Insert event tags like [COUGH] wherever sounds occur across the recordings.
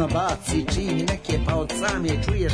Ona baci čini neke pa od same čuješ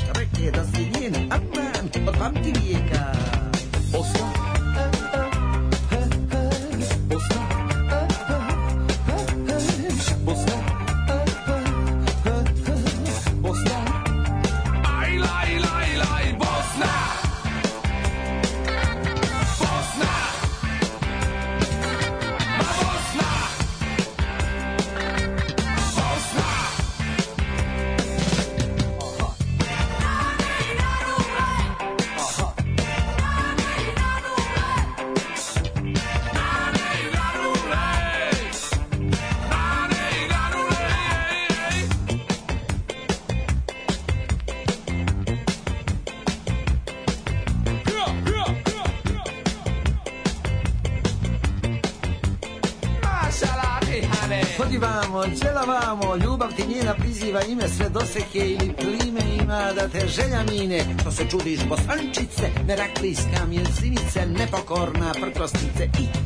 želja mine. Što se čudiš bosančice, meraklijska mjesinice, nepokorna prkosnice i, i, i, i,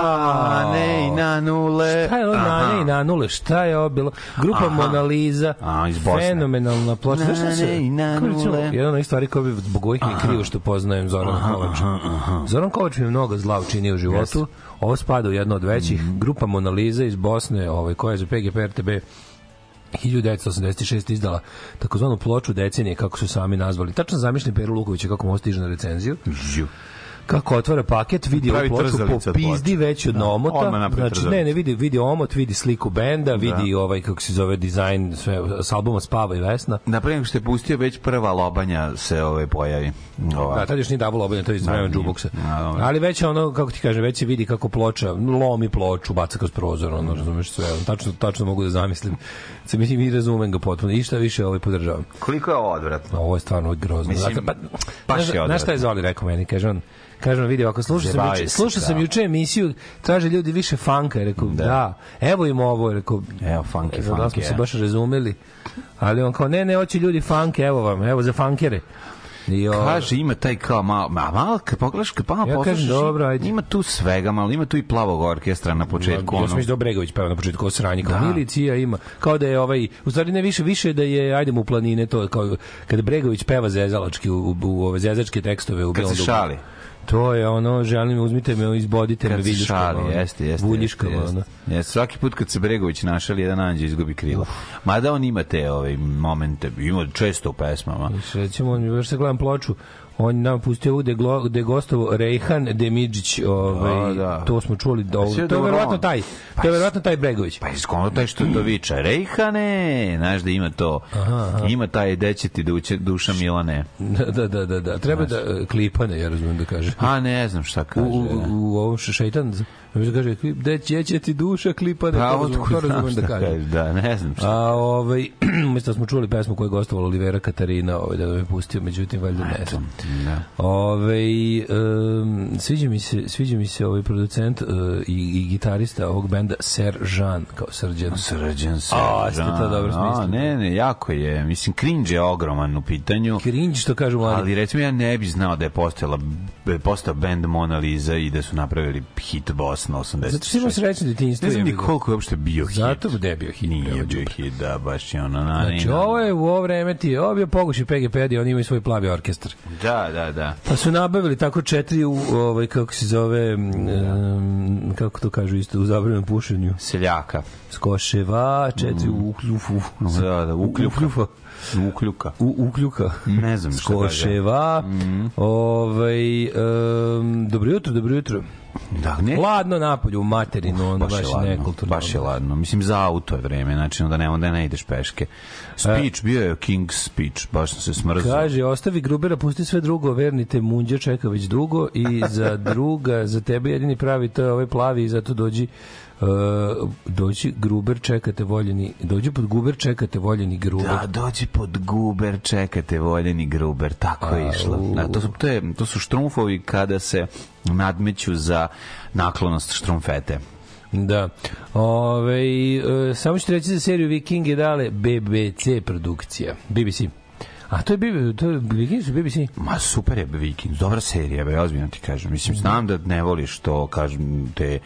nule. Šta je ovo Aha. na ne i na nule? Šta je ovo bilo? Grupa Aha. Mona Lisa. A, iz Bosne. Fenomenalna ploča. Znaš šta se? i na kako recimo, nule. Jedna od stvari koja bi zbog ovih mi krivo što poznajem Zoran Kovač. Zoran Kovač mi je mnogo zla učinio u životu. Ovo spada u jedno od većih. Mhm. Grupa Mona Lisa iz Bosne, ovaj, koja je za PGP RTB 1986 izdala takozvanu ploču decenije, kako su sami nazvali. Tačno zamišljam Peru Lukovića kako mu stiže na recenziju. Žu. Kako otvara paket, vidi ovu ploču trzalicu po od pizdi ploče. već od Da, omota. Znači, ne, ne, vidi, vidi omot, vidi sliku benda, vidi ovaj, kako se zove, dizajn sve, s albuma Spava i Vesna. Nego što je pustio, već prva lobanja se ove pojavi. Ova. Da, tad još nije double obavljeno, to je iz Da, vremena nije. jukeboxa. A, dobro. Ali već ono, kako ti kaže, već se vidi kako ploča, lomi ploču, baca kroz prozor, ono, razumeš sve, tačno, tačno mogu da zamislim. Se mislim i razumem ga potpuno, i šta više ovaj podržavam. Koliko je ovo odvratno? Ovo je stvarno grozno. Mislim, pa, znaš šta je odvratno. Zoli rekao meni? Kaže on, kaže on, vidi, ako slušao sam, juče, slušao sam da. juče emisiju, traže ljudi više fanka, rekao, da. evo im ovo, rekao, Evo, funky, e, da smo funky, se baš razumeli, ali on kao, ne, ne, hoće ljudi fanke, evo vam, evo za fankere. I, o, Kaže, ima taj kao malo, ma, malo, kad pogledaš, kad malo Ja poslušaš, kažem, dobro, ajde. ima tu svega, malo, ima tu i plavog orkestra na početku. Ja ono. sam mislio da Bregović peva na početku ovo sranje kao Da. milicija ima kao da je ovaj u stvari ne više više da je ajdemo u planine to kao kad Bregović peva zezalački u, u, u ove zezačke tekstove u Kad Bilom se šali. To je ono, želim uzmite me, izbodite me Kad se viljuškama. šali, ono, jeste, jeste. Vuljiškama, jeste, ono. jeste. Jeste, svaki put kad se Bregović našali, jedan anđe izgubi krilo. Mada on ima te ove, momente, ima često u pesmama. Recimo, još se gledam ploču, on nam pustio ovde gde je gostovo Rejhan Demidžić, ovaj, Da, da. to smo čuli, da, sve to je verovatno taj, to je verovatno taj Bregović. Pa iskono taj što to viče, Rejhane, znaš da ima to, ima taj dećeti duće, duša Milane. Da, da, da, da, da. treba da e, klipane, ja razumijem da kaže. A ne znam šta u, kaže. u, u ovom še- šeitan, mi se kaže, gde će, će ti duša klipane, Pa, to razumem, otkud razumem da kaže. da, ne znam šta. A ovaj [CLEARS THROAT] umesto da smo čuli pesmu koju je gostovala Olivera Katarina, ovaj da je pustio, međutim valjda ne znam. Da. Ove, um, sviđa mi se sviđa mi se ovaj producent uh, i, i gitarista ovog benda Seržan kao Srđan. Srđan se. A, ste to dobro smislili. Ne, ne, jako je. Mislim, cringe je ogroman u pitanju. Cringe što kažu mladi. Ali recimo ja ne bih znao da je postojala da postao band Mona Lisa i da su napravili hit boss na 80. Zato što imamo srećno detinjstvo. Ne znam ni koliko je uopšte bio hit. Zato gde je bio hit. Nije bio hit, da, baš je ono... Na, Znači, na- ovo je u ovo vreme ti, ovo je bio Poguši PGP, oni imaju svoj plavi orkestar. Da, da, da. Pa su nabavili tako četiri, u, ovaj, kako se zove, um, kako to kažu isto, u zabranjenom pušenju. Seljaka. Skoševa, četiri u ukljufu. Da, da, ukljuka. Ukljufa. Ukljuka. U, ukljuka. Ne znam šta kaže. Skoševa. Ovaj, um, dobro jutro, dobro jutro. Da, ne, Ladno napolju u materinu, ono baš baš, je ladno, nekulturno. baš je ladno. Mislim, za auto je vreme, znači onda ne, onda ne ideš peške. Speech, bio je King's speech, baš sam se smrzao. Kaže, ostavi Grubera, pusti sve drugo, vernite, Munđa čeka već dugo i za druga, za tebe jedini pravi, to je ovaj plavi i zato dođi uh, dođi Gruber, čekate voljeni, dođi pod Guber, čekate voljeni Gruber. Da, dođi pod guber, čekate voljeni gruber, tako je išlo. Da, to, su, to, je, to su štrumfovi kada se nadmeću za naklonost štrumfete. Da. Ove, e, samo ću reći za seriju Viking je dale BBC produkcija. BBC. A to je, BB, to je Viking su BBC? Ma super je Vikings, dobra serija, be, ozbiljno ti kažem. Mislim, znam da ne voliš to, kažem, te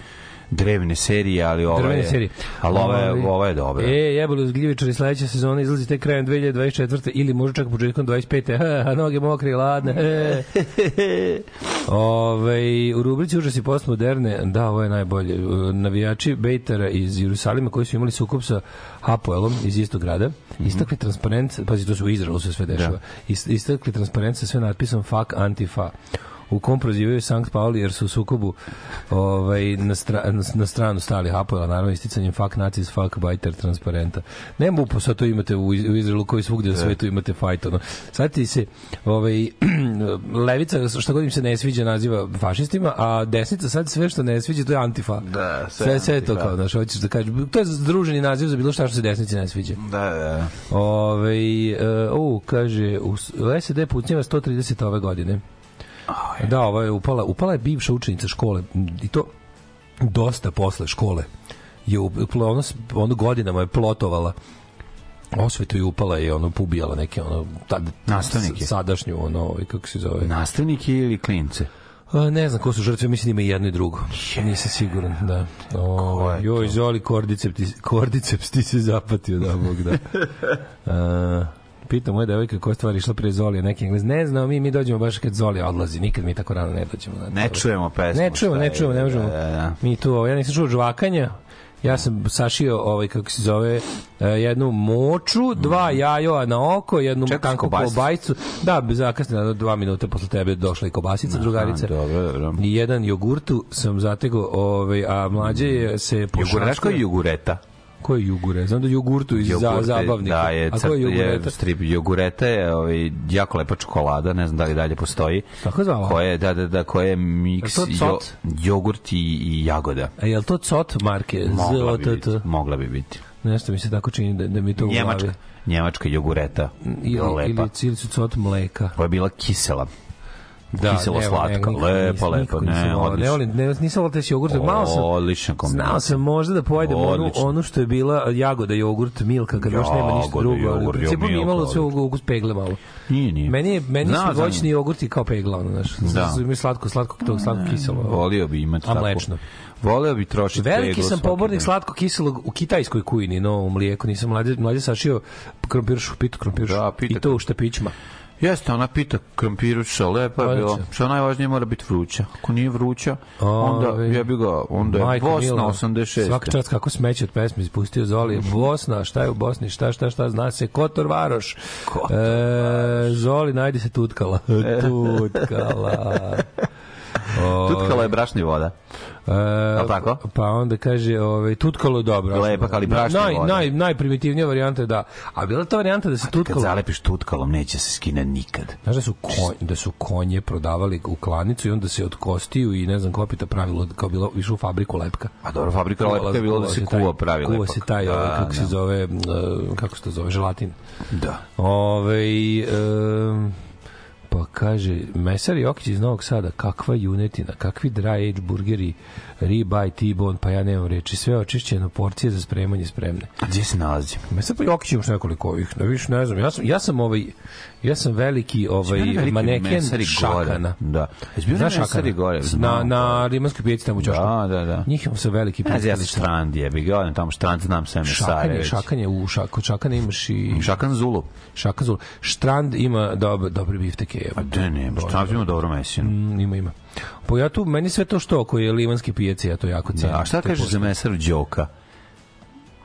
drevne serije, ali ova Drvene je, serije. ali ova je, ova je dobra. E, jebalo zgljivičari sledeća sezona izlazi tek krajem 2024. ili možda čak početkom 25. Ha, [LAUGHS] ha, noge mokre i ladne. E. [LAUGHS] Ove, u rubrici Užasi postmoderne, da, ovo je najbolje. E, Navijači Bejtara iz Jerusalima koji su imali sukup sa Hapoelom iz istog grada, istakli transparent, pazi, to se u Izraelu se sve dešava, Is- istakli transparent sa sve natpisom fuck antifa u kom prozivaju Sankt Pauli jer su u sukobu ovaj, na, stra, na, na stranu stali Hapoela, naravno isticanjem fuck nazis, fuck bajter transparenta. Nema upo, sad to imate u, Iz- u Izraelu koji svugde na svetu imate fajt. Ono. Sad ti se ovaj, [CLEARS THROAT] levica, šta god im se ne sviđa naziva fašistima, a desnica sad sve što ne sviđa to je antifa. Da, sve sve, sve je to kao, znaš, hoćeš da kažeš. To je združeni naziv za bilo šta što se desnici ne sviđa. Da, da, da. Ove, uh, u, kaže, u SED pucnjeva 130 ove godine. Da, ovo je upala, upala je bivša učenica škole i to dosta posle škole. Je upala, ono, ono godinama je plotovala osvetu i upala je ono pobijala neke ono tad, Nastavnike. sadašnju ono ovaj, kako se zove Nastavniki ili klince? A, ne znam ko su žrtve, mislim da ima i jedno i drugo. Nisam siguran, da. O, je joj, Zoli, kordiceps, kordiceps ti se zapatio, da, Bog, da. [LAUGHS] A, Pita moja devojka koja stvar išla pre Zolija, neki englez. Ne znam, mi, mi dođemo baš kad Zolija odlazi, nikad mi tako rano ne dođemo. Da, Ne čujemo pesmu. Ne čujemo, ne je, čujemo, ne možemo. Da, da, da. Mi tu, ja nisam čuo žvakanja, ja sam sašio ovaj kako se zove eh, jednu moču, dva jajoa na oko, jednu Čekaj, tanku kobasicu? kobasicu. Da, zakasnila dva minuta posle tebe došla i kobasica drugarica. dobro, dobro. I jedan jogurtu sam zategao, ovaj, a mlađe je se koji je jugureta? Ko je jugure? Znam da je jogurtu iz za, je- zabavnika. Da, je, a ko je je jogureta? strip jogureta je ovaj, jako lepa čokolada, ne znam da li dalje postoji. Tako je zvala? Koje, da, da, da, koje je miks Je jo, jogurt i, i jagoda. A je li to cot marke? Mogla bi biti. Mogla bi biti. Nešto mi se tako čini da, da mi to u Njemačka, glavi. njemačka jogureta. Ili, ili ili su cot mleka. Koja je bila kisela. Da, Kiselo ne, slatka. ne, lepa, nikako ne, odlično. Ne ne, nisam volao taj jogurt. Malo sam, Odlična kombinacija. Znao sam možda da pojedem onu, onu što je bila jagoda, jogurt, milka, kad baš nema ništa drugo, ali u principu mi imalo sve odlično. ukus pegle malo. Nije, nije. Meni, je, meni su voćni jogurti kao pegla, ono, znaš. Da. Da. Slatko, slatko, to slatko kiselo. Volio bi imati A tako. mlečno? Volio bi trošiti Veliki sam pobornik slatko kiselog u kitajskoj kujini, no u mlijeku. Nisam mlađe, mlađe sašio krompiršu, pitu krompiršu. Da, pita I to u štapićima. Jeste, ona pita krompiruća, lepa je. Odlično. Što je najvažnije mora biti vruća. Ako nije vruća, onda Ove, jebi ga, onda je Bosna mila, 86. Svaka čast kako smeće od pesme ispustio Zoli. Bosna, šta je u Bosni, šta, šta, šta, zna se, Kotor Varoš. Kotor e, Zoli, najdi se tutkala. [LAUGHS] tutkala. O, Tutkala je brašna i voda. E, tako? Pa onda kaže, ovaj, tutkalo je dobro. Lepa, ali brašna naj, voda. naj, najprimitivnija varijanta je da. A bila ta varijanta da se Kad tutkalo... zalepiš tutkalom, neće se skine nikad. Znaš da su, konj, da su konje prodavali u klanicu i onda se od kostiju i ne znam kopita pravilo kao bilo išlo u fabriku lepka. A dobro, fabrika lepka je bilo da se kuva pravi Kuva lepak. se taj, Da, ovaj, kako se da. zove, uh, kako se to zove, želatin. Da. Ove, um, Pa kaže, Mesar Jokić iz Novog Sada, kakva junetina, kakvi dry age burgeri, ribeye, T-bone, pa ja nemam reči, sve očišćeno, porcije za spremanje spremne. A gdje se nalazi? Mesar pa Jokić imaš nekoliko ovih, ne više ne znam, ja sam, ja sam ovaj, ja sam veliki ovaj veliki maneken? Šakana. Da. Jesi bio na gore? Na, na Rimanskoj pijaci tamo u Ćošku. Da, da, da. Njih imam sa veliki znam, ja sam jebi ga, odem tamo štrand, znam sve mesare. Šakanje, u šak, kod šakana imaš i Šakan Zulu. šakazul. Štrand ima dobre, dobre bifteke. A de ne, štrand ima dobro mesinu. Mm, ima, ima. Pa ja tu, meni sve to što oko je limanske pijace, ja to jako cenim. Da, a šta kažeš za mesaru Đoka?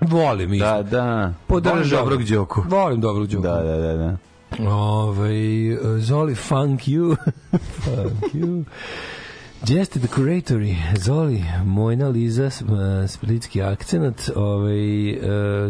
Volim isto. Da, da. Podržavam. Volim dobrog Đoku. Volim dobrog Đoku. Da, da, da, da. Ovaj Zoli, funk you. [LAUGHS] funk you. Jeste decoratori, Zoli, Mojna Liza, m, splitski akcenat, ovaj, e,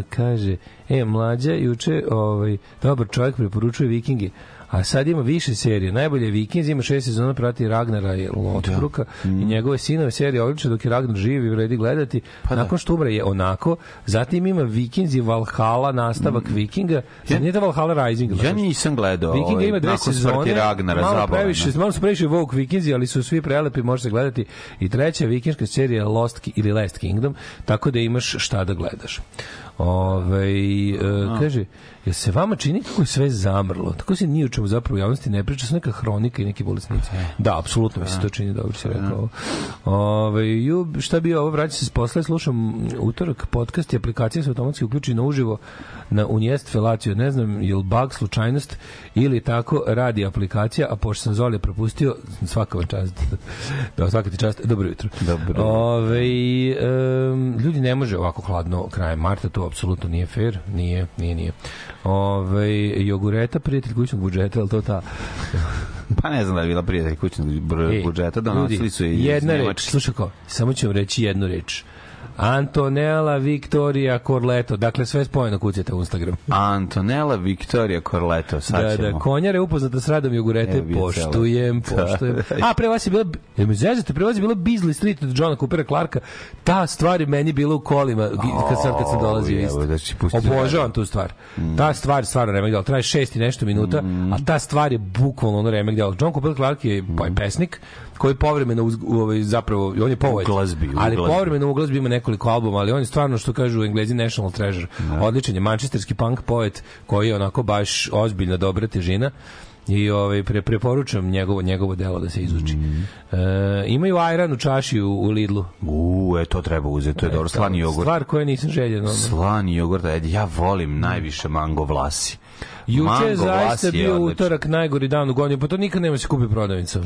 kaže, e, mlađa, juče, ovaj, dobar čovjek preporučuje Vikingi, a sad ima više serije. Najbolje je Vikings, ima šest sezona, prati Ragnara i Lotbruka i njegove sinove serije odlične dok je Ragnar živ i vredi gledati. Nakon što umre je onako, zatim ima Vikings i Valhalla, nastavak Vikinga. Ja, nije da Valhalla Rising. Ja nisam gledao Vikinga ovaj, ima dve sezone. Ragnara, malo zabavno. previše, malo su previše Vogue Vikingzi, ali su svi prelepi, može se gledati. I treća vikinška serija Lost ili Last Kingdom, tako da imaš šta da gledaš. Ove, e, kaže, jel se vama čini kako je sve zamrlo? Tako se ni o čemu zapravo u javnosti ne priča, su neka hronika i neki bolesnici. Da, apsolutno mi se to čini, dobro si rekao. Ove, ju, šta bi ovo, vraća se s posla, slušam utorak podcast i aplikacija se automatski uključi na uživo na Unijest Felaciju. Ne znam, je li bug, slučajnost ili tako radi aplikacija, a pošto sam Zolija propustio, svaka vam čast. [LAUGHS] da, svaka ti čast. Dobro jutro. Dobro. Ove, em, ljudi ne može ovako hladno krajem marta, to apsolutno nije fair, nije, nije, nije. Ove, jogureta, prijatelj kućnog budžeta, ali to ta... [LAUGHS] Pa ne znam da je bila prijatelj kućnog E, budžeta, donosili su i jedna reč, slušaj ko, samo ću vam reći jednu reč. Antonella Victoria Corleto, dakle sve spojeno kucajte u Instagram. [LAUGHS] Antonella Victoria Corleto, sad Da, ćemo. da, konjare upoznata s radom Evo, bio poštujem, poštujem. Da. A, pre vas je bila, je me zezate, pre vas je bila Beasley Street od Johna Coopera Clarka, ta stvar je meni bila u kolima, kad, sad kad sam dolazio isto. da pustio Obožavam tu stvar. Ta stvar, stvarno remek dela, traje šest i nešto minuta, a ta stvar je bukvalno ono remek dela. John Cooper Clark je pa je pesnik, koji povremeno uz, u, ovaj, zapravo, on je poet. Glazbi, ali glazbi. povremeno u glazbi ima nekoliko albuma, ali on je stvarno, što kažu u Englezi, national treasure. Odličan je, manchesterski punk poet, koji je onako baš ozbiljna, dobra težina i ovaj pre, preporučam njegovo njegovo delo da se izuči. E, imaju ajran u čaši u, u Lidlu. U, e, to treba uzeti, to je dobro. Slani jogurt. Stvar koja nisam željen. ono. Slani jogurt, ajde, ja volim najviše mango vlasi. Juče je zaista bio utorak najgori dan u godini, pa to nikad nema se kupi prodavnicom.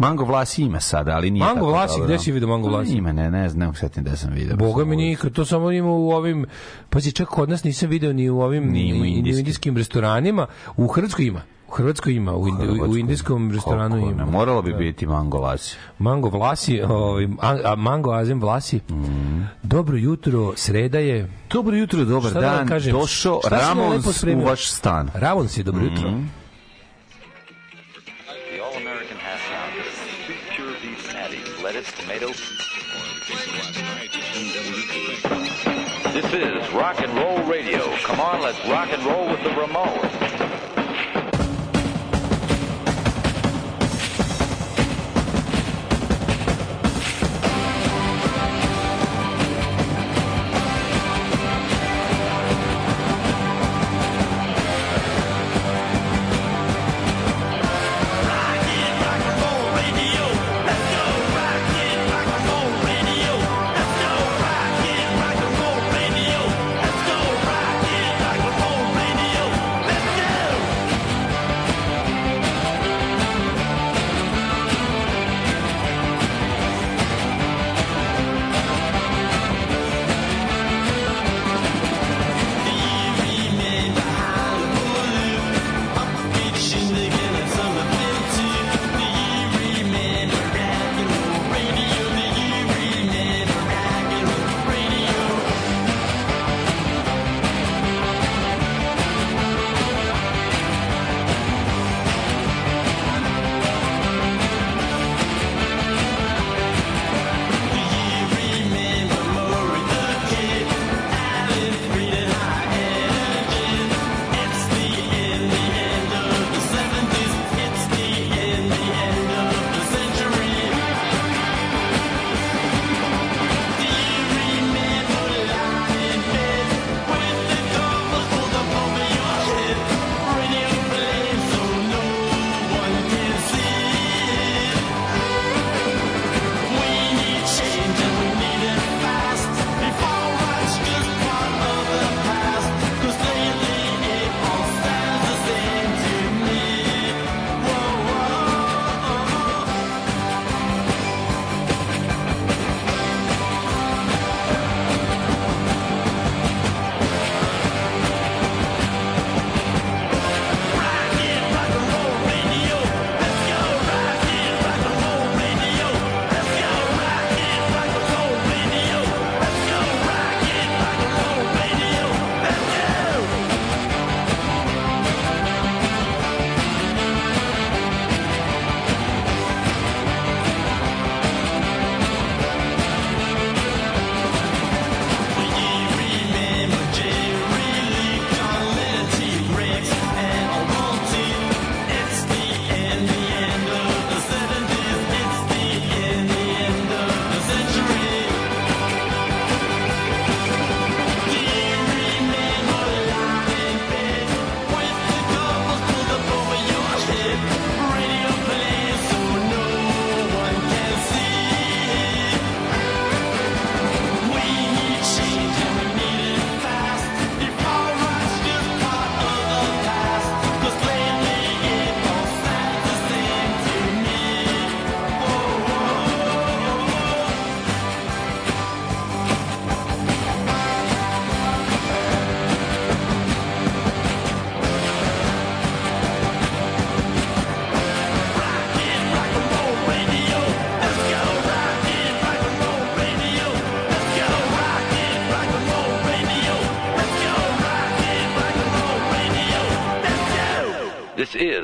Mango vlasi ima sada, ali nije Mango tako vlasi, dobro. gde si vidio mango vlasi? Ima, ne, ne znam, ne setim da sam vidio. Boga mi nikad, to samo ima u ovim, pazi, čak kod nas nisam video ni u ovim Ni u indijskim. indijskim restoranima, u Hrvatskoj ima. U Hrvatskoj ima, u, indi, u indijskom restoranu Kako ima. Ne, moralo bi biti mango vlasi. Mango Vlasi, ovaj, a, a Mango Azem Vlasi. Dobro jutro, sreda je. Dobro jutro, dobar Šta da dan. kažem? Došao Ramons u vaš stan. Ravon si, dobro jutro. This is rock and roll radio. Come on, let's rock and roll with the Ramones.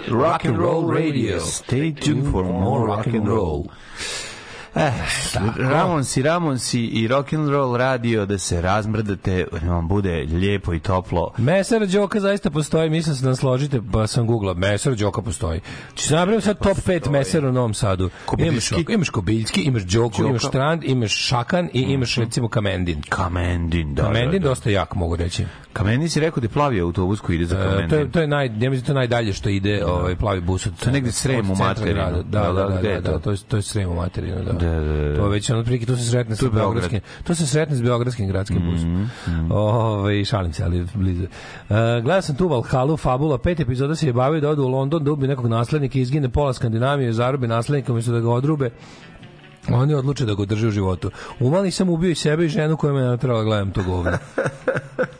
Rock and Roll Radio. Stay tuned for more rock and roll. Eh, Ramonsi, Ramonsi i Rock and Roll Radio da se razmrdate, da vam bude lijepo i toplo. Mesar Đoka zaista postoji, mislim se da složite, pa sam googlao, Mesar Đoka postoji. Či se napravim sad top 5 mesara u Novom Sadu. Imaš, imaš Kobiljski, imaš Đoku, imaš Strand, imaš Šakan i imaš recimo Kamendin. Kamendin, da. Kamendin da, da. dosta jak, mogu reći. Kamendin si rekao da je plavi autobus koji ide za Kamendin. to je to je naj ja mislim da je to najdalje što ide ovaj plavi bus od To je negde Srem u materinu. Da, Da, da, da, to? to je to je Srem u materinu, da. Da, da, da. Je već ono prilike to se sretne sa beogradskim. To se sretne s beogradskim gradskim busom. Ovaj šalim se, ali blizu. Uh, gledao sam tu Valhalu, Fabula, pet epizoda se je bavio da ode u London, da ubije nekog naslednika, izgine pola Skandinavije, zarobi naslednika, umjesto da ga odrube. Oni odluče da ga drže u životu. Umali sam ubio i sebe i ženu koja me natrala gledam to govno. [LAUGHS]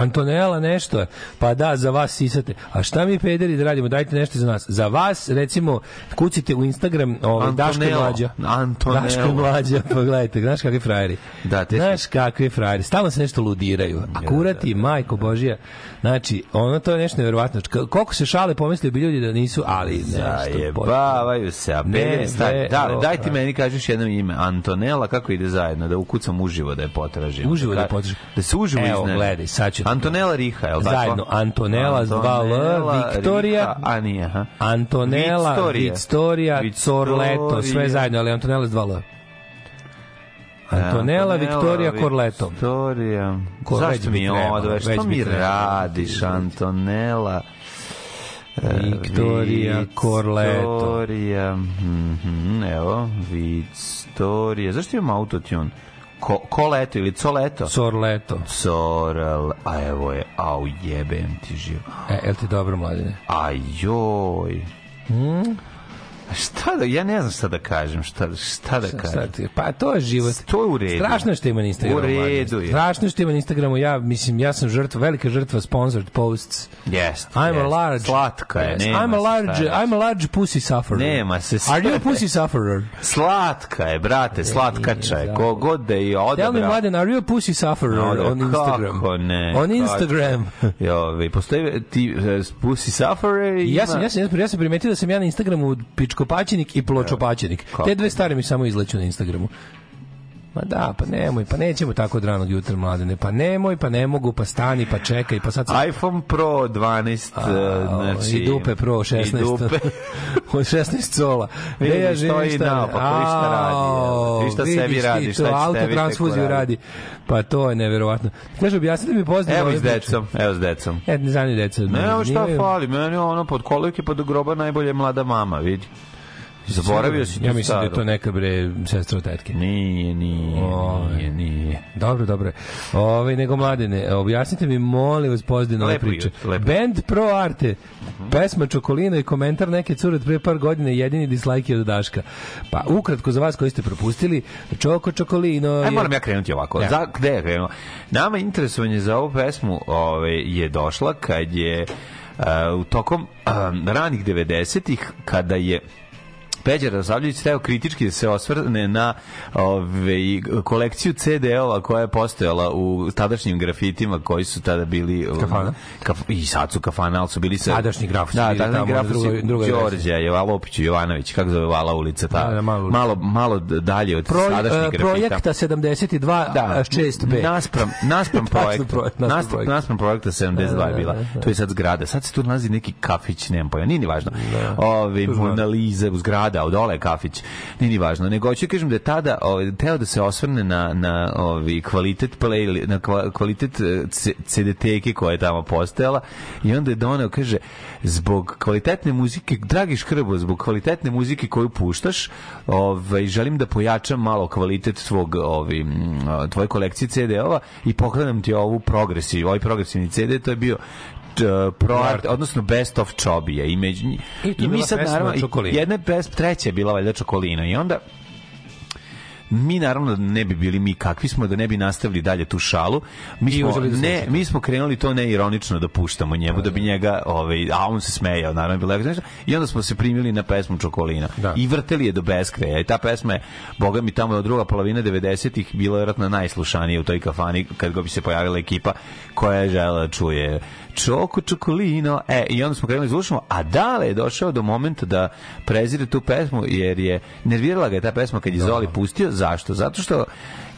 Antonella nešto. Pa da, za vas sisate. A šta mi pederi da radimo? Dajte nešto za nas. Za vas, recimo, kucite u Instagram ovaj, Daško i. Mlađa. Antonello. Daško i Mlađa, pogledajte, znaš kakvi frajeri. Da, te- Znaš kakvi frajeri. Stalno se nešto ludiraju. A kurati, majko Božija. Znači, ono to je nešto nevjerovatno. Koliko se šale pomislili bi ljudi da nisu, ali nešto. Zajebavaju se, a Ne, ne, Da, daj ti meni kažeš jedno ime. Antonella, kako ide zajedno? Da ukucam uživo da je potražim. Uživo da Ka- potražim. Da se uživo Evo, gledaj, sad ću Antonella Riha, je li tako? Zajedno, Antonella dva L, Antonella Viktorija, a nije, aha. Antonella, Victoria. Corleto, sve zajedno, ali Antonella s L. Antonella, Victoria, Corleto. Victoria. Već Zašto mi odveš? Što mi radiš, Antonella? Victoria, Corleto. Victoria, mhm, evo, Victoria. Zašto imam autotune? Ko, koleto ili coleto? Corleto. Sorel, a evo je, au jebem ti živ. E, jel ti dobro, mladine? Ajoj. Šta da, ja ne znam šta da kažem, šta, šta da Šta kažem. ti- Pa to je život. To je u redu. Strašno što ima na Instagramu. U redu je. Strašno što ima na Instagramu. Ja, mislim, ja sam žrtva, velika žrtva sponsored posts. Jest, I'm a jest. large. Slatka je, Yes, nema I'm a large, šta reći. I'm a large pussy sufferer. Nema se Are you a šta pussy sufferer? Slatka je, brate, slatkača je. da. Kogod da je Tell me, odabra. Mladen, are you a pussy sufferer Odabra. on Instagram? Kako ne? On kako- Instagram. [LAUGHS] Jove, postoji ti uh, Pussy Sufferer i I ja ima- sam, ja sam, ja sam primetio da sam ja na Instagramu pičkopaćenik i pločopaćenik. Kako? Te dve stvari mi samo izleću na Instagramu. Ma da, pa nemoj, pa nećemo tako od ranog jutra, mladene. Pa nemoj, pa ne mogu, pa stani, pa čekaj, pa sad sam... iPhone Pro 12, uh, znači... I dupe Pro 16. I dupe. [LAUGHS] Od 16 cola. Vidi, Gde ja stoji šta naopako, šta radi, vi šta sebi radi, šta će tebi autotransfuziju tek radi. Pa to je neverovatno. Kaže, objasnite mi pozdravno. Evo s decom, evo s decom. E, ne zanimljivo deca. Ne, evo šta fali, meni ono pod kolike pod groba najbolje mlada mama, vidi. Zaboravio si Ja mislim da je to neka bre sestra od tetke. Nije, nije, Oj. nije, nije. Dobro, dobro. Ove, nego mladene, objasnite mi, molim vas, pozitivno ove priče. lepo. Band Pro Arte, pesma Čokolina i komentar neke cure od pre par godina, jedini dislike od Daška. Pa, ukratko za vas koji ste propustili, Čoko Čokolino... Aj, je- moram ja krenuti ovako. Ja. Za, gde je krenuo? Nama interesovanje za ovu pesmu ove, je došla kad je uh, u tokom uh, ranih 90-ih, kada je Peđa Razavljević teo kritički da se osvrne na ove, kolekciju CD-ova koja je postojala u tadašnjim grafitima koji su tada bili um, Kafana? Kaf, i sad su kafana, ali su bili sa Tadašnji grafici da, bili tadašnji tamo grafici drugoj- drugoj Đorđe Jovalopić Jovanović kako zove Vala ulica ta, Da, da, malo malo, malo dalje od Pro, sadašnjih e, grafita projekta 72 da, 6B. Naspram, [LAUGHS] naspram projekta. projekt, naspram naspram, projekta. naspram projekta 72 je bila. To je sad zgrada. Sad se tu nalazi neki kafić, nemam pojma, nije ni važno. Ovi, Mona Lisa, zgrada, od dole kafić. Nije ni važno. Nego hoću kažem da je tada ovaj, teo da se osvrne na, na ovi, kvalitet play, na kva- kvalitet eh, CD-teke koja je tamo postojala i onda je doneo, kaže, zbog kvalitetne muzike, dragi škrbo, zbog kvalitetne muzike koju puštaš, ovaj, želim da pojačam malo kvalitet tvog, mm, tvoje kolekcije CD-ova i poklanjam ti ovu progresiv, ovaj progresivni CD, to je bio t- pro art, odnosno best of čobija i, među, I i mi sad naravno jedna je pes, treća je bila valjda čokolina. I onda mi naravno ne bi bili mi kakvi smo da ne bi nastavili dalje tu šalu. Mi I smo da ne, mi smo krenuli to ne ironično da puštamo njemu da bi njega ovaj a on se smejao naravno bilo je nešto. i onda smo se primili na pesmu Čokolina Da. i vrteli je do beskraja i ta pesma je boga mi tamo od druga polovina 90-ih bila je vjerojatno najslušanija u toj kafani kad god bi se pojavila ekipa koja je želela da čuje Čoko Čokolino e i onda smo krenuli da slušamo a dale je došao do momenta da prezire tu pesmu jer je nervirala ga je ta pesma kad je Zoli pustio zašto? Zato što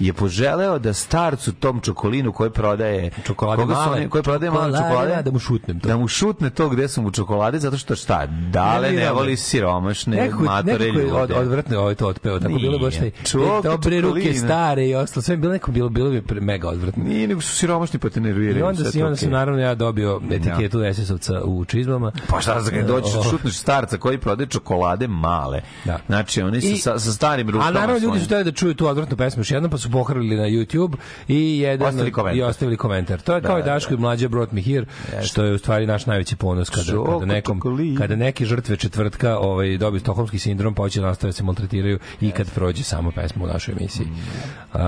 je poželeo da starcu tom čokolinu koji prodaje Čokolade koga su male. koji prodaje male Čokolade, da mu šutnem to. da mu šutne to gde su mu čokolade zato što šta dale ne, me. voli siromašne Nekako, matore nekako je od, ljude. odvratno ovaj to otpeo, tako Nije. bilo baš taj Čoko, e, dobre ruke stare i ostalo, sve je bilo neko bilo bilo pre- mega odvratno. Nije, nego su siromašni pa te nerviraju. I onda, si, onda okej. sam naravno ja dobio etiketu SS-ovca u čizmama. Pa šta za kad dođeš O. [LAUGHS] šutneš starca koji prodaje čokolade male. Da. Znači oni I- sa, sa, starim rukama. A naravno ljudi su hteli da čuju tu odvratnu pesmu još jednom pa su pohrlili na YouTube i jedan Ostavili komentar. i ostavili komentar. To je kao i Daško i mlađa brought me here, što je u stvari naš najveći ponos kada Čoko, kada nekom čokolina. kada neki žrtve četvrtka ovaj dobiju stokholmski sindrom pa hoće da nastave da se maltretiraju i kad prođe samo pesma u našoj emisiji. Um,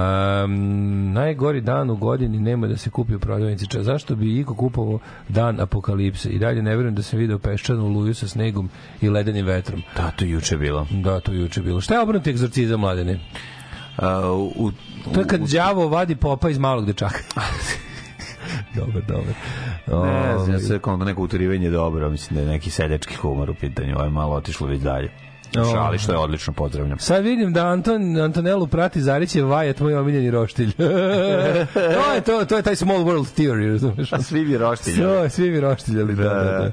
najgori dan u godini nema da se kupi u prodavnici. Ča- Zašto bi iko kupovao dan apokalipse? I dalje ne verujem da sam video peščanu luju sa snegom i ledenim vetrom. Da, to juče bilo. Da, to juče bilo. Šta je obrnuti egzorcizam mladene? A, u, To je kad đavo vadi popa iz malog dečaka. [LAUGHS] dobar, dobar. Ne znam, Ovaj, sve kao neko utorivanje dobro, mislim da je neki seljački humor u pitanju, ovo je malo otišlo već dalje. O. Šali, što je odlično, pozdravljam. Sad vidim da Anton Antonelu prati Zarićev vajat, moj omiljeni roštilj. [LAUGHS] to je to, to je taj small world theory, razumeš? A svi bi roštilji. Sve, svi mi roštiljali, da, da, da.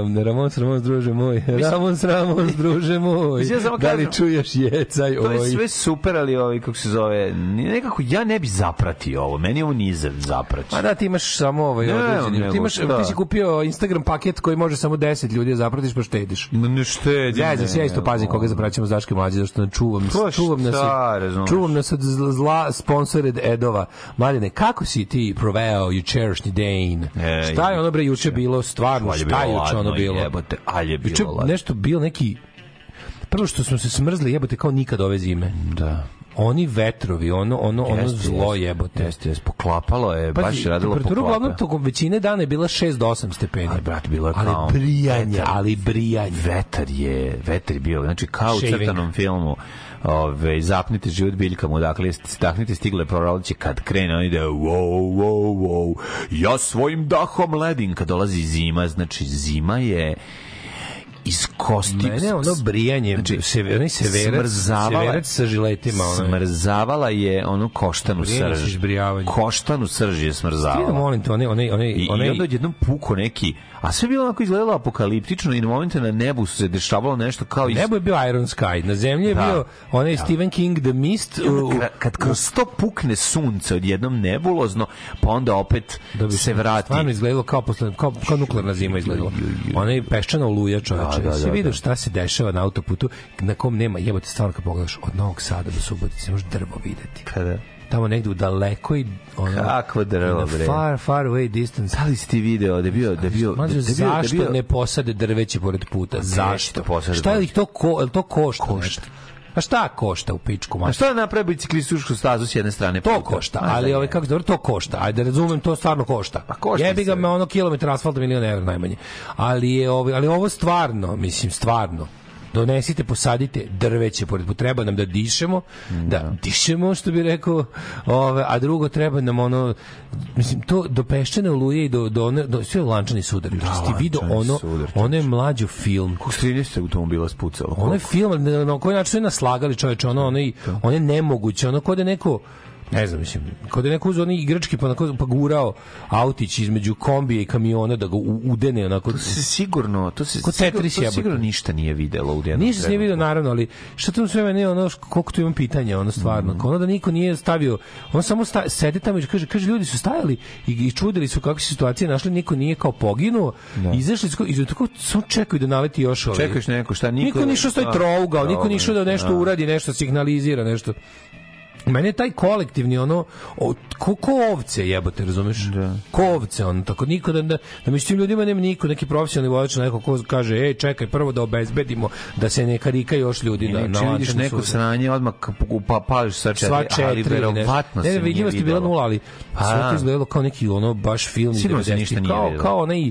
Um, Ramon Ramon, druže moj. Ramon Ramon, druže moj. Da li čuješ jecaj, To je oj. sve super, ali ovaj, kako se zove, nekako, ja ne bi zapratio ovo, meni ovo nije za zaprati. Pa da, ti imaš samo ovaj Ne, određeni. nego, Ti imaš da. ti si kupio Instagram paket koji može samo 10 ljudi da zapratiš pa štediš. Ne, ne štedi. Ja, isto pazim koga zapraćamo s Daške mlađe, zašto čuvam, To čuvam nas, čuvam nas od zla, sponsored edova. Mladine, kako si ti proveo jučerašnji dan? E, šta je ono bre juče bilo stvarno? Šta je juče ono bilo? jebote, alje bilo Juče nešto bilo neki Prvo što smo se smrzli jebote kao nikad ove zime. Da. Oni vetrovi, ono ono ono Jeste, zlo jebote. Jeste, jeste, poklapalo je, baš Pazi, je radilo temperatura uglavnom tokom većine dana je bila 6 do 8 stepeni. Ali, brate, bilo je ali kao brijanje, vetar. ali brijanje. Vetar je, vetar je bio, znači kao u Shaving. crtanom filmu. Ove, zapnite život biljkama, dakle, stahnite stigle proraliće kad krene, on ide wow, wow, wow, ja svojim dahom ledim kad dolazi zima, znači zima je iz kosti Mene ono brijanje, znači, sever, onaj severac, smrzavala- severac sa žiletima. Ono. smrzavala je ono koštanu srž. Koštanu srž je Ti da smrzavala. molim te, onaj, onaj, onaj, I, onaj, I onda odjednom puko neki, a sve bilo onako izgledalo apokaliptično i na momente na nebu se dešavalo nešto kao iz... nebo je bio Iron Sky, na zemlji je Da. bio onaj Stephen King The Mist, u- kad kroz to pukne sunce odjednom nebulozno, pa onda opet da bi se vrati. Stvarno izgledalo kao, posle, kao, kao nuklearna zima izgledalo. Ona je peščana oluja čoveče. Da, da, Jesi da, vidio da. šta se dešava na autoputu na kom nema, jebote stvarno kad pogledaš od Novog Sada do Subotice, možeš drvo videti. Kada? Tamo negde u dalekoj ono, Kakvo drvo, a bre? Far, far away distance. Da li si ti video da je bio... Da je bio, da, Mađo, da je bio, da je zašto bio, ne posade drveće pored puta? Zašto? posade Šta ih to ko, jel to košta? Košta. A šta košta u pičku? A Ma šta da napravi biciklističku stazu s jedne strane? to puta? košta, ali da ovaj je. kako dobro to košta. Ajde razumem, to stvarno košta. Pa košta Jebi ga me ono kilometar asfalta milion evra najmanje. Ali je ovaj ali ovo stvarno, mislim stvarno donesite, posadite drveće pored treba nam da dišemo, da dišemo što bi rekao, ove, a drugo treba nam ono mislim to do peščane oluje i do do one do sve lančani sudar. Da, video lančani ono sudar, ono je mlađo film. S 13 automobila spucalo? Ono je film na, koji način su je naslagali čoveče, ono, ono, i- ono je nemoguće, ono kod je neko ne znam, mislim, kod je neko uzeo oni igrački pa, onako, pa gurao autić između kombija i kamiona da ga udene onako. To se sigurno, to se Ko sigurno, Tetris to sigurno ništa nije videlo u jednom Nisam se nije vidio naravno, ali šta tu sve meni ono koliko tu imam pitanja, ono stvarno. Ono da niko nije stavio, on samo sta, sede tamo i kaže, kaže ljudi su stajali i, i čudili su kakve su situacije našli, niko nije kao poginuo. Izašli su i tako samo čekaju da naleti još ovaj. Čekaš neko, šta, niko- Niko nišao stoji da, trougao, niko nišao da nešto da. uradi, nešto signalizira, nešto. Meni je taj kolektivni ono o, ko, ko ovce jebote, razumeš? Da. Ko ovce on tako niko da da, da tim ljudima nema niko neki profesionalni vozač neko ko kaže ej čekaj prvo da obezbedimo da se ne karika još ljudi I na na čim vidiš neko suzu. sranje, odmah pa pališ sa četiri, sva četiri ali verovatno ne, ne, vidljivost je bila nula, ali Pa sve da. to izgledalo kao neki ono baš film Sigurno se 90-ih. ništa nije kao, kao onaj,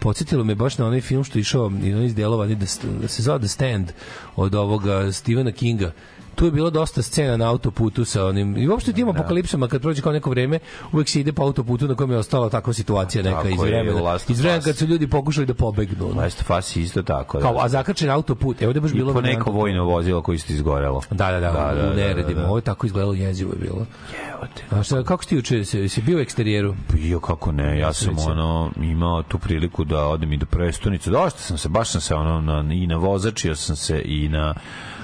podsjetilo me baš na onaj film što je išao i onaj iz delova, da, da se zove The Stand od ovoga Stephena Kinga tu je bilo dosta scena na autoputu sa onim i uopšte tim apokalipsama kad prođe kao neko vreme uvek se ide po autoputu na kojem je ostala takva situacija neka Tako iz vremena iz vremena kad su ljudi pokušali da pobegnu. Last of Us isto tako. kao da. a zakačen autoput evo da baš bilo po neko vojno vozilo koje isto izgorelo. Da, da, da, Da, da, u da, neredima. da, da. Ovo je tako izgledalo jezivo je bilo. Evo te. A šta, kako si ti juče, si, si bio u eksterijeru? Bio kako ne, ja sam ono imao tu priliku da odem i do prestonice. Dosta sam se, baš sam se ono na, i na vozačio sam se i na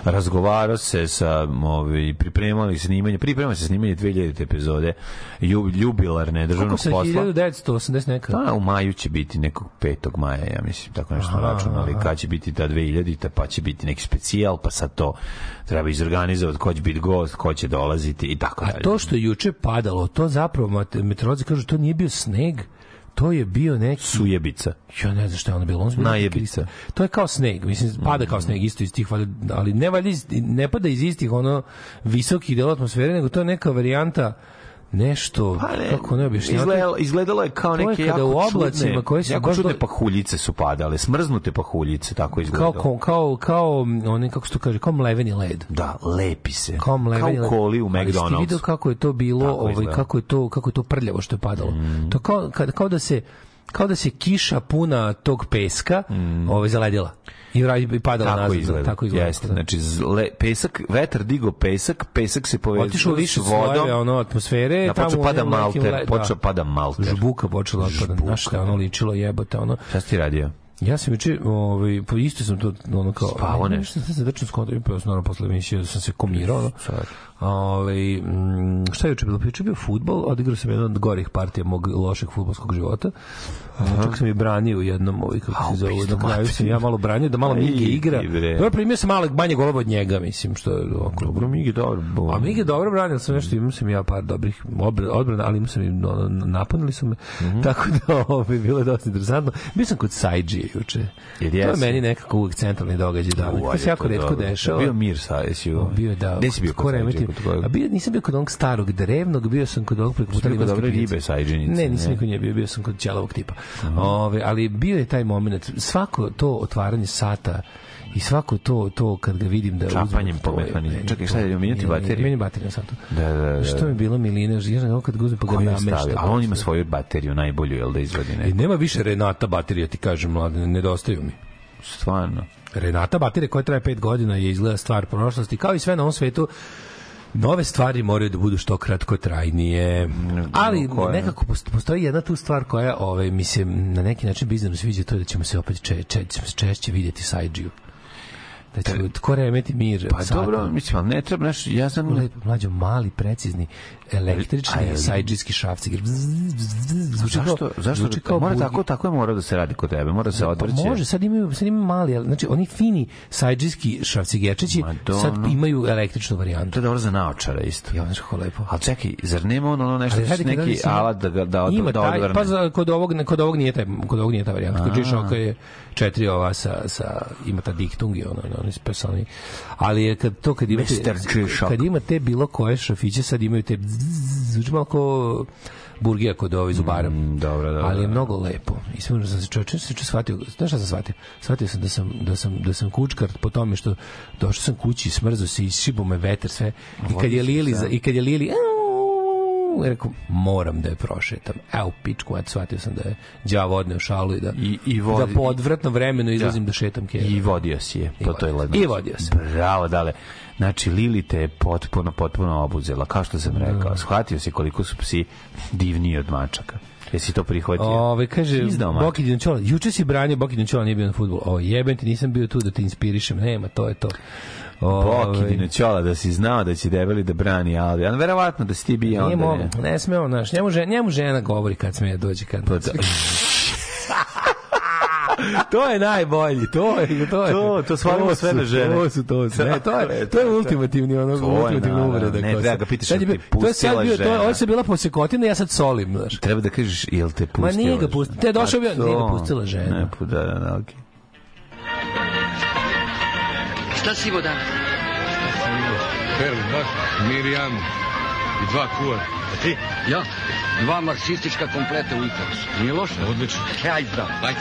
razgovarao se sa ovi pripremali snimanje, priprema se snimanje 2000 epizode ju, jubilarne Kako državnog posla. 1980 neka? Pa, u maju će biti nekog 5. maja, ja mislim, tako nešto računali. Kad će biti ta 2000 pa će biti neki specijal, pa sad to treba izorganizovati, ko će biti gost, ko će dolaziti i tako A dalje. to što je juče padalo, to zapravo meteorolozi kažu to nije bio sneg, to je bio neki Sujebica. Ja ne znam šta je ono bilo. Ono je Najebica. To je kao sneg, mislim pada kao sneg isto iz tih ali ne valjda iz, ne pada iz istih ono visokih delova atmosfere, nego to je neka varijanta nešto Pa ne, kako ne objašnjavati. izgledalo, izgledalo je kao je neke kada jako u oblacima čudne, koji su jako čudne do- pahuljice su padale, smrznute pahuljice, tako izgledalo. kao kao kao oni kako se to kaže, kao mleveni led. Da, lepi se. kao mleveni kao koli u Ali McDonald's. vidio kako je to bilo, Tako ovaj kako je to kako je to prljavo što je padalo. To kao kao da se kao da se kiša puna tog peska, ovaj zaledila. I i padala Tako nazad. izgleda. Tako izgleda. Jeste, da. znači zle, pesak, vetar digo pesak, pesak se povezao Otišao više vodom. slojeve ono atmosfere, Da, tamo počeo pada malter, le- počeo pada malter. Žbuka počela da. Znaš šta je ono ličilo jebote, ono. Šta si ti radio? Ja sam juče, ovaj, pa isto sam to ono kao... Spavao ne, nešto? Sam se vrčno skontao, pa sam naravno posle emisije da sam se komirao, ono. Sad. Ovaj, mm, šta je juče bilo? Pa Juče bio futbol, odigrao sam jedan od gorih partija mog lošeg futbolskog života. Čak sam i branio u jednom, ovaj, kako se zove, na kraju sam ja malo branio, da malo Aj, Mige igra. Dobro, primio sam malo manje golova od njega, mislim, što je oko, Dobro, Migi, dobro. bo- a Mige dobro branio sam nešto, imao sam ja par dobrih odbrana, ali imao sam i napunili su me. Mhm. Tako da [LAUGHS] ovo je bilo dosta interesantno. Bio sam kod Saidži juče. Jel To je meni nekako uvijek centralni događaj da. To se jako retko dešava. Bio mir sa. Bio da. Gde si bio kod Saidže? Kod? A bio, nisam bio kod onog starog drevnog, bio sam kod onog preko puta kod Limanske dobre pijace. ribe Saidžinice, Ne, nisam ne? nikad nije bio, bio sam kod ćelavog tipa. Ove, ali bio je taj moment, svako to otvaranje sata i svako to to kad ga vidim da Čapanjem po to mehanizmu. meni Čekaj, to- šta je, menjati bateriju? Meni bateriju na satu. Da, da, da. Što mi bilo miline, ja znam kad ga uzmem pa ga stavio? Ali on ima svoju bateriju najbolju, jel da izvadi I neko? nema više Renata baterija, ti kažem, mlade, nedostaju mi. Stvarno. Renata baterija koja traje 5 godina je izgleda stvar prošlosti, kao i sve na ovom svetu. Nove stvari moraju da budu što kratko trajnije. Ali nekako post- postoji jedna tu stvar koja ovaj, mi se na neki način bizarno sviđa, to je da ćemo se opet če, če, ćemo se češće vidjeti Saidžiju. Da ćemo tko remeti mir. Pa satom. dobro, mislim, ne treba, znaš, ja sam... Lepo, mlađo, mali, precizni, električni. Bzz, bzz, bzz, Zvuči Zašto, kao, zašto zvuči da, kao mora bugi. tako, tako je mora da se radi kod tebe, mora da se Pa odvrće. može, sad imaju, sad imaju mali, ali, znači oni fini sajdžijski šrafcigerčići Madonna. sad imaju električnu varijantu. To je dobro za naočare isto. Ja, znaš kako lepo. Ali čekaj, zar nema ono, ono nešto, Ali neki alat da, ga- da, ima da taj, odvrne? pa za, kod ovog kod ovog nije taj kod ovog nije ta varijanta kod G-Shocka je četiri ova sa, sa ima ta diktung i ono ono specijalni ali je kad to kad imate kad imate bilo koje šrafiće sad imaju te zvuči malo kao burgija kod ovih zubara. Mm, dobro, dobro. Ali je mnogo lepo. I sve sam se čovječe se čovječe shvatio. Znaš šta sam shvatio? Shvatio sam da sam, da sam, da sam kučkar po tome što došao sam kući, smrzo se, isšibo me veter, sve. I kad je Lili, za- i kad je Lili, rekao, moram da je prošetam. Evo, pičku, eto, shvatio sam da je đavo odneo šalu i da, I- i vodi- da po odvratnom vremenu izlazim da, šetam kjera. I vodio si je po toj lednici. i vodio se. Bravo, dale. Znači, Lili te je potpuno, potpuno obuzela, kao što sam rekao. Shvatio si koliko su psi divniji od mačaka. Jesi to prihvatio? Ove, kaže. Boki Dinčola, juče si branio Boki Dinčola, nije bio na futbol. O, jebem ti, nisam bio tu da te inspirišem. Nema, to je to. Boki Ove, Dinoćola, da si znao da će debeli da brani Albi. Ali verovatno da si ti bio onda. mo, Ne. ne sme on, znaš, njemu, žena, njemu žena govori kad sme dođe kad. Pa da. [LAUGHS] to je najbolji, to je, to je. To- to svalimo sve na žene. To su, to su. [LAUGHS] Ne, to je, to je ultimativni, ono, To ultimativna uvreda. Ne, treba ga pitaš, jel ti bio- To je sad pustila bio, to je, žena? ovo je bila posekotina, ja sad solim, znaš. Treba da kažeš, jel te pustila? Ma nije ga žena? pustila. Te je došao bio- Pa nije ga pustila žena. Ne, da, da, da, okej. Šta si voda? Perl, baš, Mirjam i dva kuva. A ti? Ja, dva marksistička kompleta u Ikarusu. Nije loše? Odlično. Aj, zdravo. Ajde.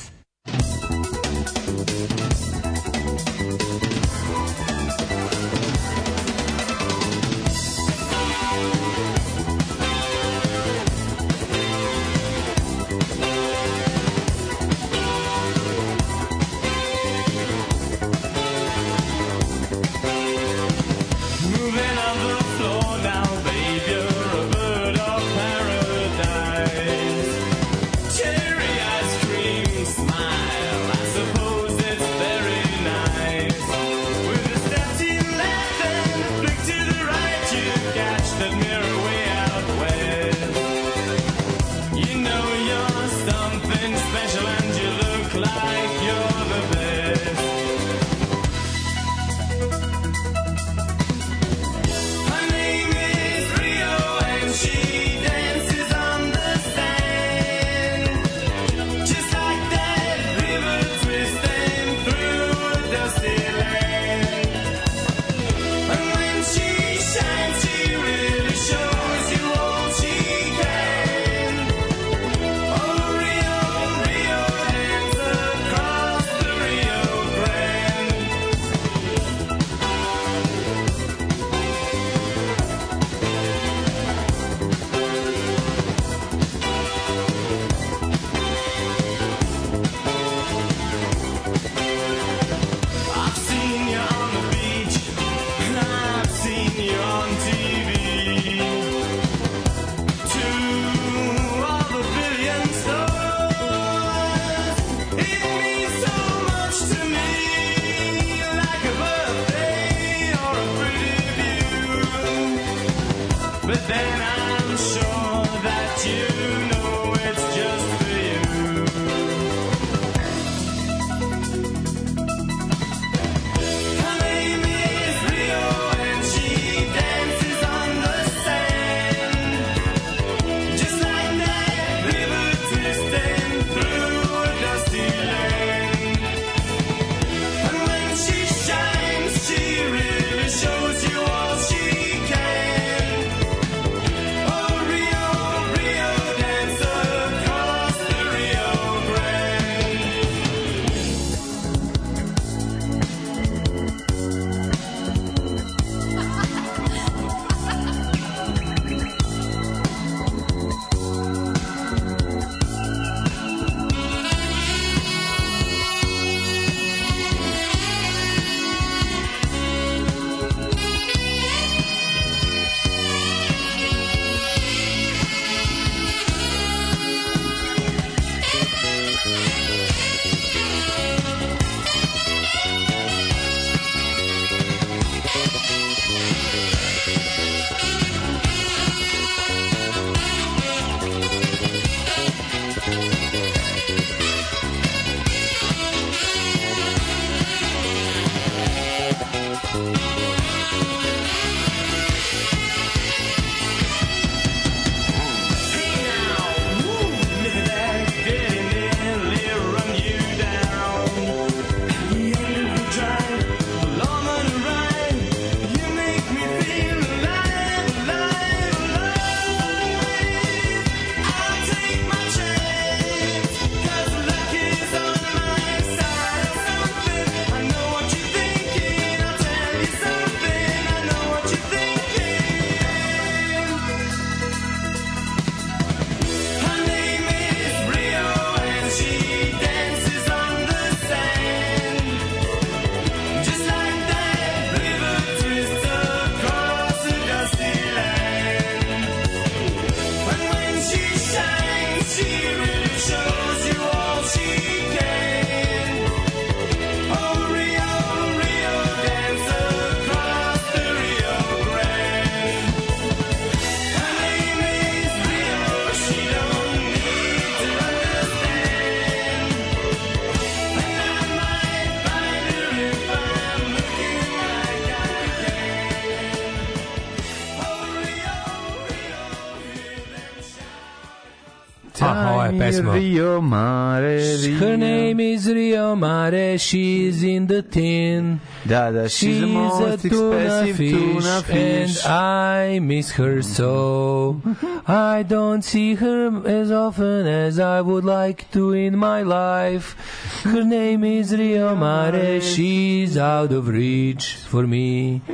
Pesma. Rio Mare, Rio. Her name is Rio Mare, she's in the tin. Da, da, she's, the most expensive tuna fish. and I miss her so. I don't see her as often as I would like to in my life. Her name is Rio Mare, she's out of reach for me. [LAUGHS]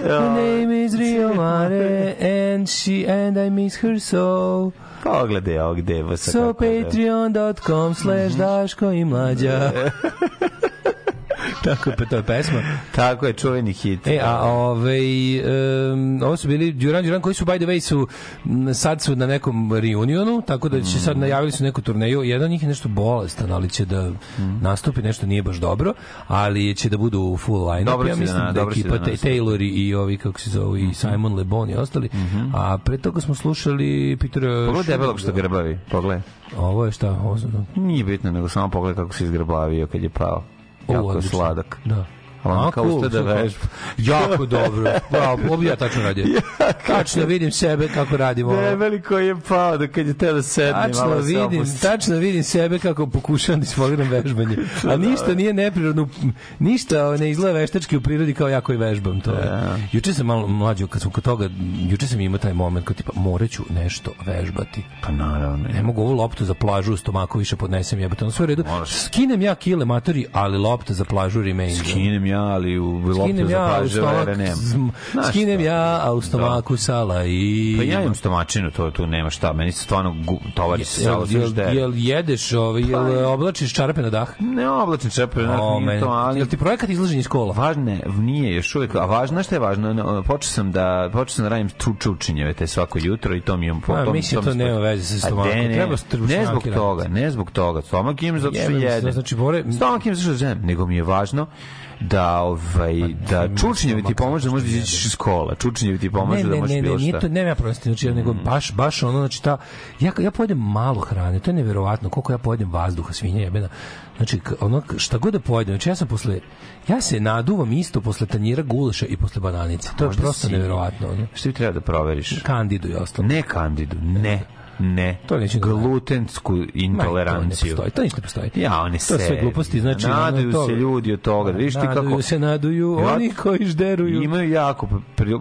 Her name is Rio Mare, and she and I miss her so. Pogledaj ovog devosa. So patreon.com slash Daško i mlađa. [LAUGHS] [LAUGHS] Tako je, to je pesma. Tako je, čuveni hit. E, a ovaj, um, ovo su bili Duran Duran koji su, by the way, su, sad su na nekom reunionu, tako da će sad najavili su neku turneju. Jedan od njih je nešto bolestan, ali će da nastupi, nešto nije baš dobro, ali će da budu u full line-up. Ja da mislim da, će ekipa da. Taylor i, ovi, kako se zovu, i Simon Le Bon i ostali. A pre toga smo slušali Petera... Pogledaj debelog što grbavi, pogledaj. Ovo je šta? Ovo, Nije bitno, nego samo pogledaj kako se izgrbavio kad je pao. Jako sladak. Da. Ali on A, kao cool, usta da vežba. Jako dobro. Bravo, bi ja tačno radio. [LAUGHS] Tačno vidim sebe kako radim ovo. Debeli koji je pao da kad je teo da sedne. Tačno vidim, tačno vidim sebe kako pokušavam da isfoliram vežbanje. [LAUGHS] A ništa nije neprirodno, ništa ne izgleda veštački u prirodi kao ja koji vežbam to. Juče sam malo mlađo, kad sam kod toga, juče sam imao taj moment kao tipa, moraću nešto vežbati. Pa naravno. Ne mogu ovu loptu za plažu u stomaku više podnesem jebate. Ono sve u redu. Moraš. Skinem ja kile matori, ali lopta za plažu remain. Skinem ja, ali u loptu za stomak, vere nema. skinem šta? ja, a u stomaku sala i... Pa ja imam stomačinu, to tu nema šta. Meni se stvarno tovari se salo sve jel, žde. jel jedeš, ovaj, jel oblačiš čarape na dah? Ne oblačim O, nije meni. to, ali... Jel ti projekat izlaženje iz kola? Važno je, nije još uvijek, a važno, šta je važno? No, Počeo sam da, počeo sam da radim čučinjeve te svako jutro i to mi je... po- A, to, mislim, to nema veze sa stomakom. ne, ne zbog toga, ne zbog toga. Stomak imam zato što jedem. znači, more- Stomak imam zato što želim, nego mi je važno da ovaj da čučinjevi ti pomože da možeš da izađeš iz kola. Čučinjevi ti pomože ne, da ne, možeš ne, ne, bilo nije šta. to, nema ja prosti, znači, nego baš, baš ono, znači, ta, ja, ja pojedem malo hrane, to je neverovatno, koliko ja pojedem vazduha, svinja jebena, znači, ono, šta god da pojedem, znači, ja sam posle, ja se naduvam isto posle tanjira gulaša i posle bananice, to je Možda prosto si- neverovatno, ono. Šta bi treba da proveriš? kandidu i ostalo. Ne kandidu, ne. Ne. To neću da. Glutensku Ma, intoleranciju. To ne postoji, to ništa ne postoji. Ja, one To sve gluposti, znači... Ono, to- se ljudi od toga. Viš ti Naduju kako... se, naduju, Ja- oni koji žderuju. Imaju jako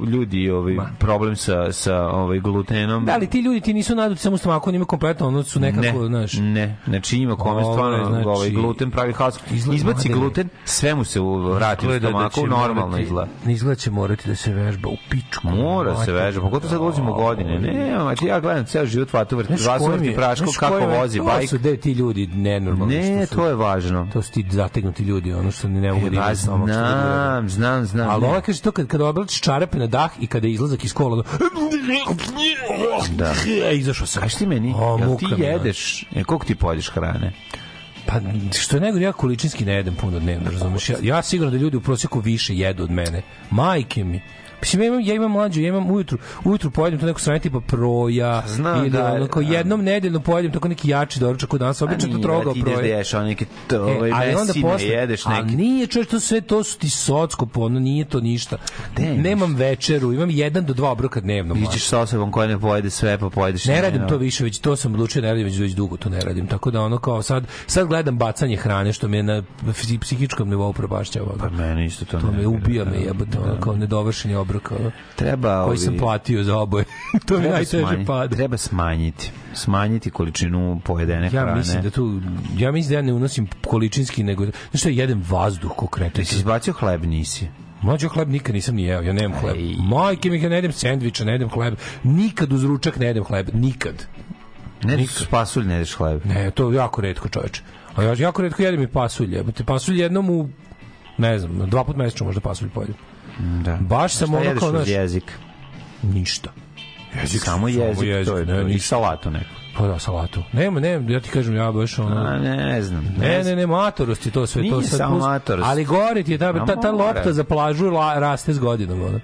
ljudi ovaj, problem sa, sa ovaj, glutenom. Da li ti ljudi ti nisu naduti samo u stomaku, oni imaju kompletno, ono su nekako, ne, znaš, ne, znači ima kome stvarno znači, ovaj gluten pravi haos. Izbaci gluten, sve mu se vrati u da stomaku, normalno izgleda. Izgleda će morati da se vežba u pičku. Mora se veže, pogotovo sad ulazimo godine. Ne, znači ja gledam ceo život vrti je- praško, kako vozi bajk. su gde ti ljudi nenormalni. Ne, su- to je važno. To su ti zategnuti ljudi, ono što ne mogu da što da gledaju. znam, znam, znam. Ali ova kaže to kad, kada oblačiš čarape na dah i kada izlazak iz kola, Da. e, izašao sam. Kaži ti meni, O, jel ti jedeš, e, koliko ti pojedeš hrane? Pa što je nego ja količinski ne jedem puno dnevno, razumeš? Ja, ja sigurno da ljudi u prosjeku više jedu od mene. Majke mi. Mislim, ja imam, ja imam mlađu, ja imam ujutru, ujutru pojedem to neko sranje tipa proja, Znam ili da, ono, kao a- jednom nedeljno pojedem tako neki jači doručak od danas, obično to nije, trogao ti ideš da proja. ješ one neke to, ovaj, E, ali onda posle, jedeš a neke. nije čovječ, to sve, to su ti socko, ono, nije to ništa. Gde Nemam večeru, imam jedan do dva obroka dnevno. Iđeš sa osobom koja ne pojede sve, pa pojedeš... Ne radim to više, već to sam odlučio, ne radim već, već dugo to ne radim. Tako da ono kao sad, sad gledam bacanje hrane što me na psi- psihičkom nivou probašćava. Pa meni isto to, To ne me bira, ubija da. me jebote, ono kao nedovršeni obrok, Treba, koji sam platio za oboje. [LAUGHS] to mi najteže pada. Treba smanjiti. Smanjiti količinu pojedene Ja hrane. mislim da tu, ja mislim da ja ne unosim količinski, nego, znaš što, jedem vazduh ko kreten. Jesi izbacio hleb, nisi? Mlađo hleb nikad nisam ni jeo, ja nemam hleb. Ej. Majke mi, ja ne jedem sendviča, ne jedem hleb. Nikad uz ručak ne jedem hleb, nikad. Ne, s pasulj ne jedeš hleb. Ne, to je jako redko, čoveče. A ja jako redko jedem i pasulj. Jebote, pasulj jednom u ne znam, dva put mesečno možda pasulj pojedem. Da. Baš sam ono kao, uz znaš, jezik? ništa. Jezik, samo jezik, jezik, to je ne, to. I salatu neku. Pa da, salatu. Nema, nema, ja ti kažem, ja baš ono... A, ne znam. Ne, znam. ne, ne, matorost je to sve. to Nije sad samo plus- matorost. Ali gore ti je ta, ta, ta lopta za plažu la, raste s godinom. Ono.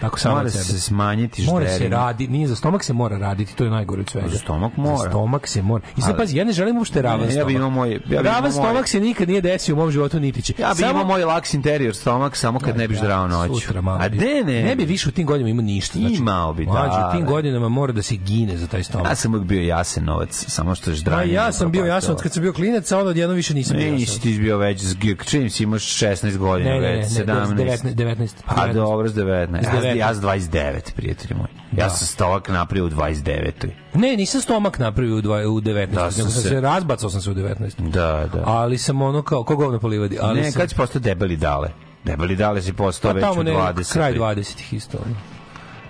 Tako samo Mora sebe. se smanjiti Mora se žderina. radi, nije za stomak se mora raditi, to je najgore od svega. Za stomak mora. Za stomak se mora. I sad Ali- pazi, ja ne želim uopšte ravan Ne, ja stomak. bi imao moj- ja bi ravan moj- stomak se nikad nije desio u mom životu niti će. Ja bi Samo- imao moj laks interior stomak samo kad ne biš zdravo noću. Sutra malo. A bi- de ne? Ne bi više u tim godinama imao ništa. Znači, Imao bi, da, mlađe, u tim da. godinama mora da se gine za taj stomak. Ja sam uvijek bio jasan se novac, samo što je A ždranje. ja sam bio jasan kad sam bio klinac, a onda odjedno više nisam bio Nisi ti bio već, s- čim si imaš 16 godina, Ne, ne, ne, već ne, 17. 19, 19. Pa dobro, s 19. S Ja, 19. ja s 29, prijatelji moji. Ja Da. sam stovak napravio u 29. Ne, nisam stomak napravio u, dva, u 19. Da, nego sam sam se- se razbacao sam se u 19. Da, da. Ali sam ono kao, ko govno po livadi. Ali ne, sam, kad si postao debeli dale? Debeli dale si postao pa već u tamo ne, 20. kraj 20-ih isto. Ono.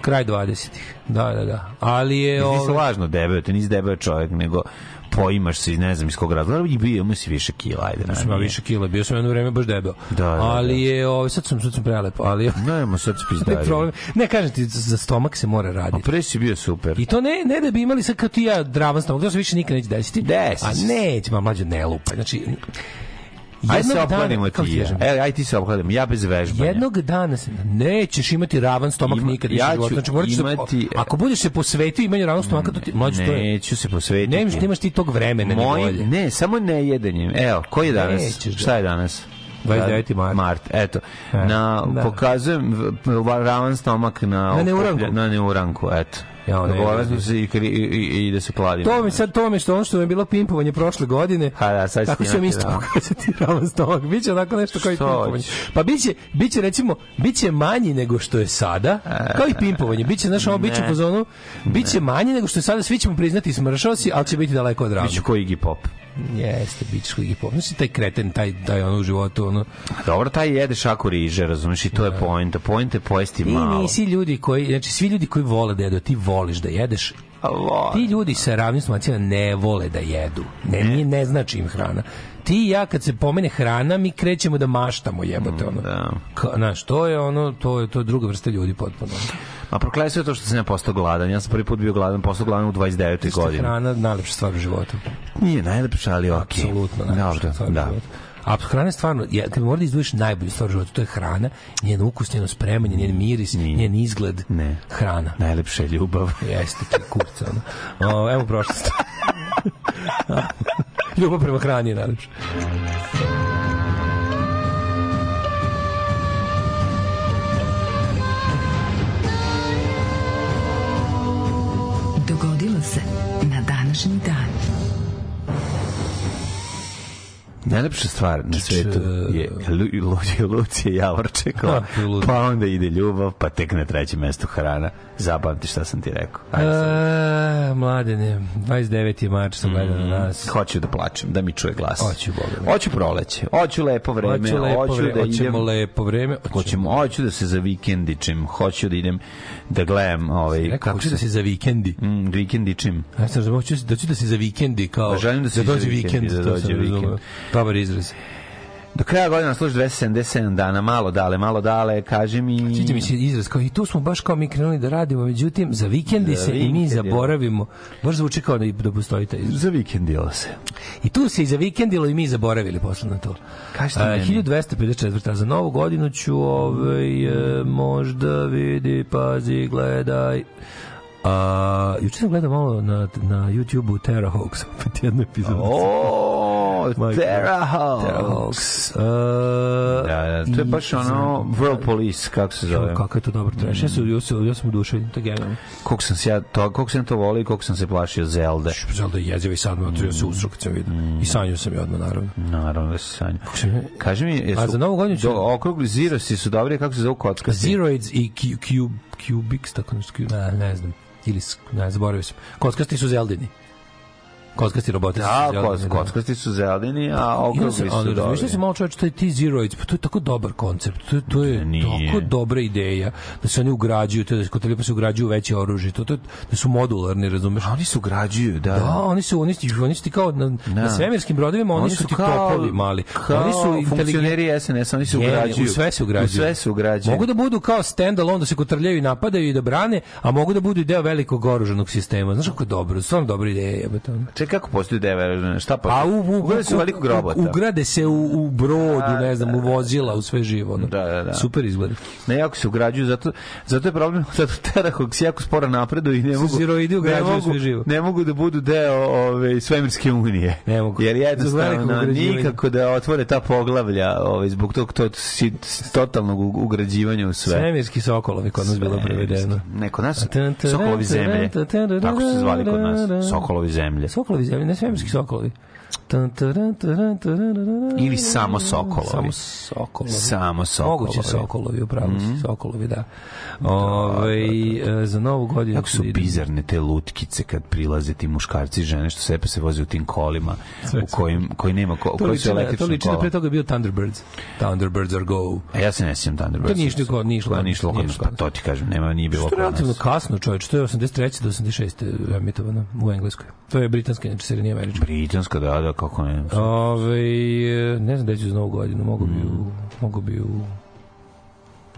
Kraj 20-ih. Da, da, da. Ali je... Nisi ovaj, lažno debel, ti nisi debel čovjek, nego poimaš se ne znam iz kog razloga i bio, si više kila, ajde. Sam ja više kila, bio sam jedno vreme baš debel. Da, da, ali da. je, ovaj, sad sam, sad sam prelepo, ali Nemo sad [LAUGHS] ne, spizdari. problem. Ne, kažem ti, za stomak se mora A raditi. pre si bio super. I to ne, ne da bi imali sad kao ti ja dravan stomak, to se više nikad neće desiti. Desi A neće, ma mlađe ne lupa. Znači, jednog dana- opladimo kako ti ja. E, aj ti se opladimo, ja bez vežbanja. Jednog dana se nećeš imati ravan stomak Ima- nikad ja ću. Znači, da- imati- ako budeš se posvetio imanju ravnog stomaka, to ti, mlađe, to je... Neću se posvetiti. Nemaš, nemaš ti tog vremena ni Moj, volje. ne, samo ne jedenjem. Evo, koji je danas? Nećeš da- Šta je danas? 29. mart. Mart, eto. E, Na, da. Pokazujem ravan stomak na, Na neuranku. Na neuranku, eto. Ja, ne, se i, i, i, i da se kladimo. To mi sad to mi što ono što mi je bilo pimpovanje prošle godine. Ha, da, sad Tako imati, isto da. [LAUGHS] pokazati ravan stomak. Biće onako nešto kao i pimpovanje. Pa biće, biće recimo, biće manji nego što je sada, kao i pimpovanje. Biće, znaš, ovo biće Ne. u fazonu, biće manji nego što je sada, svi ćemo priznati smršao si, ali će biti daleko od ravnog. Biću koji Iggy Pop. Jeste, bićeš koji pop. Znači, taj kreten, taj, taj ono u životu, ono. Dobro, taj jede šaku riže, razumiješ, i to je poenta. Poenta je pojesti Ti malo. nisi ljudi koji, znači svi ljudi koji vole da jedu, ti voliš da jedeš. A vole. Ti ljudi sa ravnim stomacijama ne vole da jedu. Ne, nije, ne znači im hrana. Ti i ja kad se pomene hrana, mi krećemo da maštamo jebote ono. Da. Ka, znaš, to je ono, to je to je druga vrsta ljudi potpuno. Ma prokleje sve to što sam ja postao gladan. Ja sam prvi put bio gladan, postao gladan u 29. Isto godini. hrana najlepša stvar u životu. Nije najlepša, ali okej. Apsolutno najlepša Dobro, stvar u da. životu. A hrana je stvarno, ja, kad mora da izdvojiš najbolju stvar u životu, to je hrana, njen ukus, njeno spremanje, njen miris, njen izgled, Ne. hrana. Najlepša je ljubav. [LAUGHS] Jeste ti kurca, ono. O, evo prošlost. [LAUGHS] Ljubav prema hrani je najlepša. Najlepša stvar na svetu je Lu- Lu- Lucija Javorčekova, [LAUGHS] A, pa onda ide ljubav, pa tek na trećem mestu hrana. Zapamti šta sam ti rekao. Ajde. E, mladene, 29. marč sam gledao na nas. Hoću da plačem, da mi čuje glas. Hoću, Boga. Hoću proleće, hoću lepo vreme, Hoću lepo hoću vreme, da idem... hoćemo lepo vreme. Hoćemo, hoću da se za vikendičim, hoću da idem da gledam ovaj Rekao, hoću da se za vikendi. mm, vikendičim. Ja sam hoću da ću da se za vikendi kao Pa želim da se dođe za vikendi, vikend, da dođe vikend. Dobar izraz. Do kraja godina služi 277 dana, malo dale, malo dale, kaži mi... Sviđa mi se izraz kao i tu smo baš kao mi krenuli da radimo, međutim za vikendi Za se i mi vikendi, zaboravimo. Baš zvuči kao da, da postoji taj izraz. Za vikendilo se. I tu se i za vikendilo i mi zaboravili posle na to. Kažete meni. 1254. Za novu godinu ću ovaj, e, možda vidi, pazi, gledaj. A, juče sam gledao malo na, na YouTube-u Terra Hoax, opet jednu epizodu. Hoax. Hoax. A, Da, da, to je baš ono World Police, kako se zove. Kako je to dobro trash. Ja sam, ja sam, ja sam u duši, to genijalno. Koliko sam se ja to, koliko sam to volio i koliko sam se plašio Zelde. Zelda je jeziva i sad me otrio se usro kad sam vidio. I sanjao sam je odmah, naravno. Naravno da se sanja. Kako sam- Kaži mi, jesu, A za Novu godinu ću- okrugli zirosi su dobri, kako se zove kocka? Zeroids i Cubics, tako nešto, Cube- ne, ne znam. Ili, ne, zaboravio sam. Kockasti su Zeldini. Kockasti roboti su Da, Zeldini, koc, da. kockasti su zeldini, a okrugli su dobri. razmišljao sam malo čoveče, to je ti Zeroids, pa to je tako dobar koncept, to, je- to je Nije. tako dobra ideja, da se oni ugrađuju, to je da kod Telipa se ugrađuju veće oružje, to, to, da su modularni, razumeš? A oni su građuju, da. Da, oni su, oni su, oni su ti kao na, na svemirskim brodovima, oni, su ti topovi mali. Kao oni su funkcioneri SNS, oni se ugrađuju. U sve se ugrađuju. U sve se ugrađuju. Mogu da budu kao stand alone, da se kotrljaju i napadaju i da brane, a mogu da budu deo velikog oružanog sistema. Znaš kako je dobro, stvarno dobra ideja. Jebate. Čekaj, kako postoji aerodroma? Šta postoji? A u, u, Ugrade se u velikog robota. Ugrade se u, u brodu, Da, ne znam, da, u vozila, u sve živo. Da, da, da. Super izgleda. Ne, jako se ugrađuju, zato, zato je problem, [LAUGHS] zato Terrahox jako sporo napreduju i ne mogu, Zeroidi ne ugrađuju mogu, sve živo. ne mogu da budu deo ove, svemirske unije. Ne mogu. Jer jednostavno nikako da otvore ta poglavlja ovaj, zbog tog to, totalnog ugrađivanja u sve. Svemirski sokolovi kod nas bilo prevedeno. Ne, kod nas Sokolovi zemlje. Tako su se zvali kod nas. Sokolovi zemlje. Sokolovi zemlje, ne svemirski sokolovi. Ili samo sokolovi. Samo sokolovi. Samo sokolovi. Moguće sokolovi, upravo mm sokolovi, da. Ove, e, za novu godinu... Kako su da bizarne te lutkice kad prilaze ti muškarci i žene što sve pa se voze u tim kolima u kojim, koji nema ko, To koji su na, to električna liči da kola. pre toga bio Thunderbirds. Thunderbirds are go. A ja se ne sjećam Thunderbirds. To nije išlo kod- nije išlo To kod nije išlo kod nas, pa to ti kažem, nema, nije bilo Što je kod relativno nas. kasno, čovječ, to je 83. do 86. emitovano u Engleskoj. To je britanska, inače serija nije američka. Britanska, da, da, kako ne. Ove, ne znam da ću za novu godinu, mogu bi u... Mogu bi u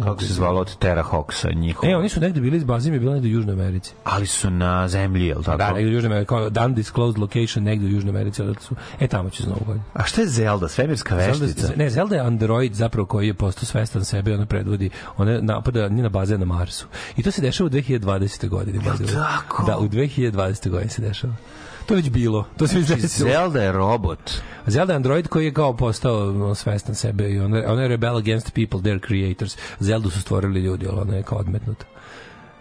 Kako se zvalo od Terra Hawksa, njihovo. E, oni su negde bili iz baze, im je bilo negde u Južnoj Americi. Ali su na zemlji, je li tako? Da, negde u Južnoj Americi, kao undisclosed location negde u Južnoj Americi, odatle su. E, tamo ću za novu godinu. A šta je Zelda, svemirska veštica? Zelda, ne, Zelda je android zapravo koji je postao svestan sebe, ona predvodi, ona napada njena baza je na Marsu. I to se dešava u 2020. godini. way. tako? Da, u 2020. godini se dešava. To je već bilo. To se već Znači, desilo. Zelda je robot. Zelda je android koji je kao postao svestan sebe i ona, ona je rebel against people, their creators. Zeldu su stvorili ljudi, ali ona je kao odmetnuta.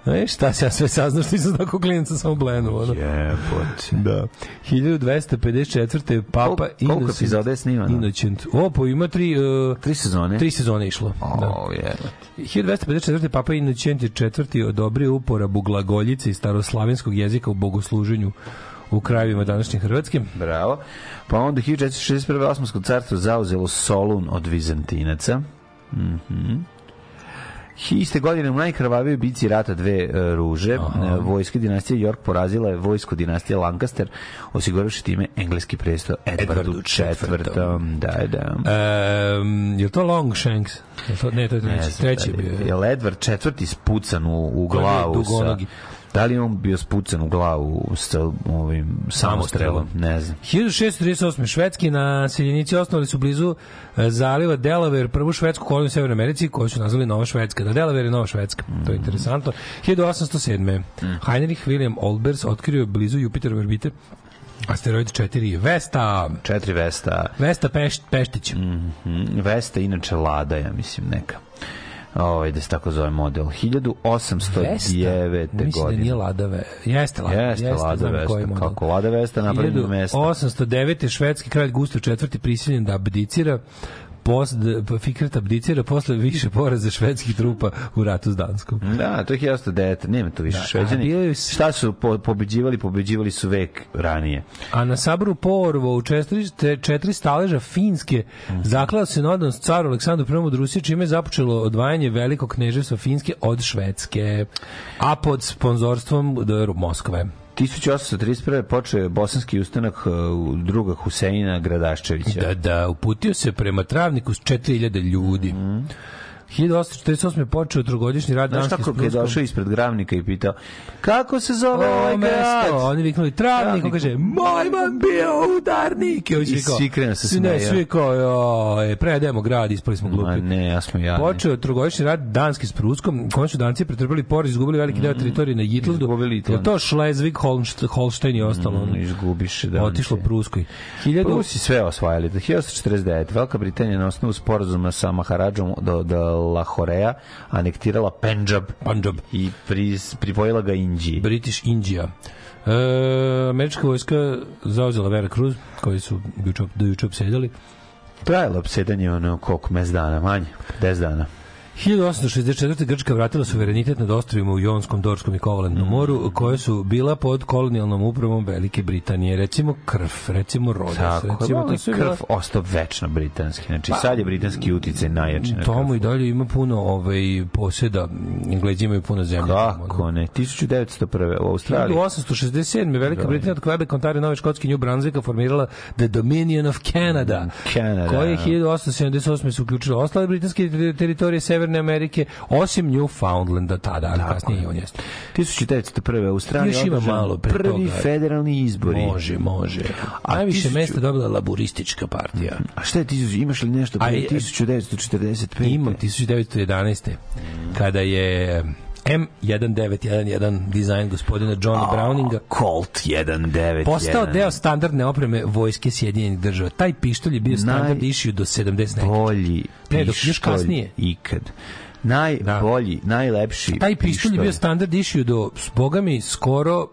E, šta se ja sve saznao što nisam tako klinca sam u blenu. Ono. Jebote. Da. 1254. Papa Koliko- koliko Innocent- epizoda je snimano? Innocent. O, po ima tri... Uh, Tri sezone? Tri sezone išlo. da. O, je. 1254. Papa Innocent IV. odobrio uporabu glagoljice i staroslavenskog jezika u bogosluženju u krajevima današnje Hrvatske. Bravo. Pa onda 1461. Osmansko carstvo zauzelo Solun od Vizantinaca. Mhm. Iste godine u najkrvavijoj bici rata dve e, ruže, e, vojske dinastije York porazila je vojsko dinastije Lancaster, osiguravši time engleski presto Edvardu IV. Da, da. Um, je to Longshanks? Je to, ne, to je Ne treći. znam treći je bio. Je Edward četvrti spucan u, u glavu sa... Da li on bio spucan u glavu sa ovim samostrelom? Ne znam. 1638. švedski naseljenici osnovali su blizu e, zaliva Delaware prvu švedsku koloniju u Severnoj Americi koju su nazvali Nova Švedska. Da, Delaware je Nova Švedska. To je interesantno. 1807. Heinrich William Olbers otkrio je blizu Jupiterove orbite asteroid 4 Vesta. Četiri Vesta. Vesta Peš, Peštić. Mhm. Vesta, inače Lada, ja mislim, neka. Ovaj, da se tako zove model. 1809. Mislim da godine. nije Ladave. Jeste Lada. Jeste, Lada znam koji Vesta. model. Kako Lada Vesta napravljeno mesto. 1809. švedski kralj Gustav IV. prisiljen da abdicira post, Fikret abdicira posle više poraza švedskih trupa u ratu s Danskom. Da, to je 1809. Nema tu više Da, šveđani. Šta su po, pobeđivali? Pobeđivali su vek ranije. A na saboru Porvo u četiri, te- četiri staleža Finske zaklao se na odnos caru Aleksandru I od Rusije, čime je započelo odvajanje velikog kneževstva Finske od Švedske, a pod sponzorstvom do Moskve. 1831. počeo je bosanski ustanak uh, druga Huseina Gradaščevića. Da, da, uputio se prema travniku s 4000 ljudi. 1848. je počeo trogodišnji rad Znaš tako je došao ispred gravnika i pitao kako se zove ovaj grad? oni viknuli travnik, on kaže, moj man bio udarnik. I, svi krenu se svi- Ne, smeju. svi kao, joj, predajemo grad, ispali smo Ma glupi. ne, ja smo jadni. Počeo trogodišnji rad danski s Pruskom, kome su danci pretrpeli poraz, izgubili veliki deo teritorije na Jitlandu. Mm. Je to Holst- Holstein i ostalo. Mm, izgubiš da Otišlo Pruskoj. 1000 Rusi sve osvajali. Do 1849. Velika Britanija na osnovu sporazuma sa Maharadžom do, do Lahoreja anektirala Pendžab Punjab. i pri, pripojila ga Indiji. British India. E, američka vojska zauzela Vera Cruz, koji su juče, do juče obsedali. Trajalo obsedanje ono koliko mes dana, manje, 10 dana. 1864. Grčka vratila suverenitet nad ostrovima u Jonskom, Dorskom i Kovalentnom moru, koje su bila pod kolonijalnom upravom Velike Britanije. Recimo krv, recimo rodos, Tako, recimo da, to sve krv bila... ostao večno britanski. Znači, sad je britanski uticaj najjači na Tomu krv. i dalje ima puno ovaj, poseda, Englezi imaju puno zemlje. Kako ne? 1901. u Australiji. 1867. Velika Britanija od Quebec, Ontario, Nove Škotske New Brunswicka formirala The Dominion of Canada, Canada. koje je 1878. su uključile ostale britanske ter- teritorije Severne Severne Amerike, osim Newfoundlanda tada, ali kasnije i on jeste. 1901. Australija Još ima malo pre prvi toga. federalni izbori. Može, može. A Najviše 1000 mesta dobila laburistička partija. A šta je tisuć, imaš li nešto pre Aj, 1945? Imam 1911. Kada je M1911 dizajn gospodina Johna Browninga Colt 191. postao deo standardne opreme vojske Sjedinjenih država. Taj pištolj je bio standard Naj- issue do 70 neki. Bolji Ne, dok još kasnije. ikad. Najbolji, najlepši Taj pištolj je bio standard issue do, s bogami, skoro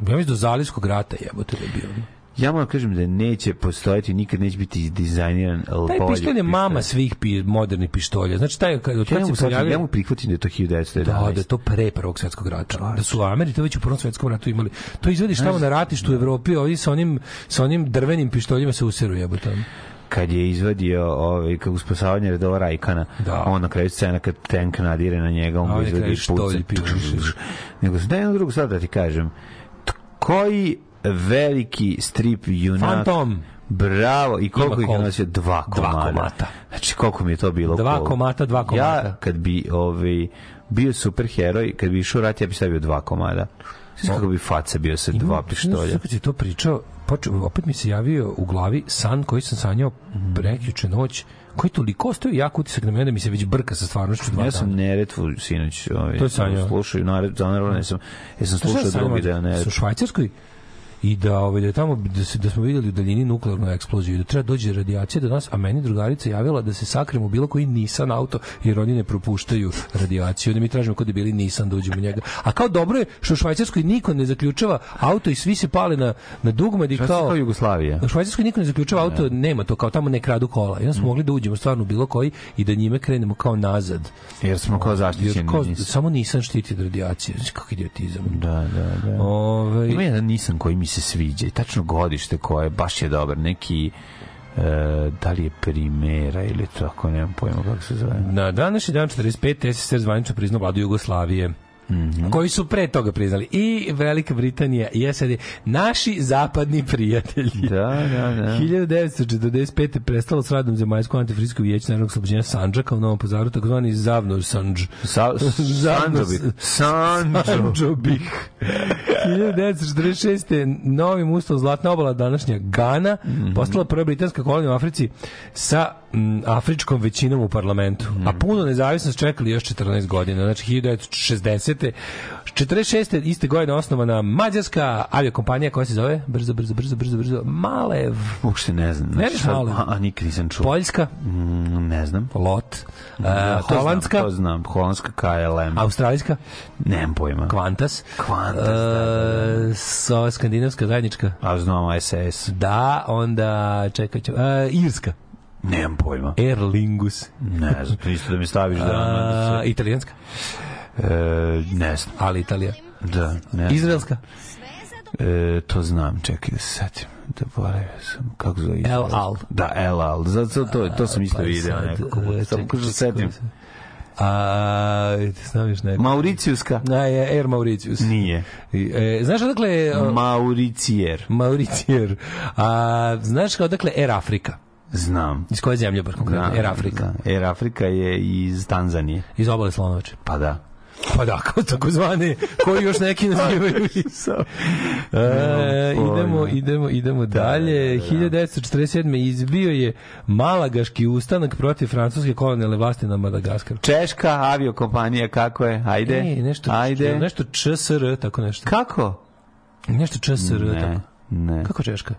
ja mislim do Zalivskog rata jebote da je bio. Ja moram kažem da neće postojati, nikad neće biti dizajniran Taj bolji pištolj je mama svih pi, modernih pištolja. Znači, taj, kad, od Ja kad mogu se sad, pojavio... ja mogu prihvatiti da je to 1911. Da, da je to pre prvog svetskog rata. Da su Ameri to već u prvom svetskom ratu imali. To izvediš tamo na ratištu u Evropi, ovdje sa onim, sa onim drvenim pištoljima se useru jebote. kad je izvadio ovaj kako spasavanje redova Rajkana, Da. on na kraju scena kad tank nadire na njega, on je izvadi puca. [LAUGHS] Nego da jednu drugu sad da ti kažem. Koji veliki strip junak Phantom. Bravo, i koliko Ima ih nosio? Dva Dva komada. komata. Znači, koliko mi je to bilo Dva cool. komata, dva komata. Ja, kad bi ovaj, bio superheroj, kad bi išao rat, ja bi stavio dva komada. Znači, kako bi faca bio sa dva pištolja. Sad kad si to pričao, počeo, opet mi se javio u glavi san koji sam sanjao prekjuče noć, koji je toliko ostao jak utisak na mene da mi se već brka sa stvarnošću dva Ja sam dana. Neretvu sinoć ovaj, To je sanjao. slušao, naravno, naravno, sam, ja sam šta slušao sam drugi deo Sa Neretvu. Švajcarskoj i da ovaj da tamo da, se, da smo vidjeli u daljini nuklearnu eksploziju i da treba dođe radijacija do nas, a meni drugarica javila da se sakremo u bilo koji Nissan auto jer oni ne propuštaju radijaciju. Da mi tražimo kod je bili Nissan da uđemo u njega. A kao dobro je što u Švajcarskoj niko ne zaključava auto i svi se pale na na dugmad i kao kao Jugoslavija. u Švajcarskoj niko ne zaključava auto, nema to, kao tamo ne kradu kola. I onda smo mogli da uđemo stvarno u bilo koji i da njime krenemo kao nazad. Jer smo kao zaštićeni. kao, nisam. samo Nissan štiti od radijacije. Znači, kako idiotizam. Da, da, da. Ove, Ima jedan Nissan koji mi se sviđa i tačno godište koje baš je dobar. Neki e, da li je primera ili tako, nemam pojma kako se zove. Na današnji dan 45. SSR zvanično priznao vladu Jugoslavije. Mhm. koji su pre toga priznali i Velika Britanija i SAD naši zapadni prijatelji Da, da, da. [LAUGHS] 1945. prestalo s radom zemaljsko antifrisko vijeće narodnog slobođenja Sandžaka u Novom pazaru, takozvani Zavnor Sandž. Sa, Sanđobih. Sanđobih. Sanđobih. 1946. novim ustavom Zlatna obala današnja Gana Mhm. postala prva britanska kolonija u Africi sa mm, afričkom većinom u parlamentu. A Mhm. puno nezavisnost čekali još 14 godina. Znači 1960. 46. iste godine osnovana mađarska aviokompanija koja se zove brzo, brzo, brzo, brzo, brzo, Malev. Uopšte ne znam. Ne znaš malo? a, a nikad nisam čuo. Poljska, Mm, ne znam. Lot, Da, uh, to Holandska, Znam, to znam. Holandska KLM. Australijska, Nemam pojma. Kvantas, Kvantas, da, da, da. uh, so, skandinavska zajednička, A znam SS. Da, onda čekaj, ću, uh, Irska. Nemam pojma. Aer Lingus. Ne znam, to isto da mi staviš da... [LAUGHS] da Uh, italijanska, se- e, ne znam. ali Italija. Da, ne znam. Izraelska. E, to znam, čekaj da se setim. Da boravio sam, kako zove? El Al. Da, El Al. Zato to, to sam isto Pa video sad, nekako. e, Samo kako se setim. A, znam još neko. Mauricijuska? Na, je Air Mauritius. Nije. E, znaš odakle... uh, Mauricijer. Mauricijer. A, znaš odakle Air Afrika? Znam. Iz koje zemlje, baš konkretno? Air Afrika. Znam. Air Afrika je iz Tanzanije. Iz obale Slonovače. Pa da. Pa da, kao takozvani, koji još neki nazivaju [LAUGHS] e, idemo, idemo, idemo dalje. 1947. izbio je Malagaški ustanak protiv francuske kolonijalne vlasti na Madagaskaru. Češka aviokompanija, kako je? Ajde. E, nešto, Ajde. nešto ČSR, tako nešto. Kako? Nešto ČSR, Ne, tako. ne. Kako Češka?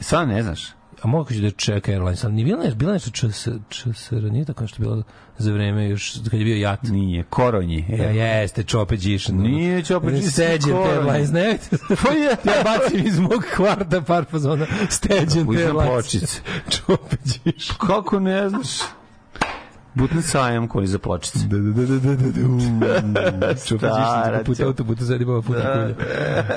Stvarno ne znaš? A mogu da je Čeka Airlines, ali nije bilo, nešto- bilo nešto ČS, ČSR, nije tako nešto bilo za vreme još, kad je bio jat. Nije. Koronji. Ja, jeste, Čope Đišan. Nije Čope Đišan, Steđen. Airlines, ne? Pa je. [LAUGHS] ja bacim iz mog kvarta par fazona. Steđen Airlines. [LAUGHS] Čope Đišan. Kako ne znaš? Butni sajam koji za pločice. Da, da, da, da, da, da, da. [LAUGHS] Đišan, Stara puta autoputa sedi baba puta kulja.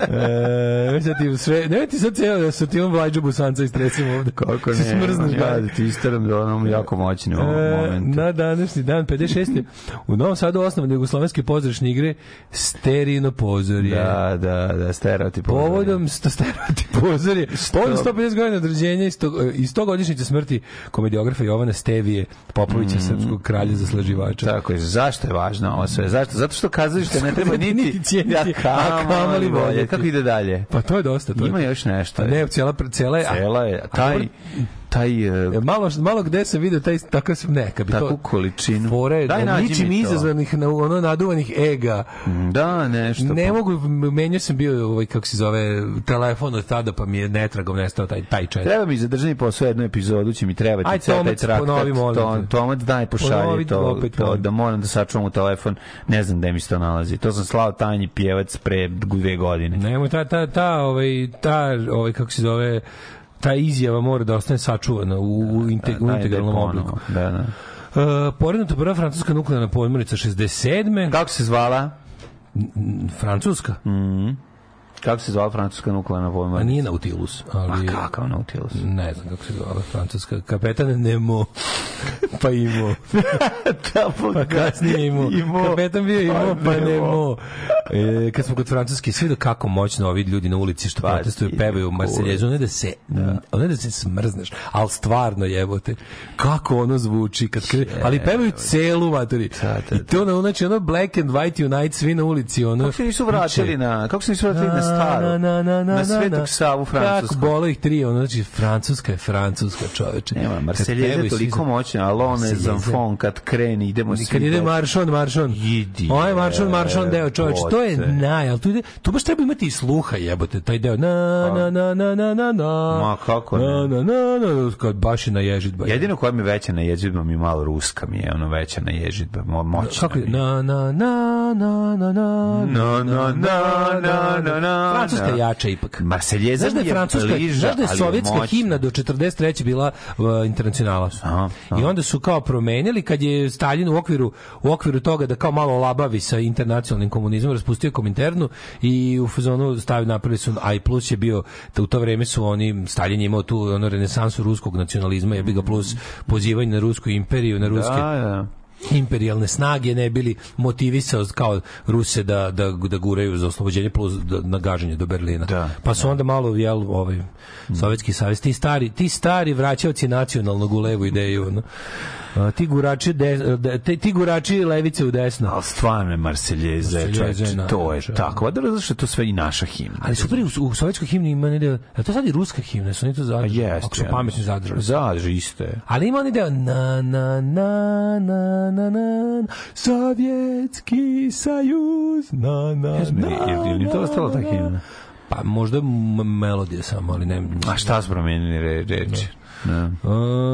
E, sad ti sve, ne ti sad cijelo da su ti on vlađu busanca istresimo ovde. Kako ne? Smrzneš ga. da ti istaram da onom jako moćni u ovom E, momentu. na današnji dan 56. u Novom Sadu osnovane jugoslovenske pozorišne igre Sterino pozorje. Da, da, da, stereotip. Povodom sto stereotip pozorje. Povodom 150 godina od rođenja i sto- i 100 godišnjice smrti komediografa Jovana Stevije Popovića, srpskog srpskog kralja zaslaživača. Tako je, zašto je važno ovo sve? Zašto? Zato što kazalište ne treba niti, Niti cijeniti, ja, a kamoli voljeti. Kako ide dalje? Pa to je dosta. To je. Ima još nešto. Pa ne, cijela, cijela je... a- Cela je, taj, taj, E, Malo, malo gde sam video taj takav neka bi takvu količinu. fore Daj, da ničim izazvanih na ono naduvanih ega. Da, nešto. Ne pa- mogu menjao sam bio ovaj kako se zove telefon od tada pa mi je netragom nestao taj taj chat. Treba mi za državni posao jednu epizodu, će mi trebati Aj, ceo taj traktat. ponovi, molim to, te. Tomac, daj, pošalji Ponovi, to, opet to, da moram da sačuvam u telefon. Ne znam gde mi se to nalazi. To sam slao tanji pjevac pre dve godine. Nemoj ta ta ta ovaj ta ovaj kako se zove ta izjava mora da ostane sačuvana u, u, inte, u Daj, daj integralnom ponovo. obliku. Da, da. Uh, porednuta prva francuska nuklearna podmornica 67. Kako se zvala? Francuska? Kako se zvala francuska nuklearna A podmornica? nije Nautilus, ali... A kakav Nautilus? Ne znam kako se zvala francuska. Kapetan Nemo. [LAUGHS] pa imao. [LAUGHS] da, Pa kasnije imao. Imao. Kapetan bio imao, Pa pa Nemo. Nemo. E, kad smo kod francuske, svi da kako moćno ovi ljudi na ulici što Pa, protestuju, pevaju Marseljezu, one da se, one da se smrzneš, ali stvarno jebote, kako ono zvuči, kad kre, ali pevaju celu materi. da, I to ono, znači ono black and white unite, svi na ulici, ono. Kako se nisu vratili na, kako se nisu vratili na staru? Na, na, na, na, na Svetog na. Savu Francusku. Kako bolo ih tri, ono, znači, Francuska je Francuska, čoveče. Nema, Kad Marseljeza pevaju je svi toliko za- moćna, alone Marseljeza. zamfon, kad kreni, idemo svi. Kad ide baš- maršon, maršon. Idi, Ovaj maršon, maršon deo, čoveč, to je jebote. naj, ali tu, ide, tu baš treba imati i sluha, jebote, taj deo. Na, na, na, na, na, na, na. Ma, kako ne? Na, na, na, na, kad baš je na ježitba. Jedino koja mi je veća na ježitba mi je malo ruska mi je, ono veća na ježitba, mo, moćna Kako je? mi je. Na, na, na, na, na, na. Na, na, na, na, na, na. Francuska je jača ipak. Marseljeza Znaš da je je francuska, bliža, znaš da je sovjetska himna do 43. bila uh, internacionala. Aha, aha. I onda su kao promenili kad je Stalin u okviru u okviru toga da kao malo labavi sa internacionalnim komunizmom raspustio Kominternu i u fazonu stavio napravili su a i plus je bio da u to vreme su oni Stalin je imao tu ono renesansu ruskog nacionalizma je bi ga plus pozivanje na rusku imperiju na ruske Da, da. Imperijalne snage ne bili motivisao kao Ruse da, da, da guraju za oslobođenje plus da, na gaženje do Berlina. Da, pa su onda malo jel, ovaj, Sovjetski savez, ti stari, ti stari vraćavci nacionalnog u levu ideju. ono. A, ti gurači, de, de, te- ti gurači levice u desno. Ali stvarno je Marseljeza, to je tako. Da, zato što je to sve i naša himna. Ali super, je, u, u sovjetskoj himni ima ne a to sad i ruska himna, su oni to zadržali, jeste. ako su pametni zadržali. Zadrži, isto je. Ali ima oni deo na na na na na na Sovjetski sajuz na na na je- li to na, ostala ta na. himna? Pa možda melodija samo, ali ne. A šta su promenili re, reči? Da.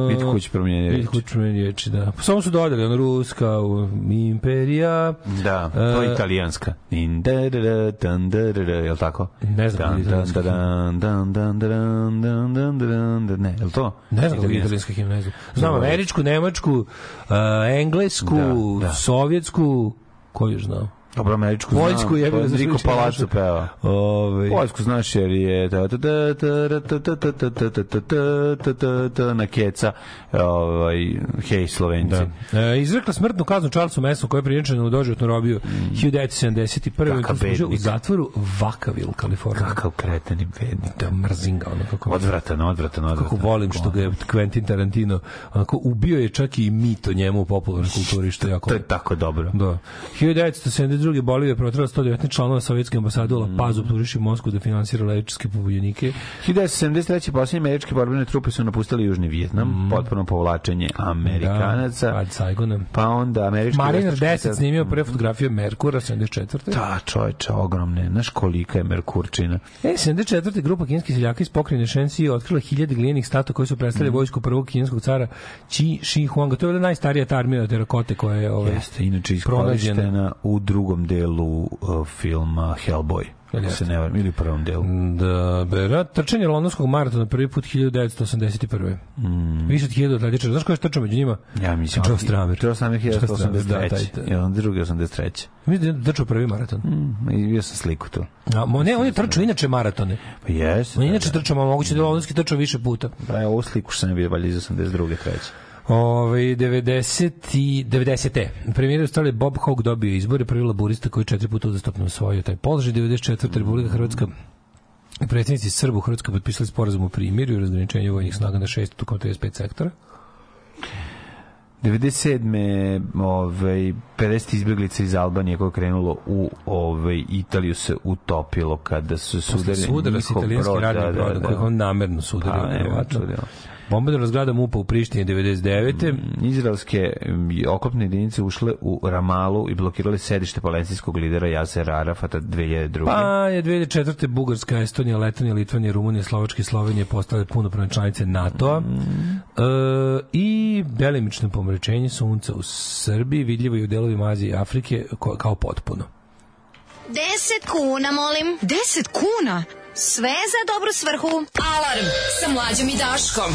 Vidite ko će promijeniti reči. ko će promijeniti reči, da. Pa samo su dodali, ono, ruska, imperija. Da, to je italijanska. In da da da dan da da da, je li tako? Ne znam Dan dan da dan dan dan da dan dan dan da dan da ne, je li to? Ne znam kako je Italijanska. italijanska himna, ne znam. Znam američku, nemačku, uh, englesku, Da, da. sovjetsku, koju još znam? Dobro, američku Poljsku znam. je to bilo za Palazzo naše. peva. Ove, Poljsku znaš jer je ta- ta- ta- ta- ta- ta- ta- ta- ta- ta- ta- ta- ta- ta- ta- na keca ovaj, hej Slovenci. Da. E, izrekla smrtnu kaznu Charlesu Mansoну koji je priječen u doživotnu robiju 1971. Mm. Kakav Kakav služio u bednik. zatvoru Vakaville, Kalifornija. Kakav kreten i bednik. Da mrzim ga, ono kako... Odvratan, odvratan, odvratan. Kako volim što ga je Quentin Tarantino onako ubio je čak i mit o njemu u popularnoj kulturi što je jako To je tako dobro. Da. 1972. Bolivija protrala 119 članova sovjetske ambasade u La Paz optužiši Moskvu da finansira levičarske pobunjenike. 1973. posljednje američke borbene trupe su napustili Južni Vjetnam, potpuno povlačenje Amerikanaca. Da, pad Saigona. Pa onda američki... Mariner veštački 10 sad- snimio prve fotografije Merkura 74. Da, čoveče, ogromne. Znaš kolika je Merkurčina? E, 74. grupa kineskih seljaka iz pokrajine Shenxi otkrila hiljade glijenih statua koji su predstavljali vojsku prvog kineskog cara Qi Shi Huanga. To je najstarija ta armija terakote koja je ovaj, Jeste, inače iskorištena u drugom delu uh, filma Hellboy. Jeste. se ne varam, ili u prvom delu. Da, bera, trčanje londonskog maratona prvi put 1981. Mm. Više od 1000 atletičara. Znaš ko je trčao među njima? Ja mislim... Joe Stramer. Joe Stramer Joe Stramer, da, 1983. taj, taj. I onda drugi 83. Mislim da je trčao prvi maraton. Mm, I bio sam sliku tu. A, mo, ne, on je trčao inače maratone. Pa jes. On je inače trčao, ma moguće da je londonski trčao više puta. Pa ja ovu sliku što sam vidio valjda iz 82. treće. Ove, 90 i 90. Premijer Australije Bob Hawke dobio izbore, prvi laburista koji četiri puta uzastopno osvojio taj položaj. 94. Republika Hrvatska predsjednici Srbu Hrvatska potpisali sporazum o primirju i razgraničenju vojnih snaga na 6 tokom 35 sektora. 97. ovaj 50 izbjeglica iz Albanije koje krenulo u ovaj Italiju se utopilo kada su sudarili njihov brod. Posle sudara s italijanski radnim brodom, da, da, da. koji on namerno sudarili. Pa, nema, Bombardovna zgrada MUPA u Prištini 99. Mm, izraelske mm, okopne jedinice ušle u Ramalu i blokirale sedište palestinskog lidera Jasera Arafata 2002. Pa je 2004. Bugarska, Estonija, Letonija, Litvanija, Rumunija, Slovačka i Slovenija postale punopravne članice NATO-a. Mm. E, I belimično pomrećenje sunca u Srbiji vidljivo je u delovima Azije i Afrike kao potpuno. 10 kuna, molim. 10 kuna? Sve za dobru svrhu. Alarm sa mlađom i Daškom.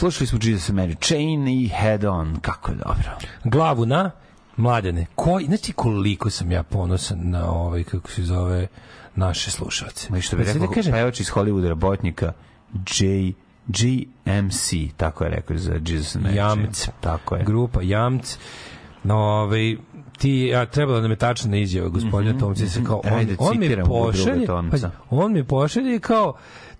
Slušali smo Jesus and Mary Chain i Head On. Kako je dobro. glavu na mladene. Koji, znači koliko sam ja ponosan na ovaj, kako se zove, naše slušalce. Ma i što bi Pa sad rekao da kažem, pevač iz Hollywood rabotnika J GMC, tako je rekao za Jesus and Mary Jamc. Chain. Tako je. grupa Jamc, no, ovaj, ti, ja, trebala nam je tačna izjava gospodina Mhm, Tomca, se kao, mhm. on, Ajde, on mi pošalje, on mi pošalje kao,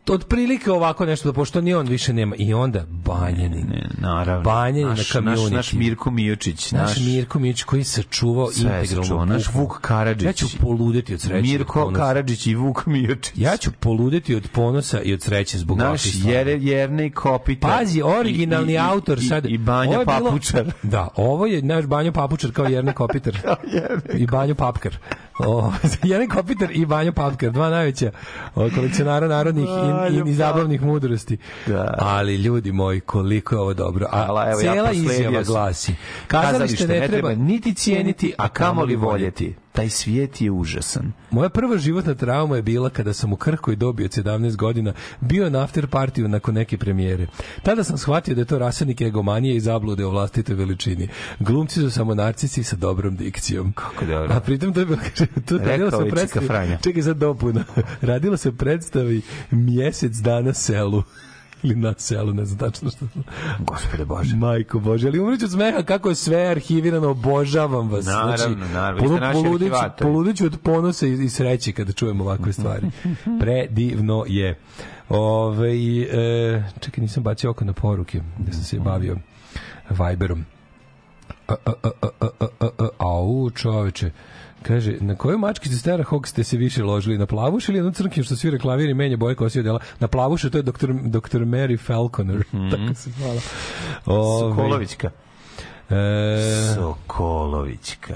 otprilike ovako nešto, da pošto ni on više nema, i onda Banjanin. Ne, naravno. Banjanin na naš, community. naš, naš Mirko Mijočić. Naš, Mirko Mić koji sačuvao sačuvao, naš. Vuk Karadžić. Ja ću poludeti od sreće. Mirko. Karadžić i Vuk Mijočić. Ja ću poludeti od ponosa i od sreće zbog Naš stvari. Jere, Jernej Kopitar. Pazi, originalni I- i- i- autor i- sad. I Banja Ovo je bilo- Papučar. Da, ovo je naš Banjo Papučar kao Jernej Kopitar. [LAUGHS] I Banjo Papkar. [LAUGHS] O, Jernej Kopitar i Banjo Papkar, dva najveća o, kolekcionara narodnih i, i, i zabavnih mudrosti. Da. Ali ljudi moji, koliko je ovo dobro. A Ala, evo, ja cela prosledio izjava glasi. Kazalište ne treba niti cijeniti, a kamoli voljeti. Taj svijet je užasan. Moja prva životna trauma je bila kada sam u Krhkoj dobio 17 godina bio na after partiju nakon neke premijere. Tada sam shvatio da je to rasadnik egomanije i zablude o vlastitoj veličini. Glumci su samo narcisi sa dobrom dikcijom. Kako dobro. A pritom to je bilo, [LAUGHS] to Rekao radilo se predstavi. Franja. Čekaj sad dopuna. [LAUGHS] Radilo se predstavi mjesec dana selu ili na selu, ne znam tačno što. Gospode Bože. Majko Bože, ali umreću od smeha kako je sve arhivirano, obožavam vas. Naravno, znači, naravno, polu, poludiću, poludiću od ponosa i, i sreće kada čujem ovakve stvari. [LAUGHS] Predivno je. Ove, e, čekaj, nisam bacio oko na poruke, ja sam se bavio Viberom. E, e, e, au, a Kaže, na koju mačkicu Stara Hawk ste se više ložili? Na plavuš ili jednu crnkim što svira klavir i menja boje kosije dela? Na plavušu, to je doktor, doktor Mary Falconer. [LAUGHS] Tako se hvala. Ove, Sokolovićka. E, Sokolovićka.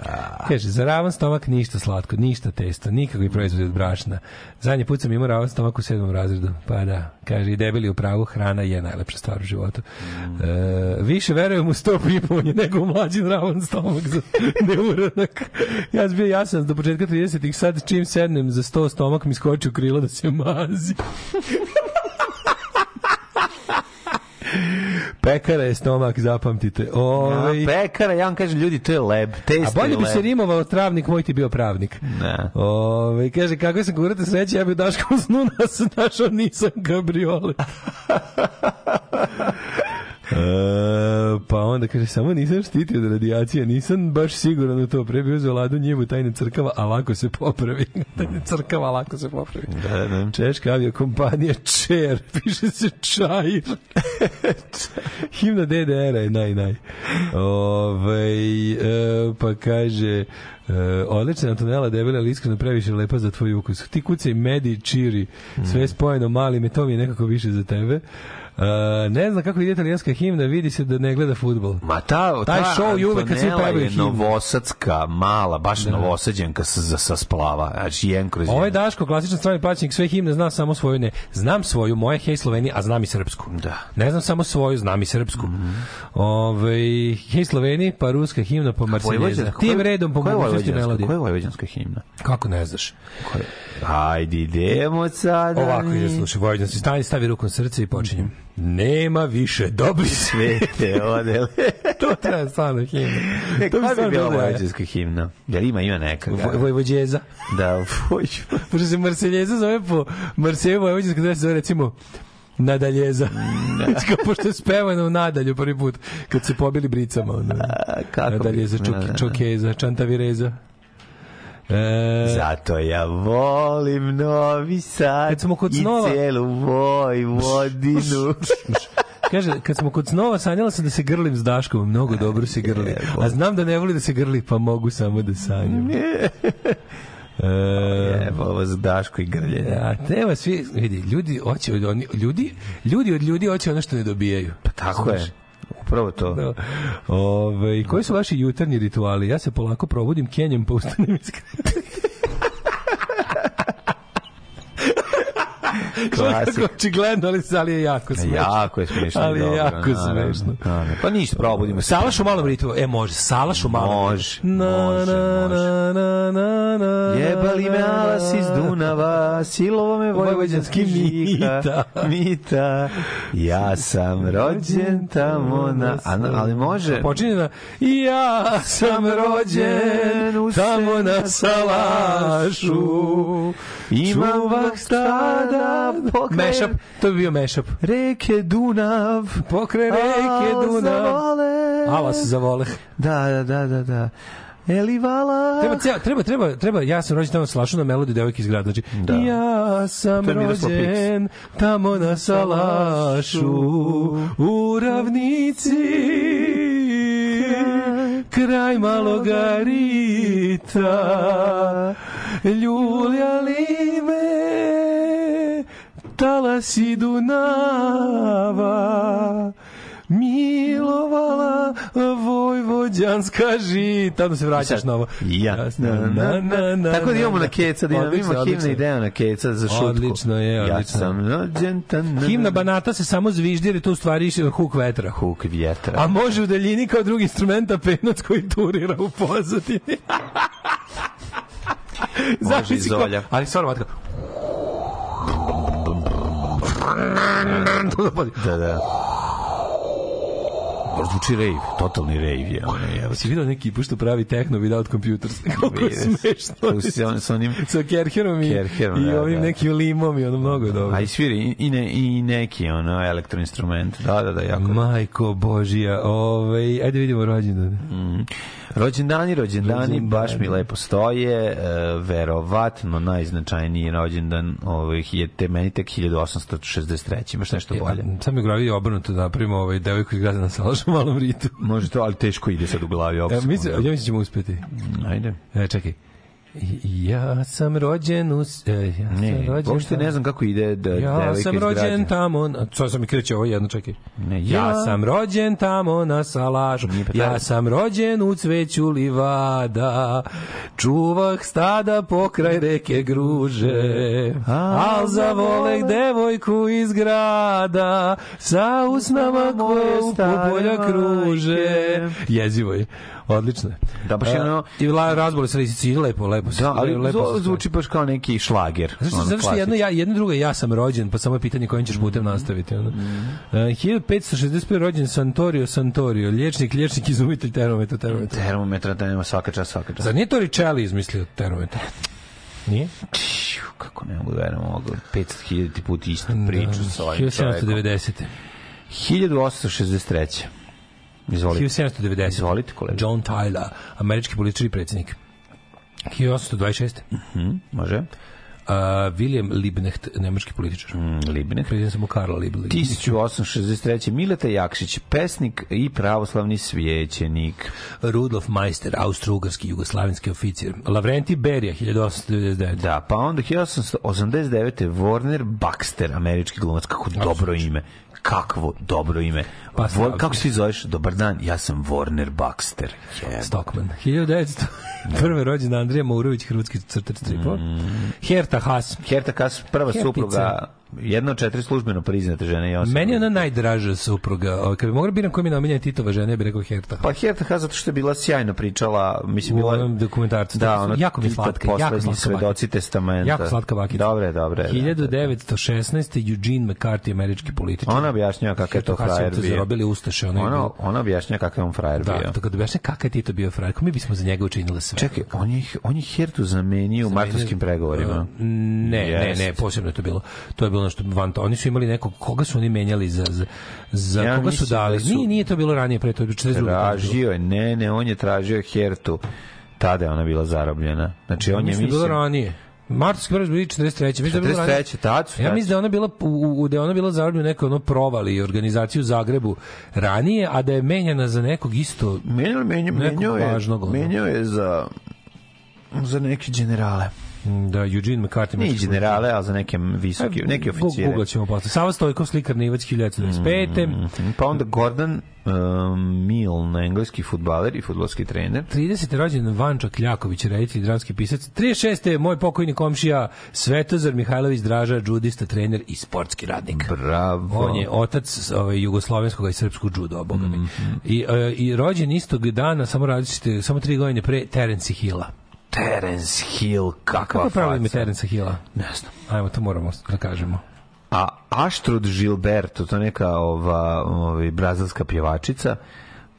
Kaže, za ravan stomak ništa slatko, ništa testo, nikakvi proizvodi od brašna. Zadnji put sam imao ravan stomak u sedmom razredu. Pa da, kaže, i debeli u pravu, hrana je najlepša stvar u životu. E, više verujem u sto pipovanje nego u mlađin ravan stomak za [LAUGHS] neuranak. Ja sam bio jasan do početka 30-ih, sad čim sednem za sto stomak mi skoči u krilo da se mazi. [LAUGHS] Pekara je stomak, zapamtite. Ove, Ja, pekara, ja vam kažem, ljudi, to je leb. A bolje bi se rimovao travnik, moj ti bio pravnik. Ne. Ove, kaže, kako sam kurate sreće, ja bi u Daškom snu nas [LAUGHS] našao nisam kabriole. [LAUGHS] E, pa onda kaže, samo nisam štitio od radijacije, nisam baš siguran u to. Pre bi uzeo ladu njivu, taj ne crkava, a lako se popravi. [LAUGHS] taj ne crkava, a lako se popravi. Da, da. Češka aviokompanija Čer, [LAUGHS] piše se Čair. [LAUGHS] Himna DDR-a je naj, naj. Ove, e, pa kaže, e, odlična Antonella Debela, ali iskreno previše lepa za tvoj ukus. Ti kucaj medi, čiri, sve spojeno malim, to mi je nekako više za tebe. E, ne znam kako ide italijanska himna, vidi se da ne gleda futbol. Ma ta, Taj ta show je uvek kad svi Antonella pevaju je himnu. novosadska, mala, baš novosađenka sa, sa splava. Znači, jedan kroz Ovo je. Daško, klasičan strani plaćenik, sve himne zna samo svoju, ne. Znam svoju, moje hej Slovenija, a znam i srpsku. Da. Ne znam samo svoju, znam i srpsku. Ove, hej Sloveniji, pa ruska himna, pa. Vojvođanska- Tim redom po vojvođanska-. Koja je vojvođanska himna? Kako ne znaš? Koja- Ajde, idemo sada. Ovako je, slušaj, Vojvođanski, stani, stavi ruku na srce i počinjem. Nema više dobri sve. Svete [LAUGHS] odele. to treba stvarno himna. Ne, To bi stvarno bila vojvođanska himna? Jel ima, ima neka? Voj- Vojvođeza. Da, voj... Pošto se Marseljeza zove po Marseju Vojvođanska, da se zove recimo Nadaljeza. [LAUGHS] Kao pošto je spevano u nadalju prvi put, kad se pobili bricama. Ono. kako Nadaljeza, da, da, da. čok, čokeza, čantavireza. E, Zato ja volim Novi Sad Kad smo kod i snova- celu Vojvodinu. kaže, kad smo kod snova, sanjala sam da se grlim s Daškom, mnogo dobro se grli. A znam da ne voli da se grli, pa mogu samo da sanjam. E, Evo, ovo za Daško i grljenje. Ja, treba svi, vidi, ljudi hoće od oni, ljudi, ljudi od ljudi hoće ono što ne dobijaju. Pa tako je. Upravo to. Da. Ove, koji su vaši jutarnji rituali? Ja se polako probudim kenjem pa ustanem iz. Klasik. Očigledno, ali, ali je jako smešno. Jako je smešno. Ali je jako smešno. Pa ništa, probudimo se. Salaš u malom ritmu. E, može. Salaš u malom Može, može, na, može. na, na, na, na. Jebali me alas iz Dunava, silovo me vojvođanski mita, [LAUGHS] Mita. Ja sam rođen tamo na... Ali može... Počinje na Ja sam rođen tamo na Salašu. Imam vak stada pokraj... Mešap, to bi bio mešap. Reke Dunav. Pokraj reke Dunav. zavole. Alas za voleh. Da, da, da, da, da. Elivala. Treba, ceo, treba, treba, treba, ja sam rođen tamo na Salašu na melodiju devojke iz grada. Znači, Da. ja sam rođen tamo na Salašu, u ravnici, kraj maloga rita, ljuljali me, talasi Dunava, milovala vojvođanska žita. Onda se vraćaš Sad, na ovo. Ja. Jasno, na, na, na, Tako da imamo na. na keca, da imamo, ima himna odlično. ideja na keca za šutku. Odlično je, Ja odlično. sam rođen tan... Himna banata se samo zviždi jer je to u stvari huk vetra. Huk vjetra. A može u daljini kao drugi instrumenta penac koji turira u pozadini. [LAUGHS] Može i Zolja. Ali stvarno matka. Da, da. Zvuči rave, totalni rave je. Ono, je. Si vidio neki što pravi techno without computers? Kako je smešno. Si on- sa onim- Sa Kerherom i, Kerherom, i da, ovim da. nekim limom i ono mnogo je dobro. A i sviri i, i, ne, i neki ono elektroinstrument. Da, da, da, jako. Majko Božija, ovaj, ajde vidimo rođendan. Mm. Rođendani, rođendani, baš mi lepo stoje, e, verovatno najznačajniji rođendan ovih je te meni tek 1863. Imaš nešto bolje? Sam mi u glavi obrnuto da napravimo ovaj devojku iz grada na Salašu [LAUGHS] u malom ritu. Može to, ali teško ide sad u glavi. E, mislim, sekunda. ja mislim da ćemo uspeti. Ajde. E, čekaj. Ja sam rođen u... E, ja sam Ne, rođen uopšte ne znam kako ide da Ja sam rođen tamo, na, co sam mi kreće ovo jedno, čekaj. Ne, ja, ja- sam rođen tamo na pa ja sam rođen u cveću livada, čuvah stada pokraj reke Gruže, al za volek devojku iz grada, sa usnama koje u polja kruže. Jezivo je, odlično je. Da, baš je E, ono- I la, razbole se lisici, lepo, lepo. Da, ali lepo zvuči baš kao neki šlager. Ono, zato što jedno, ja, jedno drugo ja sam rođen, pa samo je pitanje kojim ćeš putem nastaviti. Ono. Uh, 1565. rođen Santorio Santorio, liječnik, liječnik, izumitelj termometra, termometra. Termometra, da nema svaka čast, svaka čast. Zar nije to Ričeli izmislio termometar? Nije? Čiju, kako ne mogu da verujem mogu 500.000 put istu priču sa ovim čovekom. 1790. 1863. Izvolite. 1790. Izvolite, kolega. John Tyler, američki politički predsjednik. 1826. Mhm, može. Uh, William Liebknecht, nemački političar. Mm, Liebknecht. Prezivam samo Karla Liebknecht. 1863. Mileta Jakšić, pesnik i pravoslavni svećenik. Rudolf Meister, austro-ugarski jugoslavenski oficir. Lavrenti Berija, 1899. Da, pa onda 1889. Warner Baxter, američki glumac, kako dobro ime. Kakvo dobro ime. Pa, Vor, kako se ti zoveš? Dobar dan, ja sam Warner Baxter. Jebe. Stockman. 1900. Prve rođena Andrija Maurović, hrvatski crtač stripova. Herta Haas. Herta Kas, prva Hertica. supruga, jedna od četiri službeno priznate žene i osobe. Meni je ona najdraža supruga. Kad bi mogla biram koja mi je namiljena Titova žena, ja bih rekao Herta. Pa Herta Kas zato što je bila sjajno pričala, mislim U bila onom dokumentarcu. Da, ono Jako mi je slatka, jako slatka svedoci testamenta. Jako slatka bakica. Dobre, dobre. 1916. Eugene McCarthy, američki političar. Ona objašnjava kakav je to frajer bio. zarobili ustaše. Je Ona, bilo- ona objašnjava kakav je on frajer Da, bio. tako da objašnja kakav je Tito bio frajer. Kako mi bismo za njega učinili sve. Čekaj, on je, on je Hertu zamenio u martovskim pregovorima. Ne, ne, ne, posebno je to bilo. To je bilo nešto van to. Oni su imali nekog koga su oni menjali za za, za Ja koga su mislim dali. da su- Nije, nije to bilo ranije, pre to je 42. Tražio je, ne, ne, on je tražio Hertu. Tada je ona bila zarobljena. Znači, on je, mislim, da je mislim, bilo ranije. Martovski pregovor bili 43. Mislim da je bilo ranije. 43. tad su. Ja mislim da ona bila u, u, da ona bila zarobljena nekoj ono provali organizaciju u Zagrebu ranije, a da je menjana za nekog isto Menjao, menjao, menjao je, važnog, ono. menjao je za za neke generale. Da, Eugene McCarthy. Nije generale, ali za neke visoki, E, neki Gu- oficire. Googlat ćemo posle. Sava Stojkov, slikar Nivac 1995. Mhm. Pa onda Gordon um, Milne, engleski futbaler i futbolski trener. 30. rođen Vanča Kljaković, reditelj i dramski pisac. 36. je moj pokojni komšija Svetozar Mihajlović Draža, džudista, trener i sportski radnik. Bravo. On je otac ovaj, jugoslovenskog i srpskog judoa, boga mi. Mhm. I, e, I rođen istog dana, samo različite, samo tri godine pre Terence Hilla. Terence Hill, kakva Kako je pravo ime faca. Terence Hilla? Ne znam. Ajmo, to moramo da kažemo. A Aštrud Gilberto, to neka ova, ovaj, brazilska pjevačica,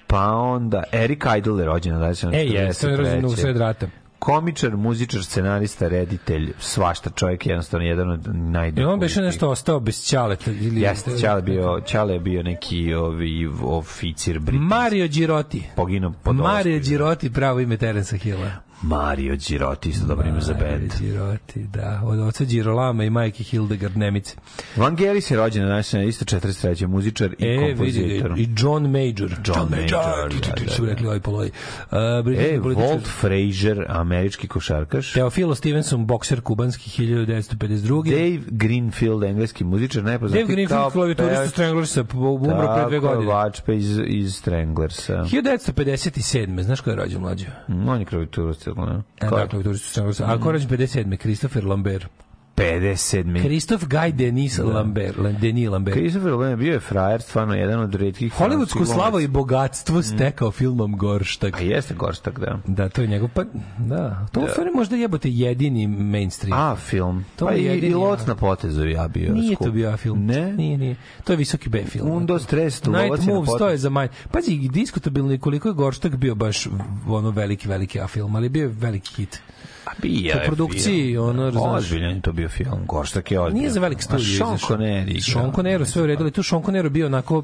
pa onda Eric Idle je rođen na 20. E, je, to je rođen u sred rata. Komičar, muzičar, scenarista, reditelj, svašta čovjek, jednostavno jedan od I najduhovitijih. on beše nešto ostao bez ćaleta. Ili, Jeste, Čale bio, Čale je bio neki ovi oficir britanski. Mario Girotti. Poginuo pod Mario. Girotti, pravo ime Terence Hilla. Mario Girotti, isto dobro ime za band. Girotti, da. Od oca Girolama i majke Hildegard Nemice. Vangelis je rođen na isto 43. muzičar i E, vidi, kompozitor. i John Major. John Major, ti, ti, ti, da, su da, rekli ovaj poloj. Uh, E, političar. Walt Frazier, američki košarkaš. Teofilo Stevenson, bokser kubanski 1952. Dave Greenfield, engleski muzičar, najpoznatiji Dave Greenfield, klavijaturista Stranglersa, umro pre dve godine. Vačpe iz, iz Stranglersa. 1957. Znaš ko je rođen mlađo? Mm, On je klavijaturista, ne? E, Ko je? Da, klavijaturista Stranglersa. A ko je rođen 57. Christopher Lambert. 57. Christophe Guy Denis Lambert. Lan- Denis Lambert. Christopher Lambert bio je frajer, stvarno jedan od redkih Hollywoodsku slavu i bogatstvo stekao filmom Gorštag. A jeste Gorstak, da. Da, to je njegov, pa, da. To da. je možda jebote jedini mainstream. A, film. To pa je i, jedini, i Lot ja. na potezu ja bio. Nije skup. to bio A film. Ne? Nije, nije. To je visoki B film. Undo stres, tu Night Moves, to je za manje. Pazi, diskutabilno je koliko je Gorštag bio baš ono veliki, veliki A film, ali bio je veliki hit. A bio Po je produkciji, film. ono, znaš. Ozbiljan je to bio film. Gorstak je ozbiljan. Nije za velik studio. A Sean. Connery. Sean Connery sve uredili. Tu Sean Connery bio onako...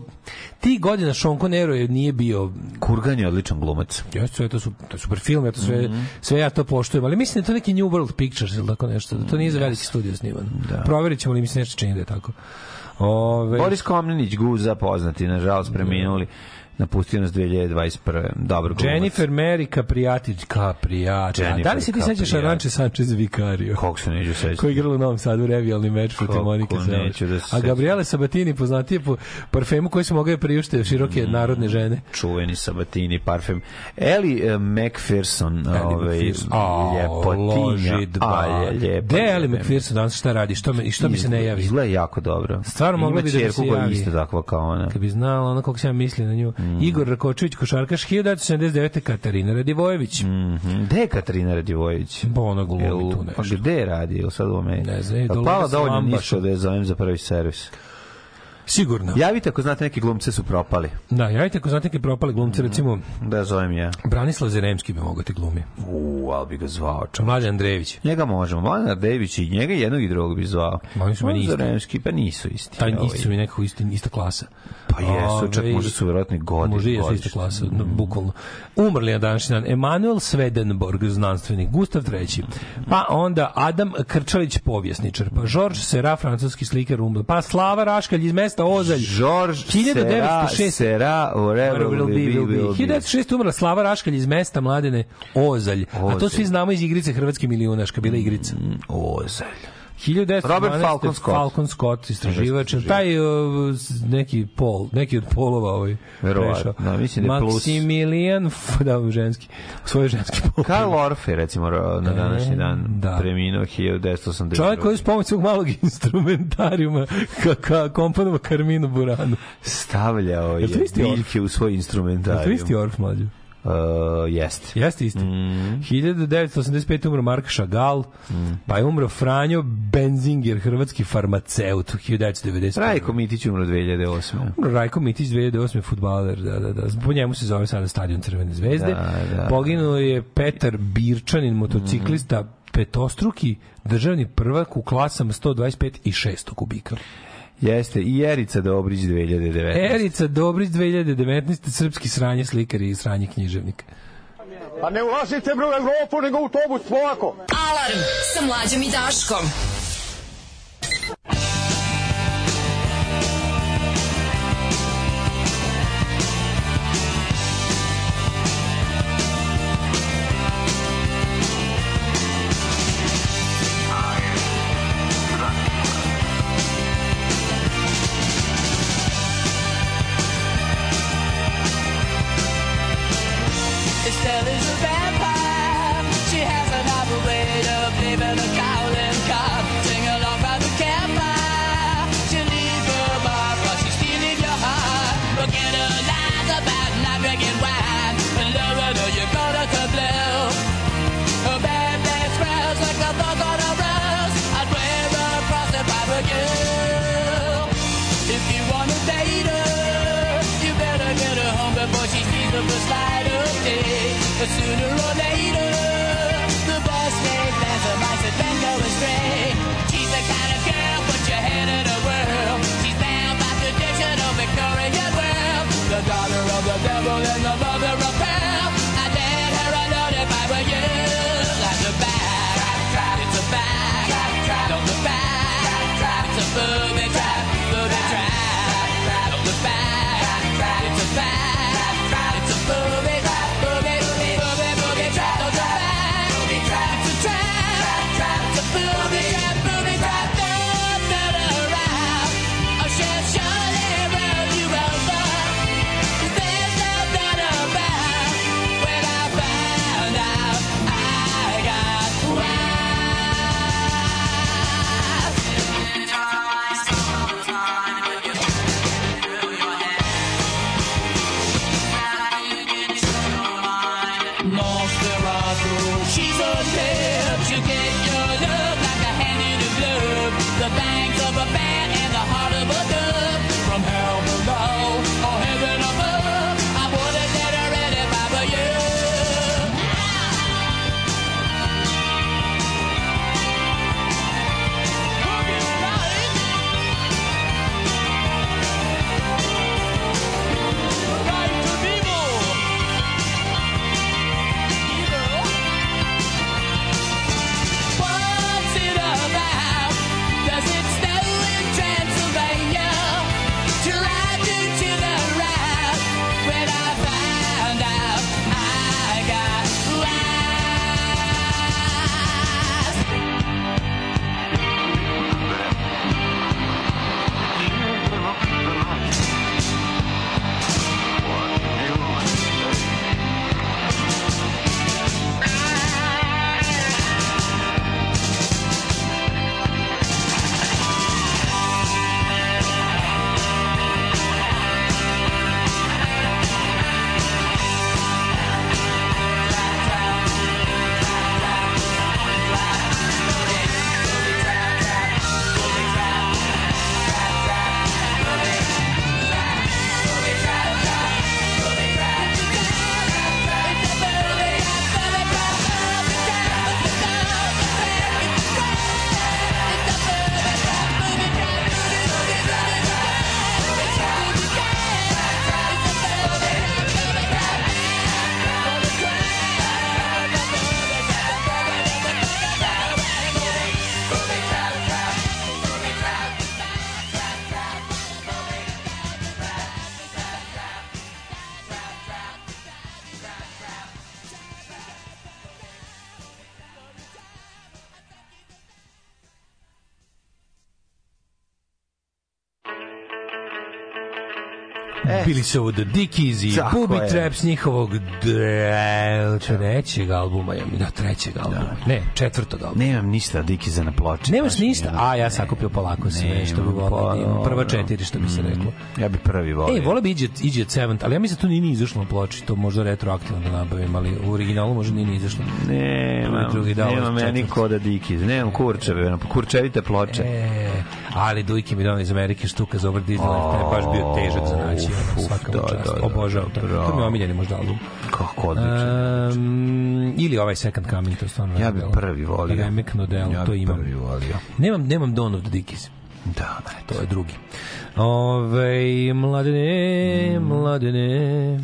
Ti godina Sean Connery je nije bio Kurgan je odličan glumac. Jeste, to su to je super film, ja to sve Mhm. sve ja to poštujem, ali mislim da to neki New World Pictures ili tako nešto. Da to nije za veliki studio snimano. Da. Proverićemo li mi se nešto čini da je tako. Ove, Boris Komnenić, Guza, poznati, nažalost preminuli. Napustio nas 2021. Dobro glumac. Jennifer Mary Capriati, Capriati. Da li se ti sećaš. Aranče Sanchez Vicario? Kako se neću sećati? Koji je igrala u Novom Sadu revijalni meč protiv Monike neću da se A. Gabriele Sabatini poznatije po parfemu koji su mogli priušte široke Mm. narodne žene. čuveni Sabatini parfem. Ellie uh, McPherson, ovaj, McPherson. A, ljepotinja. loži dva. A, lijepa. Gde je Ali lijepa. McPherson danas šta radi? Što, me, i što mi se ne javi? Izgleda jako dobro. Stvarno mogla Ima bi da mi ćerku se koja je javi. isto takva kao ona. Kad bi znala ono kako se ja misli na nju. Mm. Igor Rakočević, košarkaš, 1979. Katarina Radivojević. Mhm. Gde je Katarina Radivojević? Pa ona glumi tu Pa nešto. gde radi? Jel sad u meni? Ne znam, Dolores Pala dovoljno Lambaša. ništa da je zovem za prvi servis. Sigurno. Javite ako znate neki glumce su propali. Da, javite ako znate neke propale glumce, recimo Da zovem ja. Branislav Zeremski bi mogao ti glumi. U, ali bi ga zvao čovječ. Mladen Andrejević. Njega možemo. Mladen Dević i njega jednog i drugog bi zvao. Ma, oni su meni isti. Zaremski, pa nisu isti. Taj Ovaj. isti su mi nekako isti, ista klasa. Pa jesu, čak možda su vjerojatno i godin. Možda jesu ista klasa, no, bukvalno. Umrli na današnji dan. Emanuel Swedenborg, znanstvenik. Gustav III. Pa onda Adam Krčalić, povjesničar. Pa Georges Sera, francuski slikar umrli. Pa Slava Raškalj iz mesta Ozalj. Sera, 1906. Sera, whatever will be, will be. 1906. umrla Slava Raškalj iz mesta Mladene Ozalj. A to Ozalj. svi znamo iz igrice Hrvatski milijunaška, bila igrica. Ozalj. 1912. Robert Falcon Scott. Falcon Scott, istraživač. Taj uh, s- neki pol, neki od polova ovaj. Verovatno, da, mislim da je plus. Maximilian, da, ženski. Svoj ženski [LAUGHS] pol. Karl Orfe, recimo, na današnji dan da. preminuo 1982. Čovjek koji uz pomoć svog malog instrumentarijuma ka, ka, komponova Karminu Buranu. stavljao je biljke u svoj Je to instrumentarijum. isti Orf, mlađo? Uh, jeste. Jeste isti. Mm. 1985. umro Mark Chagall, pa je umro Franjo Benzinger, hrvatski farmaceut, 1990. Rajko Mitić umro 2008. Umro Rajko Mitić 2008. futbaler, da, da, da. Po njemu se zove sada stadion Crvene zvezde. Da, da. Poginuo je Petar Birčanin, motociklista, petostruki državni prvak u klasama 125 i 600 kubika. Jeste, i Erica Dobrić 2019. Erica Dobrić 2019. srpski sranje slikar i sranje književnik. Pa ne ulazite bre u Evropu, nego u autobus, polako. Alarm sa mlađom i Daškom. Ovo The Dickies i Tako Booby je. Traps njihovog d- trećeg albuma, ja mi da trećeg albuma. Ne, četvrtog albuma. Nemam ništa Dikiza na ploči. Nemaš ništa? A, ja sakupio polako sve, što bi pa, da imam. Prva četiri, što bi se Mm, reklo. Ja bi prvi volio. Ej, vole bi iđe, iđe Seventh, ali ja mislim da to nije ni izašlo na ploči, to možda retroaktivno da nabavim, ali u originalu možda nije ni izašlo. Prvi, drugi, da, nema meni koda Dikiz. Nemam kurčeve, kurčevite ploče. E, ali Dujke mi donali iz Amerike štuka za over Disneyland, taj je baš bio težak za naći, Uf, svaka da, čast, da, da, obožavam to. To mi je omiljeni možda album. Kako odlično. Um, ili ovaj Second Coming, to je stvarno Ja bi delo. prvi volio. Remekno delo, Ja to imam. prvi volio. Nemam, nemam Dawn of the Dickies. Da, To je drugi. Ove, mladene, mladene.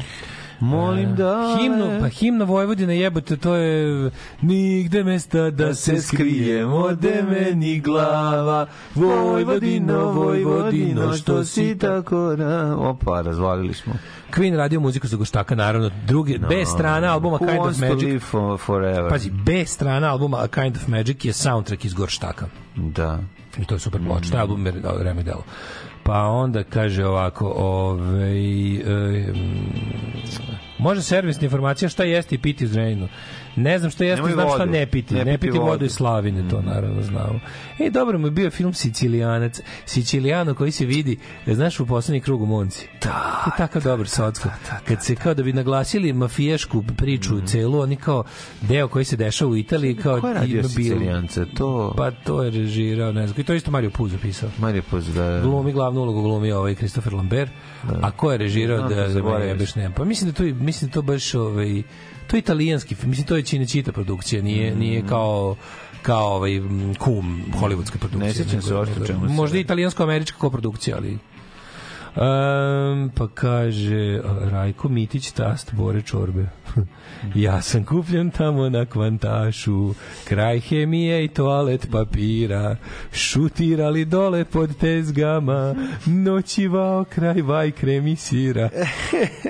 Molim da... Himnu, pa himna Vojvodina jebote, to je nigde mesta da se skrijem, ode meni glava, Vojvodino, Vojvodino, što si tako na... Opa, razvalili smo. Queen radio muziku za Goštaka, naravno. Drugi, B strana albuma Kind of Magic. for, forever? Pazi, B strana albuma A Kind of Magic je soundtrack iz Gorštaka. Da. I to je super ploča. Taj album je remek delo. Pa onda kaže ovako, ovaj, e, može servisna informacija šta jesti i piti u Zrenjaninu. Ne znam šta jeste, Nemoj znam šta vodu. ne piti. Ne Ne, piti piti vodu vodu. iz Slavine, to naravno znamo. E, dobro mu je bio film Sicilijanac. Sicilijano koji se vidi, znaš, u poslednji krug u Monci. Da. Je takav dobar socko. Kad se kao da bi naglasili mafiješku priču celu, oni kao deo koji se dešava u Italiji, kao Ko je radio Sicilijance? To... Pa to je režirao, ne znam. I to isto Mario Puzo pisao. Mario Puz, da... Glumi glavnu ulogu glumi ovaj Christopher Lambert. A ko je režirao Znam, da, da me zaboravio jebeš sam. nema? Pa mislim da to mislim da to baš ovaj to je italijanski film, mislim to je Cinecittà produkcija, nije nije kao kao ovaj kum hollywoodska produkcija. Ne sjećam se o čemu Možda italijansko-američka koprodukcija, ali Um, pa kaže Rajko Mitić, tast Bore Čorbe. [LAUGHS] ja sam kupljen tamo na kvantašu, kraj hemije i toalet papira, šutirali dole pod tezgama, noćivao kraj vaj kremi sira.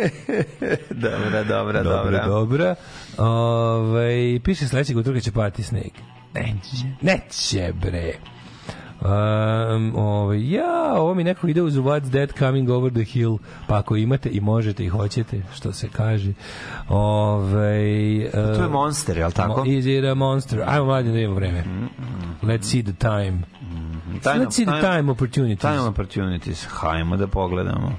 [LAUGHS] dobra, dobra, Dobra, dobra. dobra. Ove, piše sledećeg utorka će pati sneg. Neće. Neće, bre. Um, ovaj, ja, ovo mi neko ide uz What's That Coming Over the Hill, pa ako imate i možete i hoćete, što se kaže. Ove, To je Monster, je li tako? Is it a monster? Ajmo mlađe da imamo vreme. Let's see the time. Time- Let's see the time- time opportunities. Time opportunities. Hajmo da pogledamo.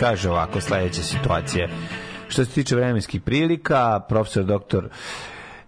Kaže ovako, sledeća situacija. Što se tiče vremenskih prilika, profesor doktor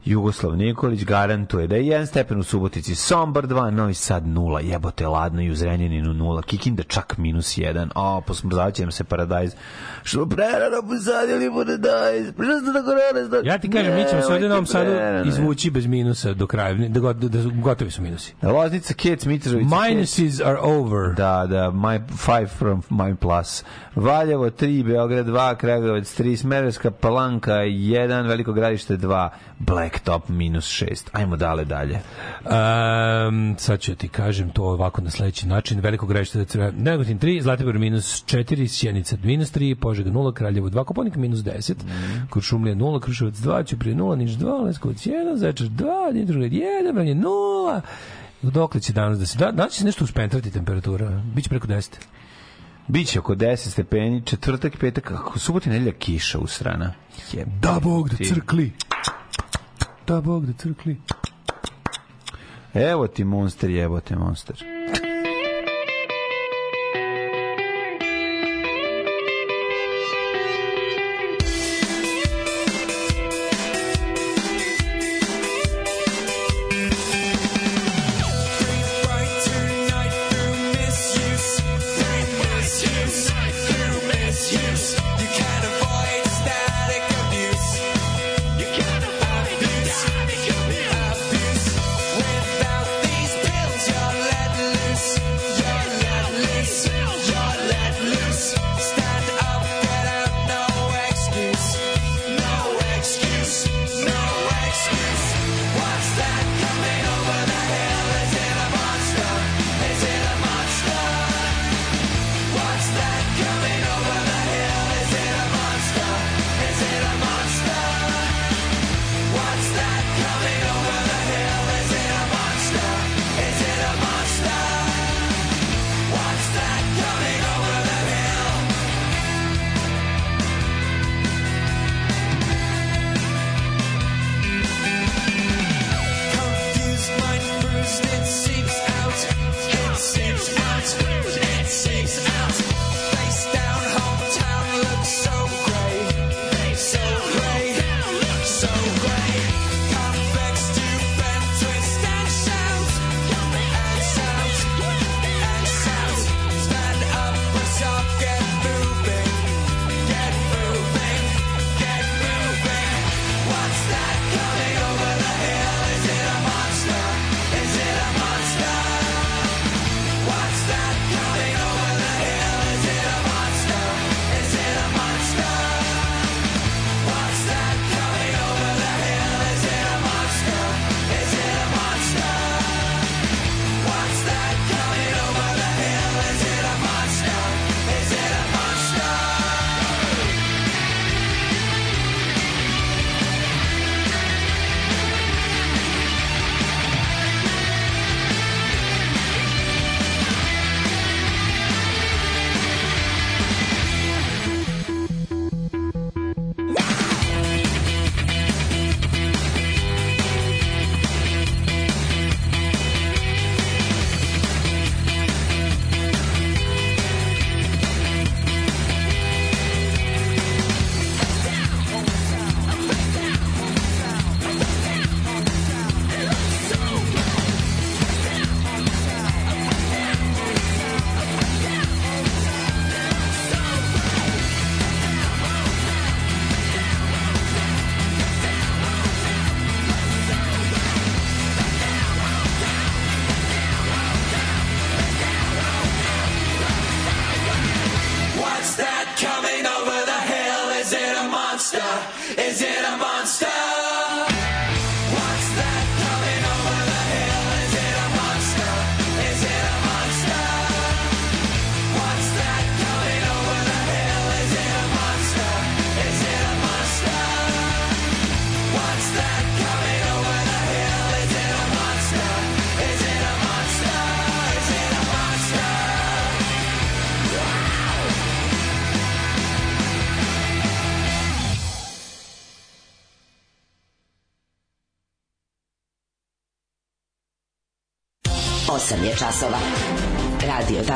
Jugoslav Nikolić garantuje da je jedan stepen u Subotici, Sombor 2, Novi Sad 0, jebote ladno i u Zrenjaninu 0, Kikinda čak minus 1, o, posmrzavaće nam se paradajz. Što prerano posadili paradajz, prišli ste da korona, Ja ti kažem, mi ćemo se ovdje Novom Sadu izvući bez minusa do kraja, da, go- da, gotovi su minusi. Loznica, Kec, Mitrovica, Minuses are over. Da, da, my five from my plus. Valjevo 3, Beograd 2, Kragujevac 3, Smerovska palanka 1, Veliko gradište 2, Blacktop minus 6. Ajmo dale dalje. Um, sad ću ti kažem to ovako na sledeći način. Veliko gradište da treba. Negotin 3, Zlatibor minus 4, Sjenica minus 3, Požega 0, Kraljevo 2, Koponik minus 10, mm. Kuršumlija 0, Kruševac 2, Ćuprije 0, Niš 2, Leskovac 1, Zaječar 2, Dimitrovgrad 1, Vranje 0. Dokle će danas da se... Da, danas će se nešto uspentrati temperatura. Biće preko 10. Biće oko 10 stepeni, četvrtak, petak, kako subota i nedelja kiša u strana. Jeb. Da Bog da crkli. Da Bog da crkli. Evo ti monster, jebote monster.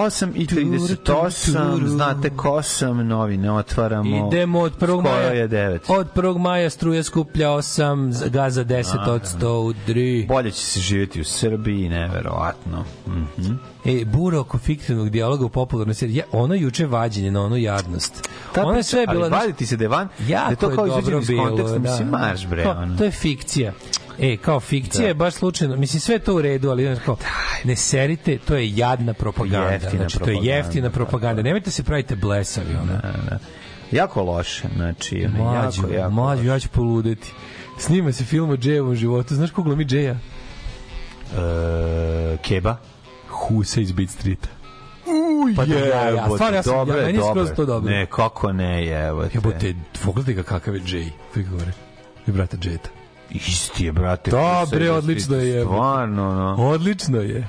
8 i 38, znate ko sam, novine otvaramo. Idemo od 1. Skoro maja. je 9. Od 1. maja struja skuplja 8, gaza 10 od 103. Bolje će se živjeti u Srbiji, neverovatno. Mhm. E, bura oko fiktivnog dijaloga u popularnoj seriji. Ja, ono juče vađenje na onu jadnost. Ta Ona je sve bila... ali vaditi se da je van, da je to kao izađeno iz bilo, konteksta, mislim, marš bre, ono. To je fikcija. E, kao fikcija Da. je baš slučajno. Mislim, sve to u redu, ali znaš, kao, ne serite, to je jadna propaganda. Jeftina znači, to je propaganda, jeftina propaganda. Nemojte se pravite blesavi. Ono. Da, da. Jako loše, znači, Mlađo, jako, jako mlađo, ja ću poludeti. Snima se film o Džejevom životu. Znaš ko glumi Džeja? E, keba? Husa iz Beat Streeta. Uj, Pa da, ja, stvarno, ja sam- dobro ja- meni je dobro skroz to dobro. Ne, kako ne, jebote. Jebote, pogledaj ga kakav je Džej. Kako govore? I brata Džeta. Isti je, brate. Da, Husa bre, iz odlično je. Stvarno, no. Odlično je.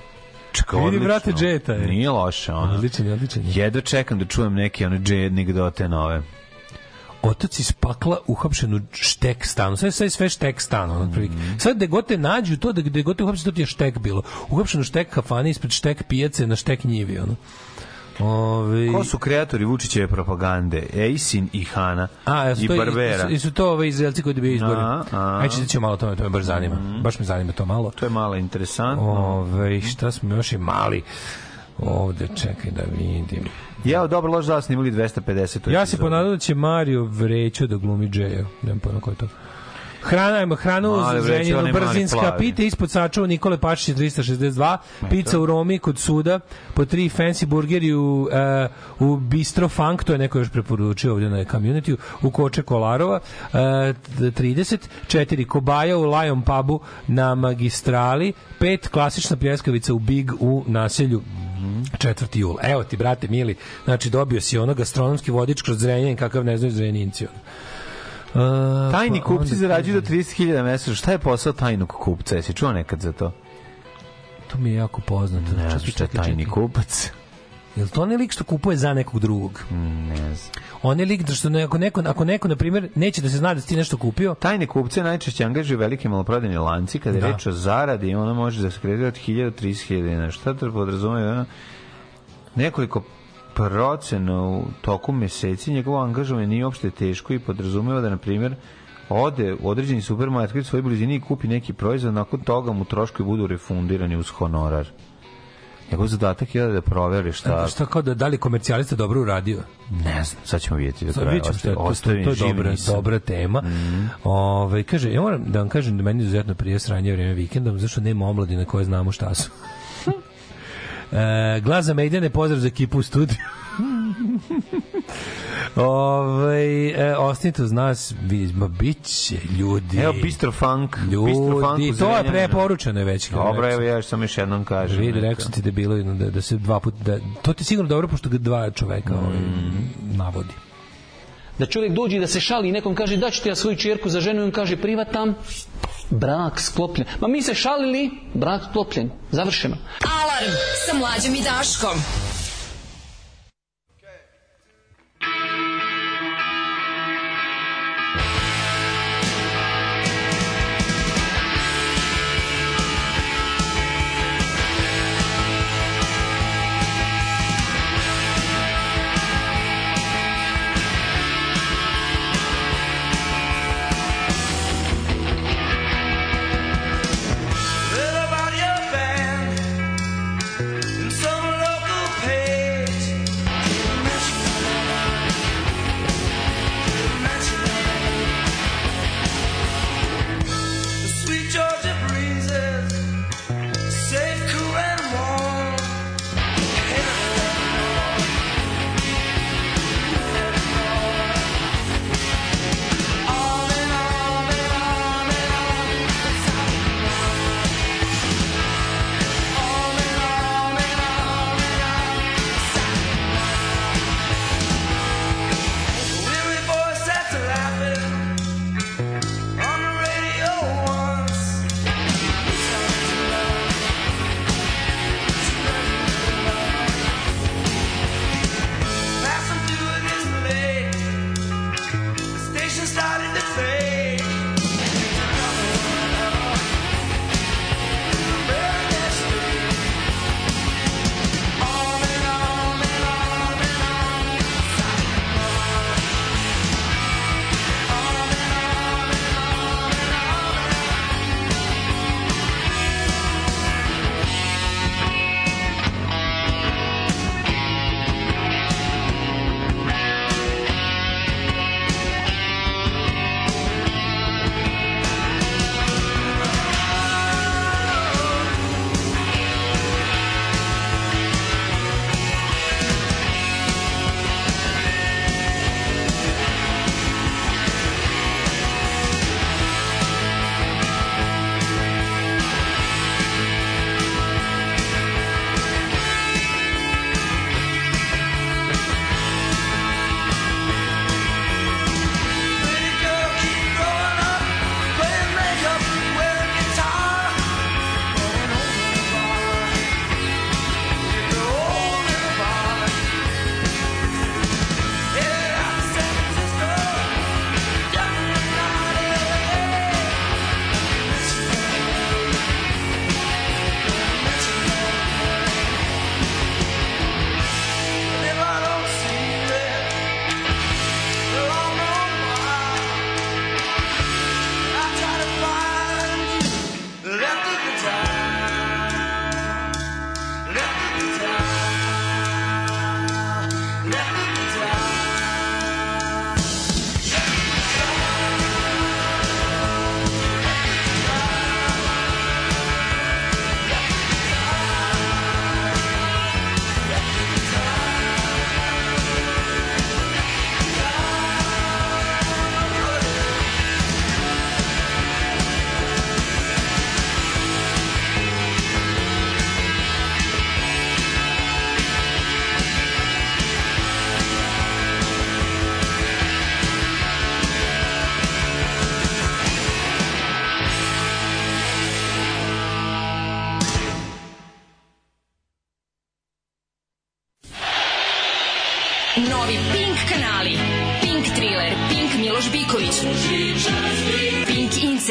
Čekaj, Vidi, odlično. brate, Jeta je. Nije loše, ono. Odličan je, odličan je. Jedva čekam da čujem neke one J anegdote nove. Otac iz pakla uhapšen u štek stanu. Sve, sve, sve štek stanu. Ono, otprilike. Sad gde god te nađu, to da gde god te uhapšen, to ti je štek bilo. Uhapšen u štek kafani ispred štek pijace na štek njivi. Ono. Ove, Ko su kreatori Vučićeve propagande? Ejsin i Hana A, jesu i to, Barbera. Jesu, jesu to ove Izraelci koji dobiju? A, a. Ajde, da ćemo malo tome, to me baš zanima. Baš me zanima to malo. To je malo interesantno. Ove, šta smo još i mali? Ovde, čekaj da vidim. Ja, dobro, loš da snimali 250. Ja se ponadao da će Mario Vrećo da glumi Džeja. Nemam pojma ko je to. Hrana, hranu Mali mali brzinska, pite ispod sačuva Nikole Pašića 362, pizza u Romi kod suda, po tri fancy burgeri u, uh, u Bistro Funk, to je neko još preporučio ovdje na community, u Koče Kolarova, uh, 30, četiri kobaja u Lion pubu na magistrali, pet klasična pljeskavica u Big u naselju 4. jul. Evo ti, brate mili, znači dobio si ono gastronomski vodič kroz Zrenjanin kakav ne znaju Zrenjinci. ono. Uh, Tajni pa kupci zarađuju do 30.000 mesečno. Šta je posao tajnog kupca? Jesi čuo nekad za to? To mi je jako poznato. Ne Čekaj, šta je tajni čekaj. kupac. Jel to onaj lik što kupuje za nekog drugog? Ne znam. On je lik da što ne, ako neko, ako neko, na primjer, neće da se zna da si ti nešto kupio, Tajne kupce najčešće angažuju velike maloprodajne lanci kada je Da. reč o zaradi ona može da se kredira od 1000 do 30.000 dinara. Šta to podrazumeva? Ono, Nekoliko procena u toku meseci njegovo angažovanje nije uopšte teško i podrazumeva da, na primjer, ode u određeni supermarket u svojoj blizini i kupi neki proizvod, nakon toga mu troškovi budu refundirani uz honorar. Njegov zadatak je da proveri šta... šta kao da, da li je komercijalista dobro uradio? Ne znam, sad ćemo vidjeti do Sad kraja. vidjet je, to, to, to je dobra, nisam. dobra tema. Ove, kaže, ja moram da vam kažem da meni izuzetno prije sranje vreme vikendom, zašto nema omladine koje znamo šta su. E, glas za Mejdane, pozdrav za ekipu u studiju. Ove, e, ostanite uz nas, vi- ma bit će ljudi. Evo Bistro Funk. Ljudi, Bistro Funk to je preporučeno je već. Dobro, evo ja sam još jednom kažem. Vidi, rekao sam ti da je bilo da, da se dva puta da, to ti sigurno dobro pošto ga dva čoveka ovaj, navodi. Da čovjek dođe da se šali i nekom kaže da ti ja svoju čerku za ženu i on kaže privatam, brak sklopljen. Ma mi se šalili, brak sklopljen. Završeno. Alarm sa mlađom i Daškom.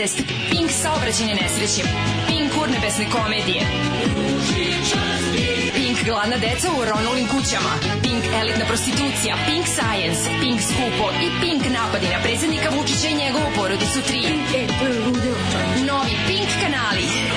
Incest, Pink saobraćajne nesreće. Pink urnebesne komedije. Pink gladna deca u Ronulim kućama. Pink elitna prostitucija. Pink science, Pink skupo i Pink napadi na predsjednika Vučića i njegovu porodicu 3. Novi Pink kanali.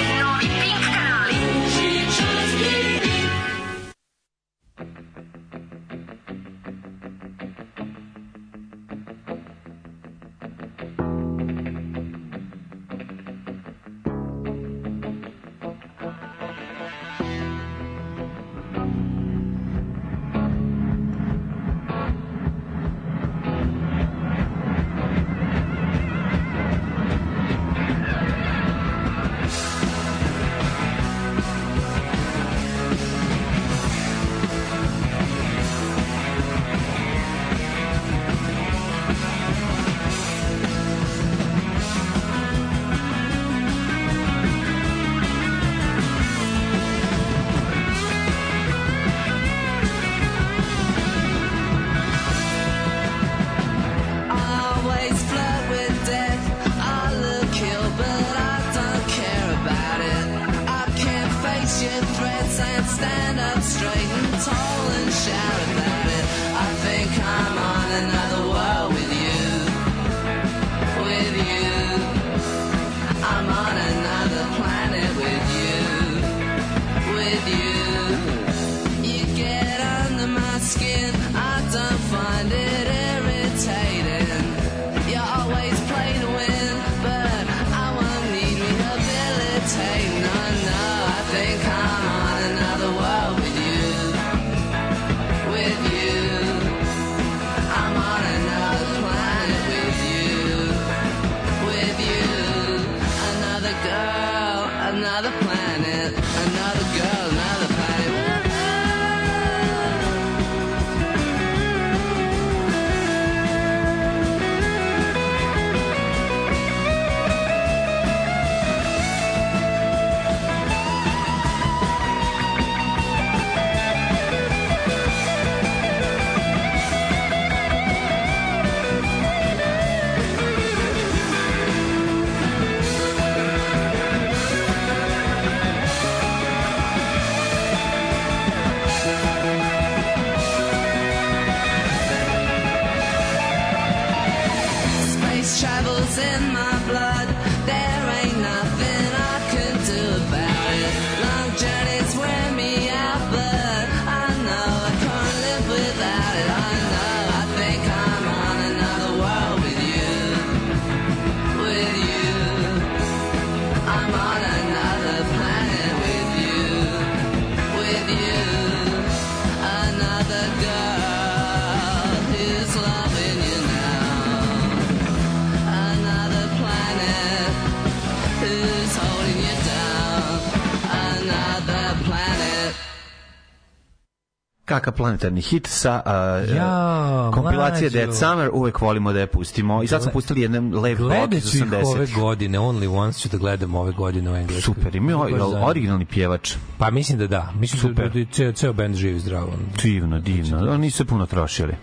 Kakav planetarni hit sa uh, Ja, kompilacije mlađo. Dead Summer, uvek volimo da je pustimo. I sad smo pustili jedan lev Gledat iz ću ih 80. ove godine, only once ću da gledam ove godine u Engleskoj. Super, ima originalni pjevač. Pa mislim da da. Mislim Super. da, da ceo, ceo band živi zdravo. Divno, divno. Oni su se puno trošili.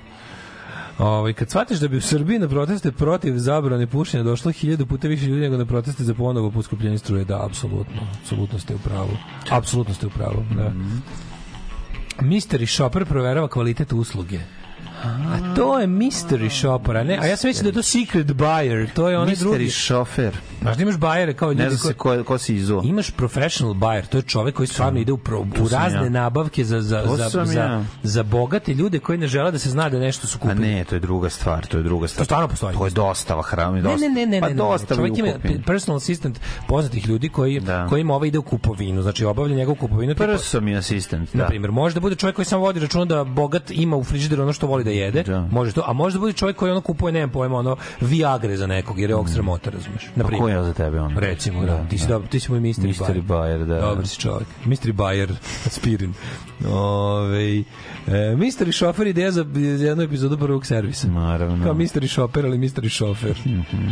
Ovaj kad shvatiš da bi u Srbiji na proteste protiv zabrane pušenja došlo hiljadu puta više ljudi nego na proteste za ponovo poskupljenje struje, da, apsolutno. Apsolutno ste u pravu. Apsolutno ste u pravu, da. Mhm. Mystery shopper proverava kvalitet usluge. A to je mystery shopper, a ne? A ja sam mislio da je to secret buyer, to je onaj drugi. Mystery šofer. Znaš da imaš bajere kao ljudi Ne zna se ko, ko si izuo. Imaš professional buyer, to je čovek koji stvarno ide u, pro, u razne ja. nabavke za, za, To za, za, ja. za bogate ljude koji ne žele da se zna da nešto su A kupili. ne, to je druga stvar, to je druga stvar. To stvarno postoji. To je dostava hrane, Ne, dosta. ne, ne, ne, pa ne, ne, dostava čovjek ima personal assistant poznatih ljudi koji Da. kojima ovaj ide u kupovinu, znači obavlja njegovu kupovinu. Personal assistant, Na da. primjer, može da bude čovjek koji samo vodi računa da bogat ima u frižideru ono što voli da jede, Da. može to, a može da bude čovjek koji ono kupuje, nemam pojma, ono Viagre za nekog, jer je ovog sramota, razumeš. Na primjer. ko je za tebe on? Recimo, da, ti si, da, ti si moj mystery, Mystery buyer, da. Dobar si čovjek. Mystery buyer, [LAUGHS] aspirin. Ove, e, mystery šofer ideja za jednu epizodu prvog servisa. Naravno. Kao mystery šofer, ali mystery šofer. Mhm.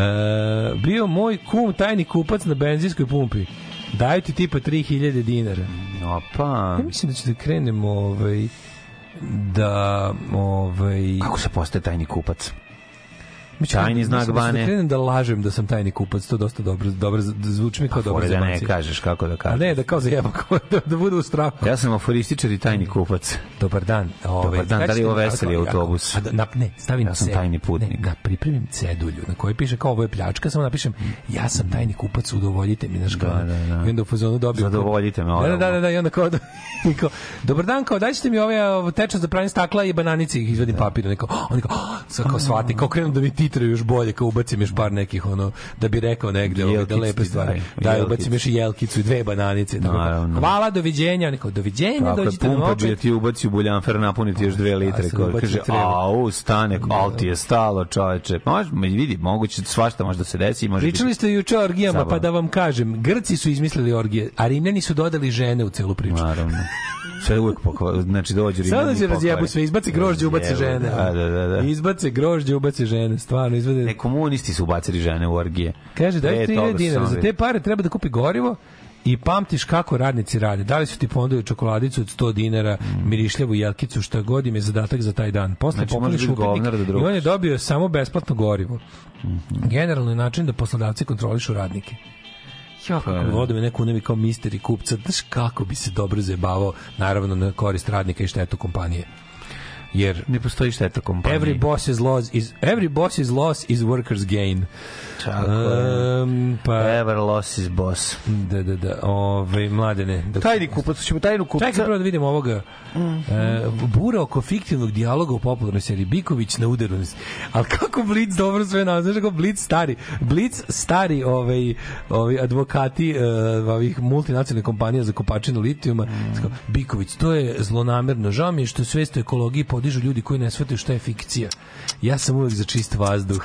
e, bio moj kum tajni kupac na benzinskoj pumpi. Daju ti tipa 3000 dinara. Opa. Ja mislim da će da krenemo ovaj, da ovaj Kako se postaje tajni kupac? Tajni znak mislim da Bane. Da krenem da lažem da sam tajni kupac, to dosta dobro, dobro zvuči mi kao dobro Fore da ne kažeš kako da A kažeš. ne, da kao zajeba, [LAUGHS] kao da, da bude u strahu. Ja sam aforističar i tajni kupac. Dobar dan. Ove, Dobar dan, da li je ovo veseli autobus? A da, na, ne, stavim Ja sam ce- tajni putnik. Ne, da pripremim cedulju na kojoj piše kao ovo je pljačka, samo napišem ja sam tajni kupac, udovoljite mi naš Da, da, da. I onda u fazonu dobio. Zadovoljite me, Da, da, da, da, da, i onda kao, [LAUGHS] da, kao dobar dan, kao dajte mi ove tečnost za pranje stakla i bananice ih izvadim papir. Neko, [GASPS] oni kao, [GASPS] kao shvati, kao krenu da mi titraju još bolje, kao ubacim još par nekih, ono, da bi rekao negde, ovaj, da lepe stvari. Da, jelkicu. ubacim još i jelkicu i dve bananice. Tako, Naravno. Hvala, doviđenja. Neko, doviđenja, Tako dođite nam opet. ti ubaci u buljanfer, napuniti još dve litre. sam Ko, ubacio kaže, treba. au, stane, al ti je stalo, čoveče. Može, vidi, moguće, svašta može da se desi. Može Pričali ste juče o orgijama, pa da vam kažem, Grci su izmislili orgije, a Rimljani su dodali žene u celu priču. Naravno. [LAUGHS] Sve uvek pokva, znači Sada Rimljani se i razjebu sve, izbace grožđe, Razjebu, žene. Da, da, da. da. Izbace grožđe, ubace žene, stvarno izvede. Ne, komunisti su ubacili žene u orgije. Kaže, Pre 3000 toga su dinara, za te pare treba da kupi gorivo i pamtiš kako radnici rade. Da li su ti ponudili čokoladicu od 100 dinara, mirišljavu jelkicu, šta god im je zadatak za taj dan. Posle Znači, biti upitnik da i on je dobio samo besplatno gorivo. Generalno je način da poslodavci kontrolišu radnike. Ja, Pa, kako vode me neku nevi kao misteri kupca, znaš kako bi se dobro zajebavao, naravno na korist radnika i štetu kompanije. Jer Ne postoji šteta kompanije. Every boss is loss is every boss is loss is workers gain. Tako. Um, pa Ever loss is boss. da da da, ovaj mladene. Da, Tajni kupac, ćemo tajnu kupca. Čekaj prvo da vidimo ovoga. E, bura oko fiktivnog dijaloga u popularnoj seriji Biković na udaru. Ali kako Blic dobro sve nazva, znaš kako Blic stari, Blic stari ovaj, ovaj advokati e, ovih multinacionalnih kompanija za kopačinu litijuma. Mm. Biković, to je zlonamerno. Žao mi je što svest o ekologiji podižu ljudi koji ne shvataju šta je fikcija. Ja sam uvek za čist vazduh.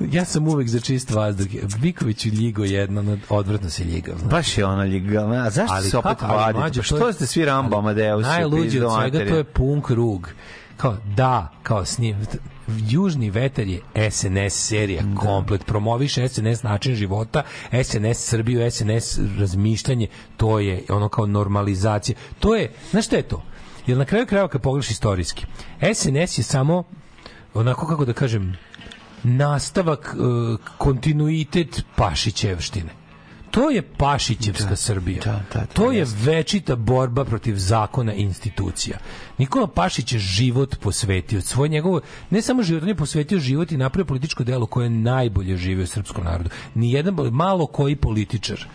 Ja sam uvek za čist vazduh. Biković u ljigo jedno, ono, odvratno se ljiga. znaš. Baš je ona liga. A zašto Ali se opet vadite? Pa što ste svi Rambo Amadeus? Najluđe od svega to je punk rug. Kao, da, kao snim, Južni vetar je SNS serija komplet, promoviše SNS način života, SNS Srbiju, SNS razmišljanje, to je ono kao normalizacija. To je, znaš šta je to? Jer na kraju krajeva kad pogledaš istorijski, SNS je samo onako kako da kažem nastavak, e, kontinuitet Pašićevštine. To je Pašićevska Srbija. da, da, to to je jeste. večita borba protiv zakona i institucija. Nikola Pašić je život posvetio, svoj njegov, ne samo život, on je posvetio život i napravio političko delo koje je najbolje živio srpskom narodu. Nijedan, malo koji političar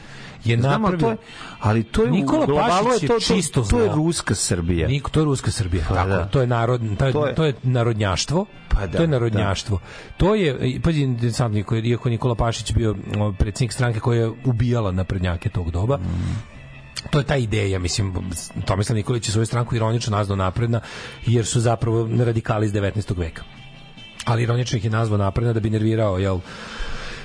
je Znamo, napravio... to je, ali to je Nikola Pašić je je to, to, čisto to je zlo. ruska Srbija. Niko, to je ruska Srbija. Pa tako, da. to je narod, to je, To je- to je narodnjaštvo. Pa da, to je narodnjaštvo. To je pazi interesantno iako je Nikola Pašić bio o, predsjednik stranke koja je ubijala naprednjake tog doba. To je ta ideja, mislim, Tomislav Nikolić je svoju stranku ironično nazvao napredna, jer su zapravo radikali iz 19. veka. Ali ironično ih je nazvao napredna da bi nervirao, jel,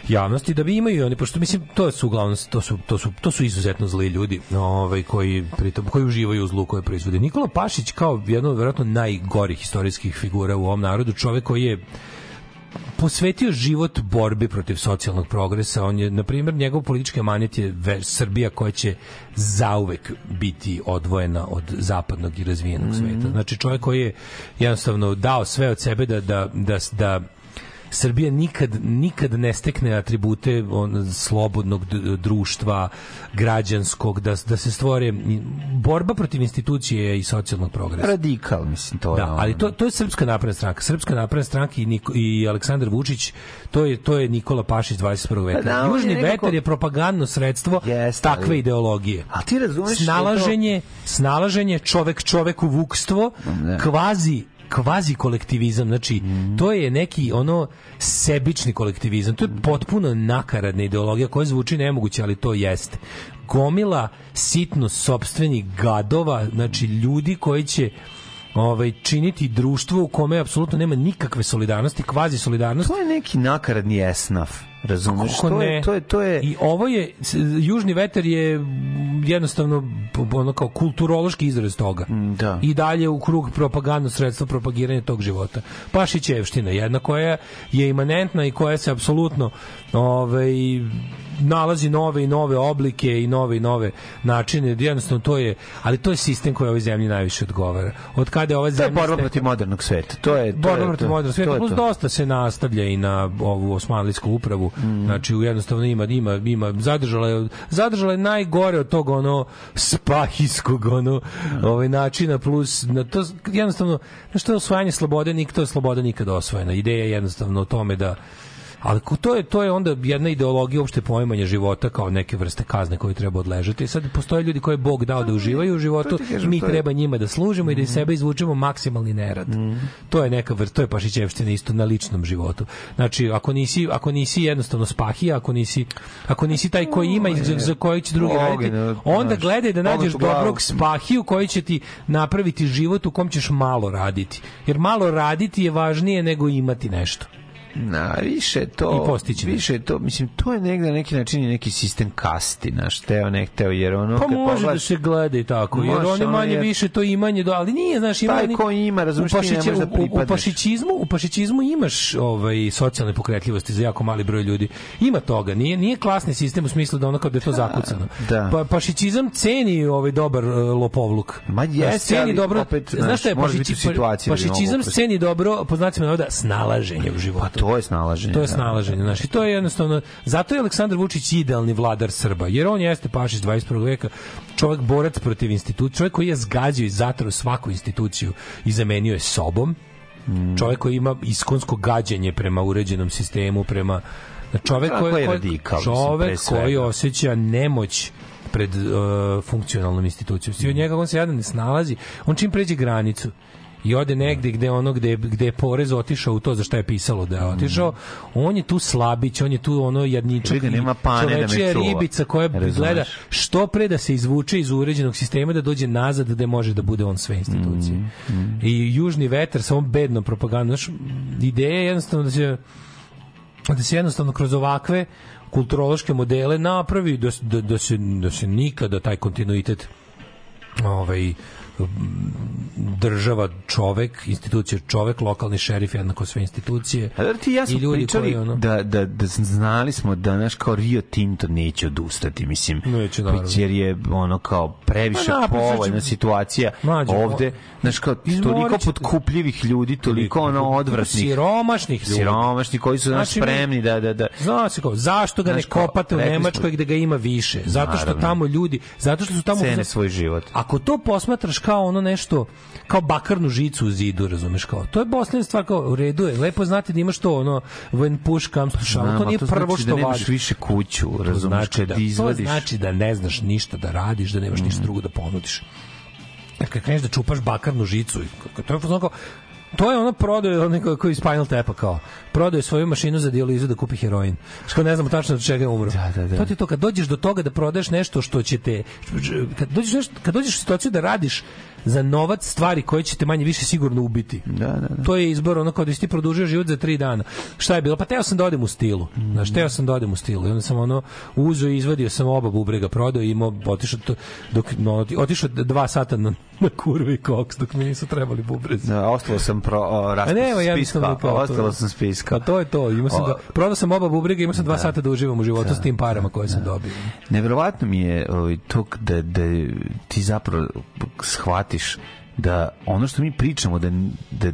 javnosti da bi imaju oni pošto mislim to su uglavnom to su to su to su izuzetno zli ljudi ovaj koji pritom koji uživaju u zlu koje proizvode Nikola Pašić kao jedno od verovatno najgorih istorijskih figura u ovom narodu čovek koji je posvetio život borbi protiv socijalnog progresa. On je, na primjer, njegov politički manet je Srbija koja će zauvek biti odvojena od zapadnog i razvijenog sveta. Znači, čovjek koji je jednostavno dao sve od sebe da, da, da, da Srbija nikad nikad ne stekne atribute on, slobodnog društva, građanskog, da, da se stvore borba protiv institucije i socijalnog progresa. Radikal, mislim, to je. Da, ali to to je srpska napredna stranka. Srpska napredna stranka i, Niko, i Aleksandar Vučić, to je to je Nikola Pašić 21. veka. Pa da, je Južni nekako- vetar je propagandno sredstvo Jeste, takve ali- ideologije. A ti razumeš što je to- snalaženje, snalaženje čovek čoveku vukstvo, Da. kvazi kvazi kolektivizam, znači to je neki ono sebični kolektivizam, to je potpuno nakaradna ideologija koja zvuči nemoguće, ali to jeste. Gomila sitno sopstvenih gadova, znači ljudi koji će ovaj činiti društvo u kome apsolutno nema nikakve solidarnosti, kvazi solidarnosti. To je neki nakaradni esnaf, razumeš? Kako to ne? je, to je, to je... I ovo je, južni vetar je jednostavno ono kao kulturološki izraz toga. da. I dalje u krug propagandno sredstvo propagiranja tog života. Pašićevština, jedna koja je imanentna i koja se apsolutno ovaj, nalazi nove i nove oblike i nove i nove načine. Jednostavno to je, ali to je sistem koji ovoj zemlji najviše odgovara. Od kada je ova To je zemlja borba protiv modernog sveta. To je to borba protiv modernog sveta, plus dosta se nastavlja i na ovu osmanlijsku upravu. Mm. Znači, u jednostavno ima, ima, ima zadržala je, zadržala je najgore od tog ono spahijskog ono, ovaj načina plus na to jednostavno znači to je osvajanje slobode, nik to je sloboda nikada osvojena. Ideja je jednostavno o tome da Ali to je to je onda jedna ideologija uopšte poimanja života kao neke vrste kazne koju treba odležati. Sad postoje ljudi koje je Bog dao da uživaju u životu, kažem, mi je- treba njima da služimo i da iz sebe izvučemo maksimalni nerad. To je neka vrsta, to je pašićevština isto na ličnom životu. Znači, ako nisi, ako nisi jednostavno spahija, ako nisi, ako nisi taj koji ima i za, koji će drugi raditi, onda gledaj da nađeš dobrog spahiju koji će ti napraviti život u kom ćeš malo raditi. Jer malo raditi je važnije nego imati nešto. Na, više to, I postići više to, mislim, to je negde na neki način neki sistem kasti, naš, teo, nek teo, jer ono, Pa može da pogledaš- se gleda i tako, jer Može, oni ono, manje jer- više to imanje, do, ali nije, znaš, ima Taj oni- ko ima, razumeš, u ti ne možeš da u- u- pripadneš. pašićizmu, u pašićizmu imaš ovaj socijalne pokretljivosti za jako mali broj ljudi. Ima toga, nije nije klasni sistem u smislu da ono kao da je to zakucano. da. Pa pašićizam ceni ovaj dobar uh, lopovluk. Ma jeste, ceni ali dobro. opet, znaš znaš, šta je pašići- da Pašićizam ceni dobro, po znacima navoda, snalaženje u životu. Pa to je snalaženje. To je da. snalaženje, znači to je jednostavno zato je Aleksandar Vučić idealni vladar Srba, jer on jeste pašić 21. veka, čovjek borac protiv institucija, čovjek koji je zgazio i zatrao svaku instituciju i zamenio je sobom. Mm. Čovjek koji ima iskonsko gađenje prema uređenom sistemu, prema čovjek Tako koji, je radikal, mislim, čovjek svega. koji osjeća nemoć pred uh, funkcionalnom institucijom. Svi od njega on se jadan ne snalazi. On čim pređe granicu i ode negde gde ono gde gde je porez otišao u to za šta je pisalo da je otišao, on je tu slabić, on je tu ono jadničak. Vidi, nema pane da me čovečija čuva. ribica koja Razumeš? gleda što pre da se izvuče iz uređenog sistema da dođe nazad gde može da bude on sve institucije. Mm, I južni vetar sa ovom bednom propagandom, znaš, ideja je jednostavno da se da se jednostavno kroz ovakve kulturološke modele napravi da, da, da, se, da se nikada taj kontinuitet ovaj država čovek, institucija čovek, lokalni šerif jednako sve institucije. A da ti ja smo pričali koji, ono, da, da, da znali smo da naš kao Rio Tinto neće odustati, mislim. Neće, naravno. jer je ono kao previše Pa, će- povoljna situacija Mlađe, ovde. Znaš, kao toliko potkupljivih ljudi, toliko ono odvratnih. siromašnih ljudi. Siromašni koji su znaš, Znači, spremni da, da, da, Zna se kao, zašto ga ne Znaš kao, kopate u Nemačkoj gde ga ima više? Zato što Naravno. tamo ljudi, zato što su tamo cene svoj život. Ako to posmatraš kao ono nešto, kao bakarnu žicu u zidu, razumeš kao. To je poslednja stvar kao u redu je. Lepo znati da imaš to ono when push comes to shove. To nije to prvo znači što da nemaš više kuću, razumeš, znači da, izvadiš. To znači da ne znaš ništa da radiš, da nemaš Mm. ništa drugo da ponudiš. Kad kreneš da čupaš bakarnu žicu, to je kao, To je ono prodaje onaj ko- koji Spinal Tapa kao. Prodaje svoju mašinu za dijalizu da kupi heroin. Što ne znamo tačno od čega je umro. Da, da, da. To ti to kad dođeš do toga da prodaješ nešto što će te kad dođeš nešto, kad dođeš u situaciju da radiš za novac stvari koje će te manje više sigurno ubiti. Da, da, da. To je izbor ono kao da si ti produžio život za tri dana. Šta je bilo? Pa teo sam da odem u stilu. Znaš, teo sam da odem u stilu. I onda sam ono uzeo i izvadio sam oba bubrega, prodao i imao, otišao, to, dok, no, otišao dva sata na, [LAUGHS] na kurvi koks dok mi nisu trebali bubrezi. Da, ostalo sam pro, o, A raspis nema jednostavno spiska, to. ostalo sam spiska. Pa to je to. Imao sam O, dva, prodao sam oba bubrega, imao sam dva sata da uživam u životu s tim parama koje sam dobio. Neverovatno mi je ovaj, to da, da ti zapravo shvatiš da ono što mi pričamo da, da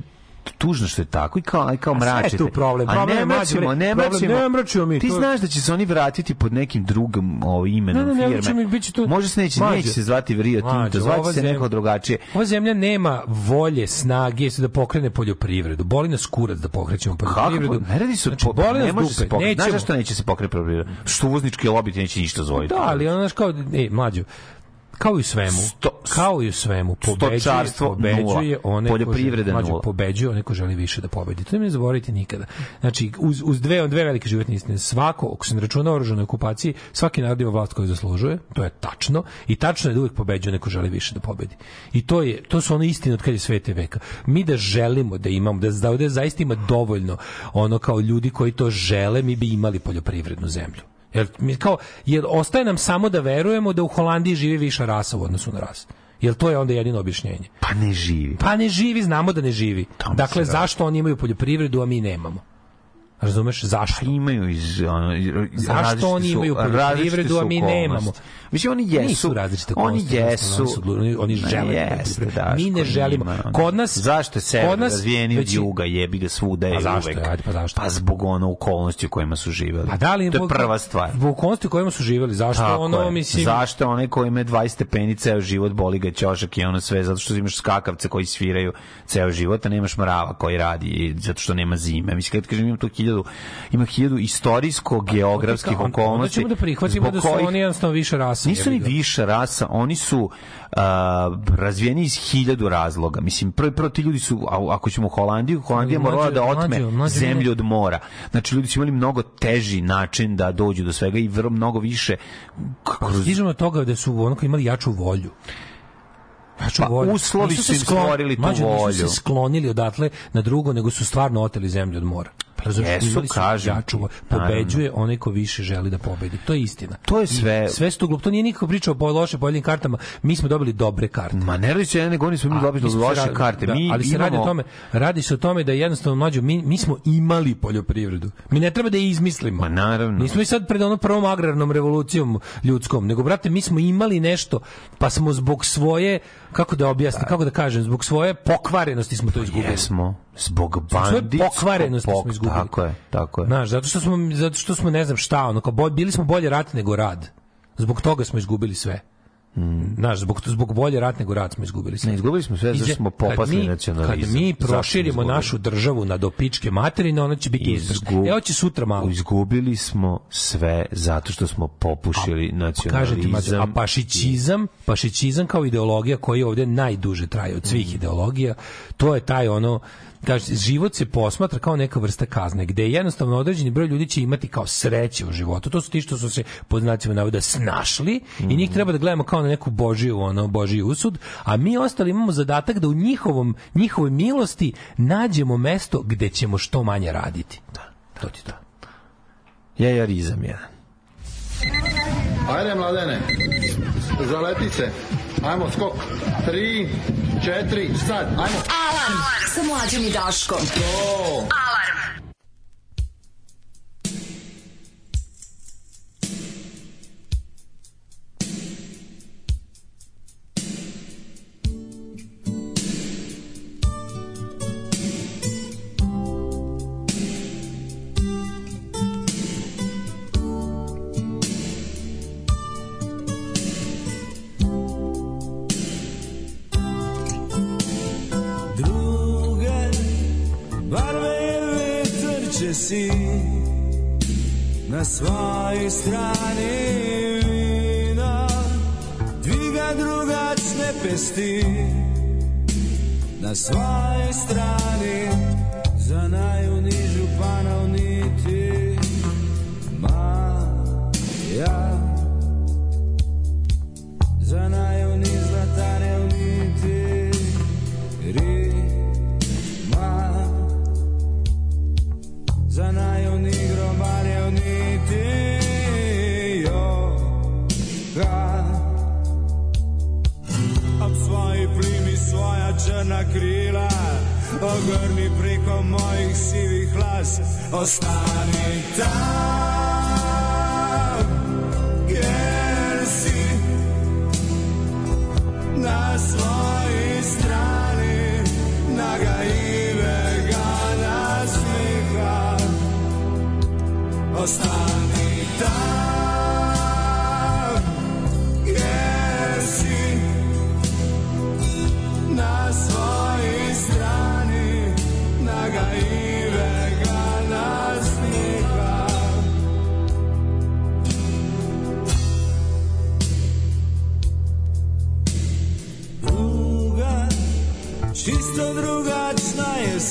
tužno što je tako i kao, aj kao A sve je mračite. tu problem. A Problem ne mračimo, ne mračimo. ne mračimo mi, Ti to- znaš da će se oni vratiti pod nekim drugim ovaj, imenom Ne, ne, ne firme. mračimo, bit će to- Može se neće, neće se zvati Rio Tinto, zvati se zemlja- neko drugačije. Ova zemlja nema volje, snage da pokrene poljoprivredu. Boli nas kurac da pokrećemo poljoprivredu. Kako? Ne radi se znači, po, boli ne može se pokrenuti. Znaš zašto neće se pokrenuti poljoprivreda? Što uvoznički lobby neće ništa zvojiti. Da, ali ono znaš kao, e, mlađo, kao i u svemu, kao i u svemu, pobeđuje, pobeđuje one ko poljoprivreda želi, mlađo, nula. pobeđuje one ko želi više da pobedi. To ne zaboravite nikada. Znači, uz, uz dve, dve velike životne istine, svako, ako se ne računa oružanoj okupaciji, svaki narod ima vlast koju zaslužuje, to je tačno, i tačno je da uvijek pobeđuje neko želi više da pobedi. I to je, to su one istine od kad je svete veka. Mi da želimo da imamo, da, da ovde zaista ima dovoljno ono kao ljudi koji to žele, mi bi imali poljoprivrednu zemlju. Jer, mi kao, jer ostaje nam samo da verujemo da u Holandiji živi viša rasa u odnosu na ras. Jer to je onda jedino objašnjenje. Pa ne živi. Pa ne živi, znamo da ne živi. Tamo dakle, zašto oni imaju poljoprivredu, a mi nemamo? Razumeš zašto? imaju iz ono iz- Zašto oni imaju poljoprivredu, a mi nemamo? Mislim oni jesu Nisu različite Oni jesu. oni su- oni Ma žele jeste, poljoprivredu. Daško, Mi ne želimo. ono. Kod nas- Zašto sever kod nas razvijeniji od već- juga, jebi ga svuda je Pa zašto uvek. Ajde, pa zašto? Pa zbog ono okolnosti u kojima su živeli. A da li to je prva stvar. Zbog okolnosti u kojima su živjeli, zašto Tako ono je. mislim Zašto onaj koji ima 20 stepeni ceo život boli ga ćošak i ono sve zato što imaš skakavce koji sviraju ceo život, a nemaš mrava koji radi zato što nema zime. Mislim kad kažem ima tu hiljadu ima hiljadu istorijsko geografskih Onda- Onda okolnosti. ćemo da prihvatimo da su kojih- oni jednostavno više rasa. Nisu ni više rasa, oni su a, razvijeni iz hiljadu razloga. Mislim, prvo prvo ti ljudi su, ako ćemo u Holandiju, Holandija Mlađe, morala da otme mlađe, mlađe, zemlju od mora. Znači, ljudi su imali mnogo teži način da dođu do svega i vrlo mnogo više kroz Stižemo od toga da su ono kao imali jaču volju. Jaču Pa, volju. uslovi Nisu su im sklon- stvorili tu Nisu volju. se sklonili odatle na drugo, nego su stvarno oteli zemlju od mora. Razumeš, jesu, kažem jaču. Pobeđuje onaj ko više želi da pobedi. To je istina. To je I sve- sve su to glupo. To nije nikako pričao o loše pojedinim kartama. Mi smo dobili dobre karte. Ma ne radi se, ja ne govorim smo mi dobili loše radi- karte. da, mi ali se radi o tome, radi se o tome da jednostavno mlađo mi, mi smo imali poljoprivredu. Mi ne treba da je izmislimo. Ma naravno. Nismo i sad pred onom prvom agrarnom revolucijom ljudskom, nego brate mi smo imali nešto, pa smo zbog svoje kako da objasnim, kako da kažem, zbog svoje pokvarenosti smo to izgubili. Jesmo, zbog banditskog pokvarenosti smo izgubili. Tako je, tako je. Znaš, zato što smo zato što smo ne znam šta, ono kao bolj, bili smo bolje rat nego rad. Zbog toga smo izgubili sve. Znaš, zbog, zbog bolje rat nego rat smo izgubili sve. Ne, izgubili smo sve zato smo kad popasli mi- nacionalizam. Kad mi proširimo izgubili? našu državu na dopičke materine, ona će biti uspešna. Izgu- Evo će sutra malo. Izgubili smo sve zato što smo popušili nacionalizam. Kažete, a pašićizam, pašićizam kao ideologija koji ovdje najduže traje od svih ideologija, to je taj ono, kaže, život se posmatra kao neka vrsta kazne, gde jednostavno određeni broj ljudi će imati kao sreće u životu. To su ti što su se pod znacima navoda snašli i njih treba da gledamo kao na neku božiju, ono, božiji usud, a mi ostali imamo zadatak da u njihovom, njihovoj milosti nađemo mesto gde ćemo što manje raditi. Da, to ti to. Jajarizam jedan. Ajde, mladene, zaleti se. Ajmo, skok. Tri, četiri, sad, ajmo. Alarm sa mlađom i Daškom. Alarm. Će si na svojoj strani vina. Dviga drugačne pesti na svojoj strani za najunižu Ostani tam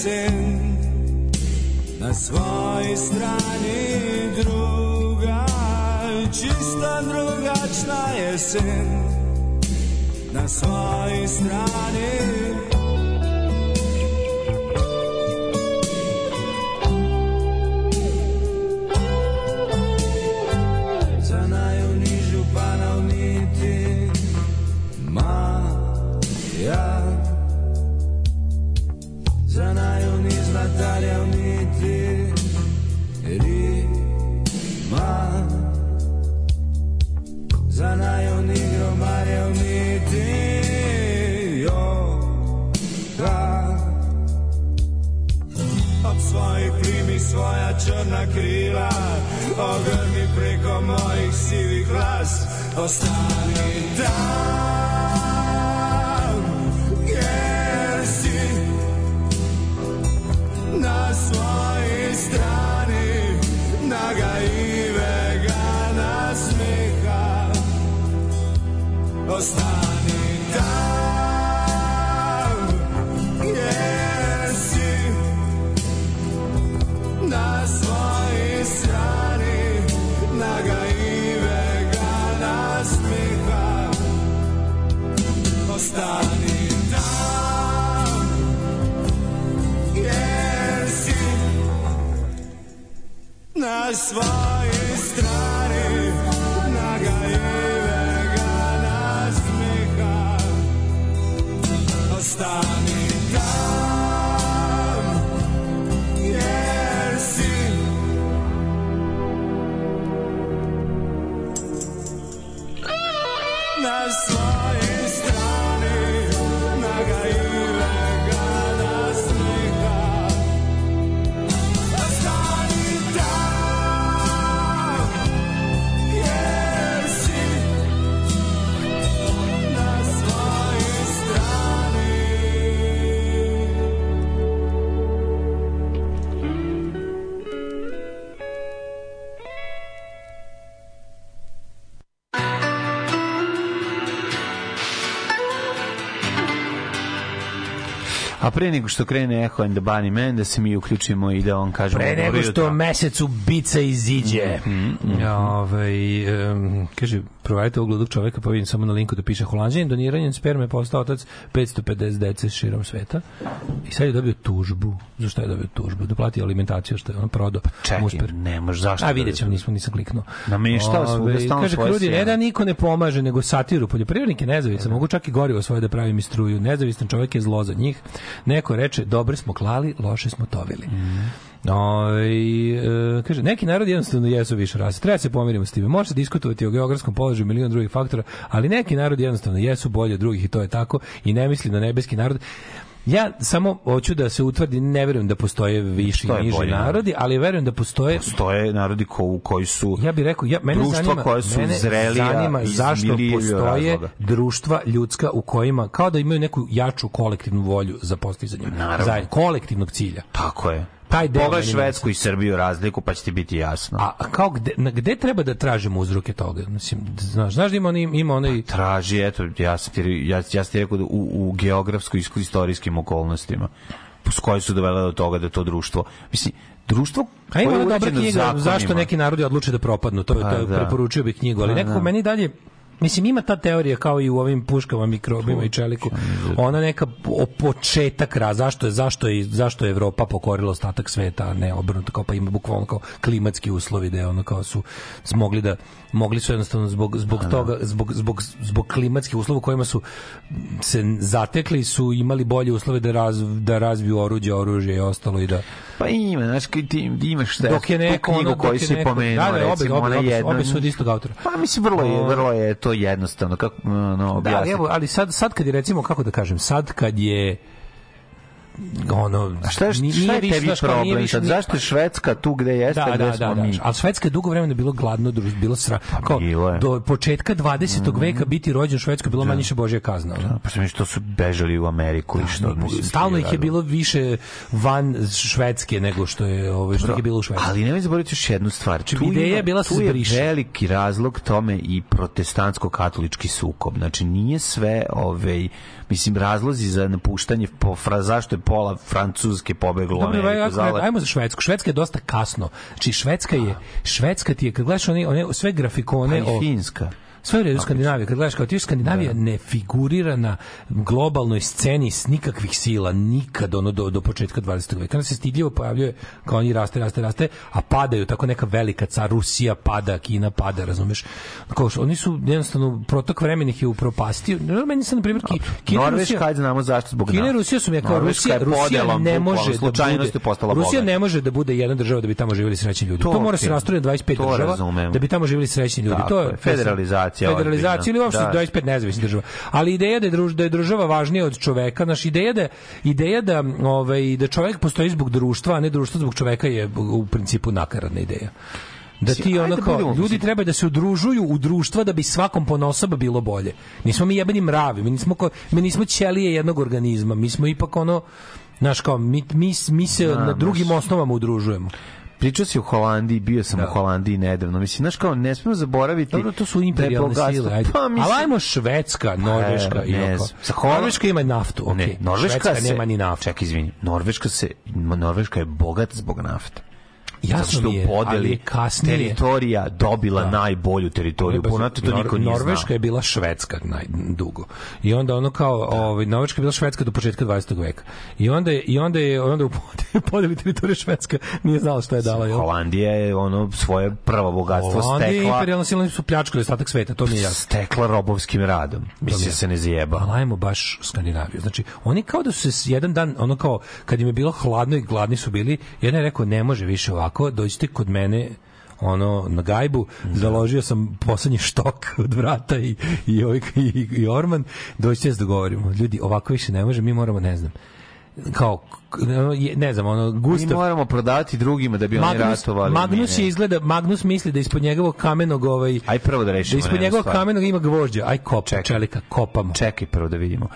jesen Na svojoj strani druga, čisto drugačna jesen Na svojoj strani pre nego što krene Echo and the Bunny Man, da se mi uključimo i da on kaže... Pre nego što mesec ubica iziđe. Mhm, Ovaj, em, kaže, provalite ovog ludog čoveka, pa vidim samo na linku da piše Holandžanin, doniranjem sperme postao otac 550 dece širom sveta. I sad je dobio tužbu. Zašto je dobio tužbu? Da plati alimentaciju što je on prodao. Čekaj, Musper. ne može, zašto? A vidjet ćemo, nismo, nisam kliknuo. Nameštao svuda, Ovaj, stalno Kaže, svoje Krudi, ne da niko ne pomaže, nego satiru. Poljoprivrednike nezavisno, mogu čak i gorivo svoje da pravim i struju. Nezavistan čovjek je zlo za njih. Neko reče, dobre smo klali, loše smo tovili. Ovaj, e, kaže, neki narodi jednostavno jesu više rase. Treba se pomirimo s time. Može se diskutovati o geografskom položaju milion drugih faktora, ali neki narodi jednostavno jesu bolje od drugih i to je tako i ne mislim na nebeski narod. Ja samo hoću da se utvrdi, ne verujem da postoje viši i niži narodi. ali verujem da postoje Postoje narodi ko, koji su ja bih rekao, ja, mene društva zanima, koja su mene zrelija zanima zašto postoje razloga. društva ljudska u kojima, kao da imaju neku jaču kolektivnu volju za postizanjem Naravno. zajedno, kolektivnog cilja. Tako je. Taj deo Pogledaj Švedsku i Srbiju razliku, pa će ti biti jasno. A kao gde, na gde treba da tražimo uzroke toga? Mislim, znaš, znaš da ima, onaj, ima onaj... Traži, eto, ja sam ti, ja, ja sam ti rekao da u, u geografsko-istorijskim okolnostima s koje su dovele do toga da to društvo, mislim, društvo A ima je dobra knjiga, zakonima. zašto neki narodi odluče da propadnu, to, Pa to da. preporučio bih knjigu, ali Pa nekako da. meni dalje Mislim, ima ta teorija kao i u ovim puškama, mikrobima i čeliku. Ona neka početak raz, zašto je, zašto je, zašto je Evropa pokorila ostatak sveta, a ne obrnuto, kao pa ima bukvalno kao klimatski uslovi da je ono kao su smogli da mogli su jednostavno zbog, zbog toga, zbog, zbog, zbog klimatskih uslova kojima su se zatekli su imali bolje uslove da, raz, da razviju oruđe, oružje i ostalo i da Pa ima, znaš, ti imaš šta, dok je neko tu knjigu ono, koju si pomenuo, da, da, recimo, obe, ona obe, jedna... obe su od istog autora. Pa mislim, vrlo je, vrlo je to jednostavno, kako, no, Da, ali, evo, ali sad, sad kad je recimo, kako da kažem, sad kad je ono A šta je, ni- šta nije je tebi nije problem? više- Sad, nije- zašto je Švedska tu gde jeste, da, gde da, smo da, da. mi? Ali Švedska je dugo vremena bilo gladno društvo, bilo sra... kao, bilo do početka 20. veka biti rođen u Švedskoj bilo manje više božja kazna. ono. Pa sam što su bežali u Ameriku i što, mislim, Stalno ih je bilo više van Švedske nego što je ovaj što ih je bilo u Švedskoj. Ali nemoj zaboraviti još jednu stvar. Znači, ideja je bila da se je veliki razlog tome i protestantsko-katolički sukob. Znači, nije sve, ovaj, mislim, razlozi za napuštanje, po, fra, zašto je pola Francuske pobeglo u Dobro, Ameriku. ajmo, zale- ajmo za Švedsku. Švedska je dosta kasno. Znači Švedska je Švedska ti je kad gledaš one, one sve grafikone Pa o Finska. Sve u redu Skandinavija, kad gledaš kao ti Skandinavija ne figurira na globalnoj sceni s nikakvih sila, nikad ono do, do početka 20. veka. Onda se stidljivo pojavljuje kao oni raste, raste, raste, a padaju tako neka velika car, Rusija pada, Kina pada, razumeš? Kao što, oni su jednostavno, protok vremena ih je upropastio. Meni se, na primjer, Ki, Kina, Norveška, Rusija, ajde znamo zašto zbog Kina nas. Rusija su mi kao Rusija, Rusija ne može da bude postala Rusija ne može da bude jedna država da bi tamo živjeli srećni ljudi. To To, mora se rastrojiti 25 To država razumem. da bi tamo živjeli srećni ljudi. Tako to je, federalizacija. Federacija. federalizacija ili uopšte Da. 25 nezavisnih država. Ali ideja da je, druž, da je država važnija od čoveka, naš ideja da ideja da ovaj da čovek postoji zbog društva, a ne društvo zbog čoveka je u principu nakaradna ideja. Da ti ono kao, ljudi treba da se udružuju u društva da bi svakom ponosoba bilo bolje. Nismo mi jebeni mravi, mi nismo, ko, mi nismo ćelije jednog organizma, mi smo ipak ono, znaš kao, mi, mi, mi se Da, na drugim baš. osnovama udružujemo. Pričao si o Holandiji, bio sam u Holandiji nedavno. Mislim, znaš kao, ne smemo zaboraviti... Dobro, to su da bogatstvo- sile, ajde. Pa, mislim, Ali ajmo Švedska, Norveška E, i ne oko. Sa Holand- Norveška ima naftu, okej. Ne, Norveška Švedska se, nema ni naftu. Čekaj, izvini. Norveška se Norveška je bogata zbog nafte. Jasno što je, podeli kasnije- teritorija dobila najbolju teritoriju. Ponato to niko nije Norveška znao. je bila Švedska najdugo. I onda ono kao, ovaj Norveška je bila Švedska do početka 20. veka. I onda je i onda je onda [LAUGHS] u podeli- teritorije Švedska nije znala šta je dala, jel? Holandija je ono svoje prvo bogatstvo Holandija stekla imperijalna sila su pljačkali ostatak sveta, to mi je jasno. stekla robovskim radom. Mislim se ne zajeba. Ali ajmo baš Skandinaviju. Znači, oni kao da su se jedan dan, ono kao, kad im je bilo hladno i gladni su bili, jedan je rekao, ne može više ovako, dođite kod mene ono na gajbu založio sam poslednji štok [LAUGHS] od vrata i i ovaj i, i Orman dođite da se dogovorimo ljudi ovako više ne može mi moramo ne znam kao ne znam ono Mi Gustav moramo prodavati drugima da bi oni Magnus, ratovali. Magnus Mi je izgleda Magnus misli da ispod njegovog kamenog ovaj Aj prvo da da rešimo. ispod jednu njegovog stvar. kamenog ima gvožđe aj kop čelika kopamo Čekaj prvo da vidimo.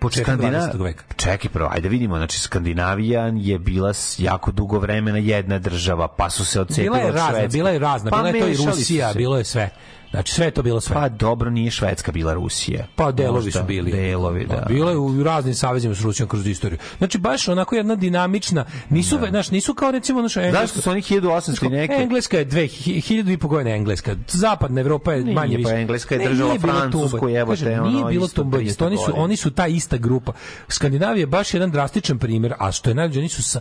Početak Skandina- 20. veka Čekaj prvo, ajde vidimo, znači Skandinavija je bila jako dugo vremena jedna država, pa su se odcepili Bila je od razna, Švedske. bila je razna, Pa bila je to i Rusija, bilo je sve. Znači sve je to bilo sve. Pa dobro, nije Švedska bila Rusija. Pa delovi Možda su bili. Delovi, da. Pa, bilo je u raznim savezima s Rusijom kroz istoriju. Znači baš onako jedna dinamična, nisu, da. znaš, nisu kao recimo ono što Zašto su oni 1800 i neke? Engleska je 2000 i po godina Engleska. Zapadna Evropa je Nije, manje pa više. Engleska je bilo Francusku, jebote, Kažem, ono, Nije bilo isto tumbanje. 300 Oni su, oni su ta ista grupa. Skandinavija je baš jedan drastičan primjer, a što je najbolje, oni su sa,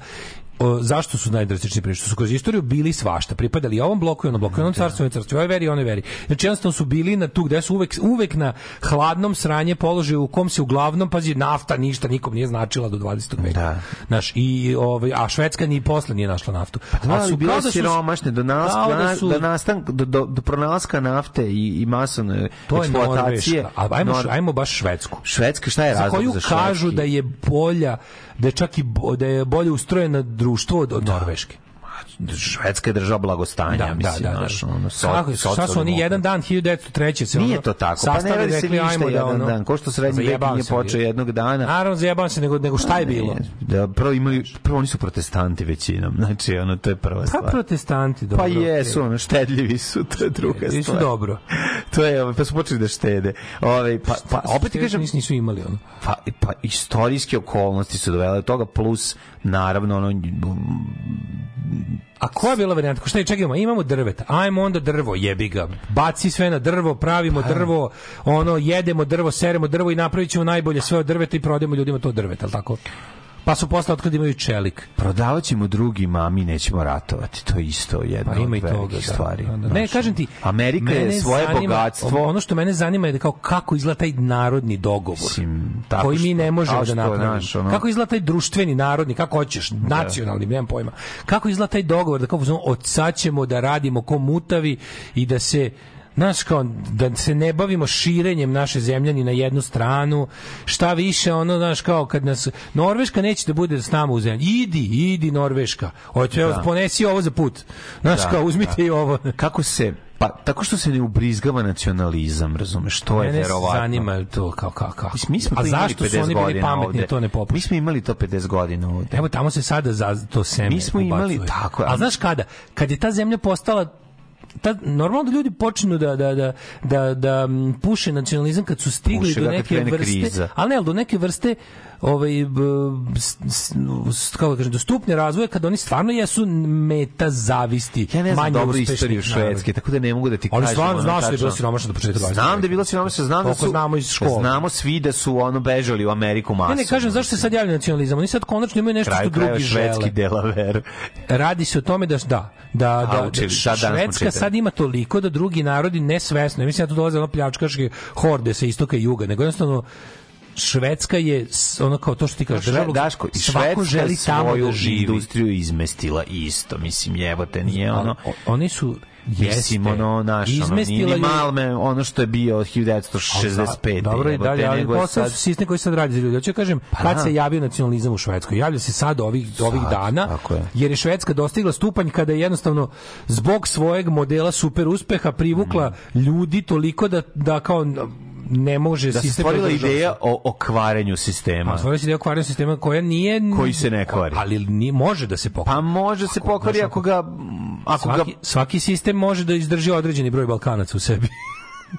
o, zašto su najdrastičniji primjer? Što su kroz istoriju bili svašta, pripadali ovom bloku i onom bloku, i onom carstvu i carstvu, i ovoj veri i onoj veri. Znači jednostavno su bili na tu gde su uvek, uvek na hladnom sranje položaju u kom se uglavnom, pazi, nafta ništa nikom nije značila do 20. veka. Da. Znaš, i, ovaj, a Švedska ni posle nije našla naftu. Da, a bilo kao da su- siromašne do nas, da do, su- do, nastan, do, do, do pronalaska nafte i, i masovne To je eksploatacije. Norveška. A ajmo, ajmo baš Švedsku. Švedska, šta je za razlog koju za kažu da je bolja, da je čak i da je bolje ustrojeno društvo od, od Norveške. Švedska je država blagostanja, Da, da, mislim, da, da. znaš, ono, so- Kako, šta su oni jedan dan 1903. se Nije to tako, pa ne radi se ništa da, jedan ono- dan, ko što srednji vek nije počeo jednog dana. Naravno, zajebavam se, nego, nego šta je bilo? Da, prvo imali, prvo oni su protestanti većinom, znači ono, to je prva Pa stvar. protestanti, dobro. Pa jesu, ono, štedljivi su, to je druga stvar. dobro. [LAUGHS] To je, ovaj, pa su počeli da štede. Ove, pa, pa, opet ti kažem, Nisu, nisu imali ono. pa, pa istorijske okolnosti su dovele do toga, plus, naravno, ono, A koja je bila varijanta? Šta je, čekajmo, imamo drveta. Ajmo onda drvo, jebi ga. Baci sve na drvo, pravimo drvo, ono, jedemo drvo, seremo drvo i napravit ćemo najbolje sve od drveta i prodajemo ljudima to drveta, al tako? Pa su posle otkad imaju čelik. prodavat ćemo drugima, a mi nećemo ratovati. To je isto jedna Pa ima od i toga, da. stvari. Da, da. Znaš, Ne, kažem ti, Amerika je svoje zanima- bogatstvo... Ono što mene zanima je da kao kako izgleda taj narodni dogovor. Mislim, tako koji mi što- ne možemo da napravimo. znaš, ono- Kako izgleda taj društveni, narodni, kako hoćeš, nacionalni, nemam pojma. Kako izgleda taj dogovor da kao od sad ćemo da radimo ko mutavi i da se Znaš, kao, da se ne bavimo širenjem naše zemlje ni na jednu stranu, šta više, ono, znaš, kao, kad nas, Norveška neće da bude s nama u zemlji, idi, idi Norveška, hoće, Da. ponesi ovo za put, znaš, Da, kao, uzmite i ovo. Kako se pa tako što se ne ubrizgava nacionalizam, razumeš, to je Mene verovatno. zanima to kao kako. Mislim, mi smo A to imali zašto 50 su oni bili pametni, ovde. da to ne popuši? Mi smo imali to 50 godina ovde. Evo tamo se sada za to seme Mi smo imali ubacuje. tako, A a- znaš kada? Kad je ta zemlja postala ta, normalno da ljudi počnu da, da, da, da, da puše nacionalizam kad su stigli Puše do kad neke vrste, kriza. ali ne, ali do neke vrste ovaj kako da kažem, do stupnja razvoja kad oni stvarno jesu meta zavisti Ja ne znam manje dobro istoriju. Švedske, tako da ne mogu da ti Ali kažem. stvarno ono znaš da je tačno. bila siromašna do početka 20. Znam da je bila siromašna, znam da su... znamo iz škole. Znamo svi da su ono bežali u Ameriku masovno. Ne, ne, kažem, zašto se sad javlja nacionalizam? Oni sad konačno imaju nešto što drugi švedski. Delaver. Radi se o tome da da da da, da Švedska sad ima toliko da drugi narodi nesvesno, ja mislim da tu dolaze ono pljačkaške horde sa istoka i juga, nego jednostavno Švedska je ono kao to što ti kažeš, Šve, država- Daško, i Švedska želi tamo svoju da živi. industriju izmestila isto, mislim, jebote, nije ono... Oni su Mislim, Jeste. ono, naš, ono, Malme, ono što je bio od 1965. Dobro i dalje, ali posao sad- su sistem koji sad radi za ljudi. Hoću da kažem, kad da. se javio nacionalizam u Švedskoj? Javlja se sad ovih, ovih dana, je. jer je Švedska dostigla stupanj kada je jednostavno zbog svojeg modela super uspeha privukla ljudi toliko da, da kao ne može da se stvorila ideja o, o kvarenju sistema. A stvorila se ideja kvarenja sistema koja nije... Koji se ne kvari. Ali nije, može da se pokvari. Pa može se pokvari ako ga... Ako ga Svaki, svaki sistem može da izdrži određeni broj Balkanaca u sebi.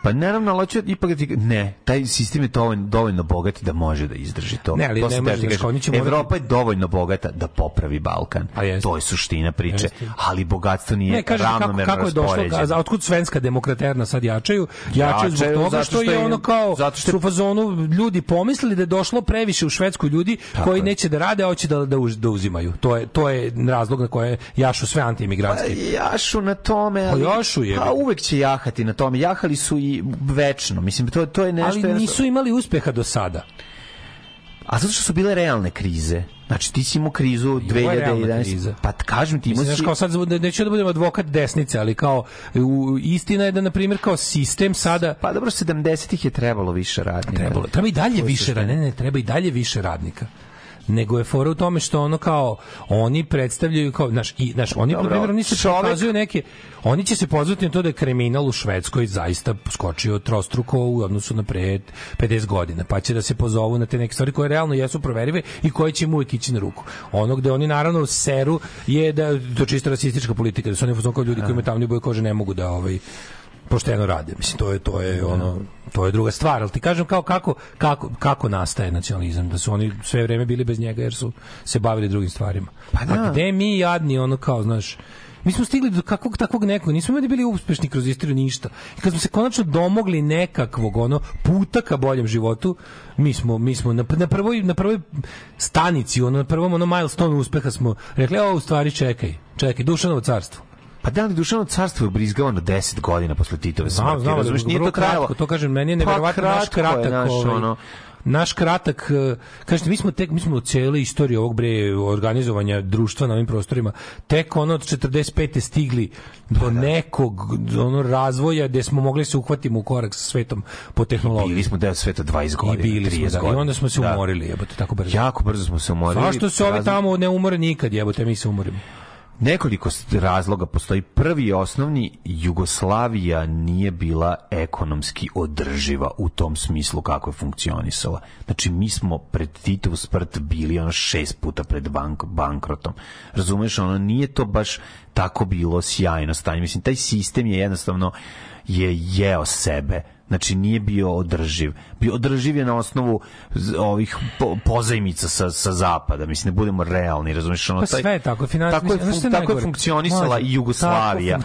Pa naravno, ali hoću ipak da ti... Ne, taj sistem je dovoljno, dovoljno bogat da može da izdrži to. Ne, ali to ne može, morati- Evropa je dovoljno bogata da popravi Balkan. To je suština priče. Ali bogatstvo nije Ne, kaže kako, ravnomerno kako je došlo, a otkud svenska demokraterna sad jačaju? Jačaju zbog toga što, što je je- ono kao zato što je- su fazonu ljudi pomislili da je došlo previše u Švedsku ljudi koji neće da rade, a hoće da, da, uz- da uzimaju. To je, to je razlog na koje jašu sve antiimigrantske. Pa jašu na tome, ali, Pa jašu je. Pa uvek će jahati na tome. Jahali su i večno. Mislim, to, to je nešto... Ali nisu imali uspeha do sada. A zato što su bile realne krize. Znači, ti si imao krizu ovo je realna 2011. kriza. Pa kažem ti, imao si... kao sad, ne- neću da budem advokat desnice, ali kao, u, istina je da, na primjer, kao sistem sada... Pa dobro, 70-ih je trebalo više radnika. Trebalo, treba i dalje više radnika, ne, ne, treba i dalje više radnika nego je fora u tome što ono kao oni predstavljaju kao znaš i znaš oni Dobro, na primjer oni se čovek- pokazuju neke oni će se pozvati na to da je kriminal u Švedskoj zaista skočio trostruko u odnosu na pre 50 godina pa će da se pozovu na te neke stvari koje realno jesu proverive i koje će im uvijek ići na ruku. Ono gde oni naravno seru je da to čisto rasistička politika da su oni kao ljudi koji imaju tamnije boje kože ne mogu da ovaj pošteno rade. Mislim to je to je ono to je druga stvar, ali ti kažem kao kako kako kako nastaje nacionalizam, da su oni sve vreme bili bez njega jer su se bavili drugim stvarima. Pa da. A gde mi jadni ono kao, znaš, mi smo stigli do kakvog takvog nekog, nismo imali bili uspešni kroz istoriju ništa. I kad smo se konačno domogli nekakvog ono puta ka boljem životu, mi smo mi smo na, na prvoj na prvoj stanici, ono na prvom ono milestone uspeha smo rekli, o u stvari čekaj, čekaj, Dušanovo carstvo. Pa da li Dušano carstvo je ubrizgavano 10 godina posle Titove smrti? Znam, znam, nije to trajalo. kratko, to kažem, meni je Pa neverovatno naš kratko je, kratak, znaš, ovaj, ono, naš kratak, eh, kažete, mi smo tek, mi smo u cijele istorije ovog bre organizovanja društva na ovim prostorima, tek ono od 45. stigli Pa do nekog ono razvoja gde smo mogli se uhvatimo u korak sa svetom po tehnologiji. Bili smo deo sveta 20 godina, I bili smo, 30 da, i godina. onda smo se Da. umorili, jebote, tako brzo. Jako brzo smo se umorili. Zašto se ovi tamo ne umore nikad, jebote, mi se umorimo? Nekoliko razloga postoji. Prvi i osnovni, Jugoslavija nije bila ekonomski održiva u tom smislu kako je funkcionisala. Znači, mi smo pred Titovu smrt bili ono šest puta pred bank, bankrotom. Razumeš, ono, nije to baš tako bilo sjajno stanje. Mislim, taj sistem je jednostavno je jeo sebe. Znači nije bio održiv. Bio održiv je na osnovu ovih po, pozajmica sa, sa zapada. Mislim, ne budemo realni, razumiješ? Ono, Pa taj- sve je tako, finans- tako je, fun- tako je funkcionisala Mlađe, i Jugoslavija.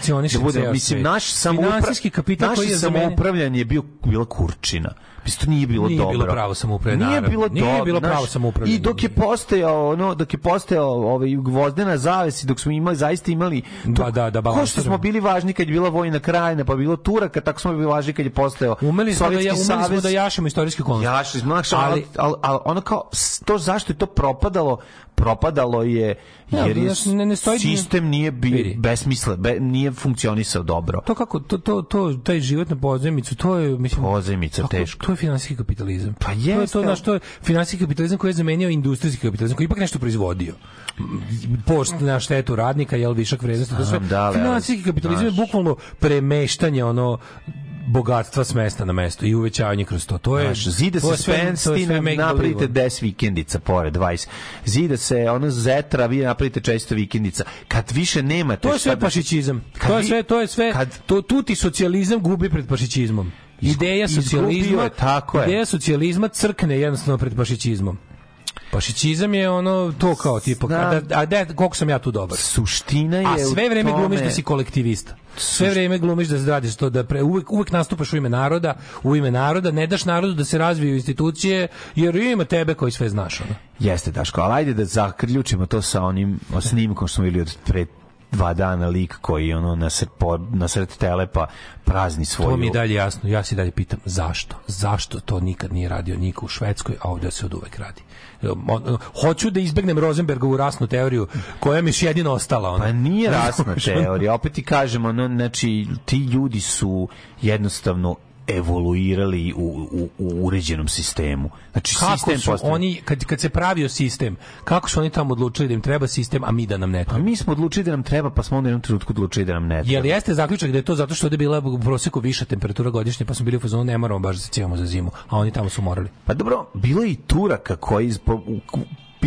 Da mislim, naš samoupra... Finansijski kapital koji je za mene- samoupravljanje je bio, bila kurčina. Mislim, to nije bilo Nije dobro. bilo pravo samoupravljanje, Nije bilo Nije dobro, bilo pravo samoupravljanje. I dok je postojao, ono, dok je postojao ovaj gvozdena zaves i dok smo imali, zaista imali... Da, da, da, Ko što smo bili važni kad je bila vojna krajina, pa bilo Turaka, tako smo bili važni kad je postojao Umeli smo da, ja, umeli smo da jašemo istorijske okolnosti. Jašli smo, ali, Ali- ali, ono kao, to zašto je to propadalo, propadalo je jer je ne- ne stoji- sistem nije bi Vidi. besmislen, be, nije funkcionisao dobro. To kako to to to taj život na pozajmicu, to je mislim Pozajmica, kako- teško. To je finansijski kapitalizam. Pa To je jeste, to na što je finansijski kapitalizam koji je zamenio industrijski kapitalizam koji ipak nešto proizvodio. Post na štetu radnika, jel višak vrednosti, to sve. Da, Finansijski kapitalizam je bukvalno premeštanje ono bogatstva s mesta na mesto i uvećavanje kroz to. To je Znaš, zida se make napravite believe. 10 vikendica pored 20. Zida se ono Zetra, vi napravite često vikendica. Kad više nemate To je sve da- pašićizam. To je sve, to je sve. kad- to tu ti socijalizam gubi pred pašićizmom. Ideja socijalizma, je, tako je. ideja socijalizma crkne jednostavno pred pašićizmom. Pašićizam je ono to kao tipa a, da, a da, koliko sam ja tu dobar. Suština je A sve vreme tome- glumiš da si kolektivista. Sve vreme glumiš da radiš to da pre, uvek, uvek nastupaš u ime naroda, u ime naroda, ne daš narodu da se razviju institucije, jer ima tebe koji sve znaš. Ono. Jeste, Daško, ali ajde da zaključimo to sa onim snimkom što smo bili od pre dva dana lik koji ono nasred, po, nasred telepa prazni svoju... To mi je dalje jasno. Ja se dalje pitam zašto? Zašto to nikad nije radio niko u Švedskoj, a ovdje se od uvek radi? On- Hoću da izbegnem Rosenbergovu rasnu teoriju koja mi je jedino ostala. Ona. Pa nije rasna teorija, opet ti kažemo, no, znači, ti ljudi su jednostavno evoluirali u, u, u uređenom sistemu. Znači, Kako sistem su postaje- oni, kad, kad se pravio sistem, kako su oni tamo odlučili da im treba sistem, a mi da nam ne Pa treba? mi smo odlučili da nam treba, pa smo onda u jednom trenutku odlučili da nam ne treba. Jel jeste zaključak da je to zato što je bila u proseku viša temperatura godišnje, pa smo bili u fazonu ne moramo baš da se cijemo za zimu, a oni tamo su morali. Pa dobro, bilo je i Turaka koji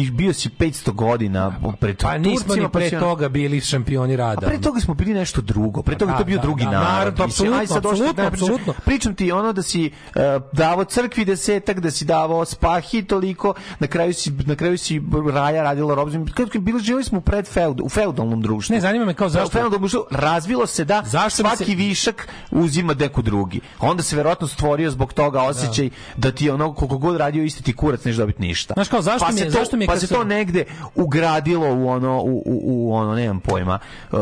bio si 500 godina pred Pa nismo ni pa pre toga bili šampioni rada. A pre toga smo bili nešto drugo. Pre toga je Da, to bio da, drugi da, narod. apsolutno, apsolutno, apsolutno. Pričam ti ono da si uh, davo crkvi desetak, da si davao spahi toliko, na kraju si, na kraju si raja radila robzim. Kako je bilo, živjeli smo pred feud, u feudalnom društvu. Ne, zanima me kao zašto- feudalnom društvu razvilo se da Zašto svaki se- višak uzima neko drugi. Onda se verovatno stvorio zbog toga osjećaj da, ti ono koliko god radio isti ti kurac neš dobiti ništa. Znaš kao, zašto pa mi je- to, zašto mi pa se to negde ugradilo u ono u, u, u ono nemam pojma uh,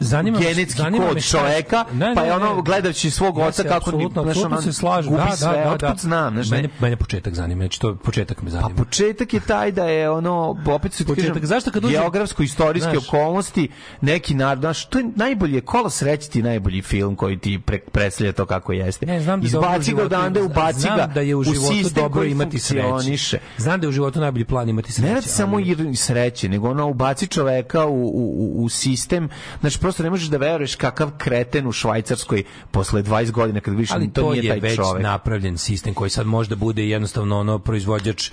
Zanima me- genetski zanima kod čoveka Ne, pa je ne, ono ne. gledajući svog Ja oca se kako apsolutno, znaš, apsolutno se slažem. gubi Da, da, sve da, otkud da. znam znaš, ne. mene, mene početak zanima, znači to početak me zanima. Pa početak je taj da je ono opet se Početak. kažem, Zašto kad uđe- geografsko istorijske Znaš. okolnosti neki narod znaš to je najbolje kolo sreći ti najbolji film koji ti pre, predstavlja to kako jeste Ne, znam da izbaci ga odande ubaci ga da je u životu dobro imati sreće. Znam da je u životu najbolji plan imati sreće. Ne radi samo ali- i sreće, nego ono ubaci čoveka u, u, u- sistem. Znači, prosto ne možeš da veruješ kakav kreten u Švajcarskoj posle 20 godina kad vidiš ali to, to, nije je taj već čovek. napravljen sistem koji sad možda bude jednostavno ono proizvođač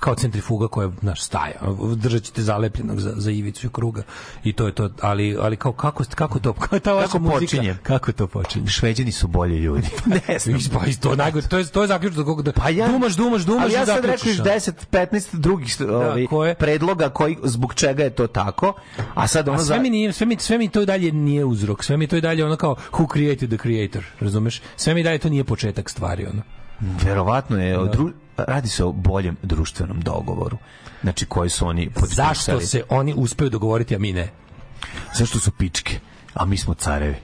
kao centrifuga koja naš staje držat ćete zalepljenog za, za ivicu kruga i to je to ali ali kao kako kako to [LAUGHS] kako ta Kako muzika, počinje? kako to počinje Šveđani su bolji ljudi. [LAUGHS] ne znam. pa to je najgore to je to je zaključak da Pa ja, dumaš dumaš dumaš ali ja i sad rekao zaključiš, još ono. 10, 15 drugih ovaj, koje? predloga koji, zbog čega je to tako, a sad ono A sve za... mi nije, sve mi, sve mi to dalje nije uzrok, sve mi to i dalje ono kao who created the creator, razumeš? Sve mi dalje to nije početak stvari, ono. Verovatno je, o dru, radi se o boljem društvenom dogovoru. Znači, koji su oni potpisali. Zašto se oni uspeju dogovoriti, a mi ne? Zašto su pičke, a mi smo carevi?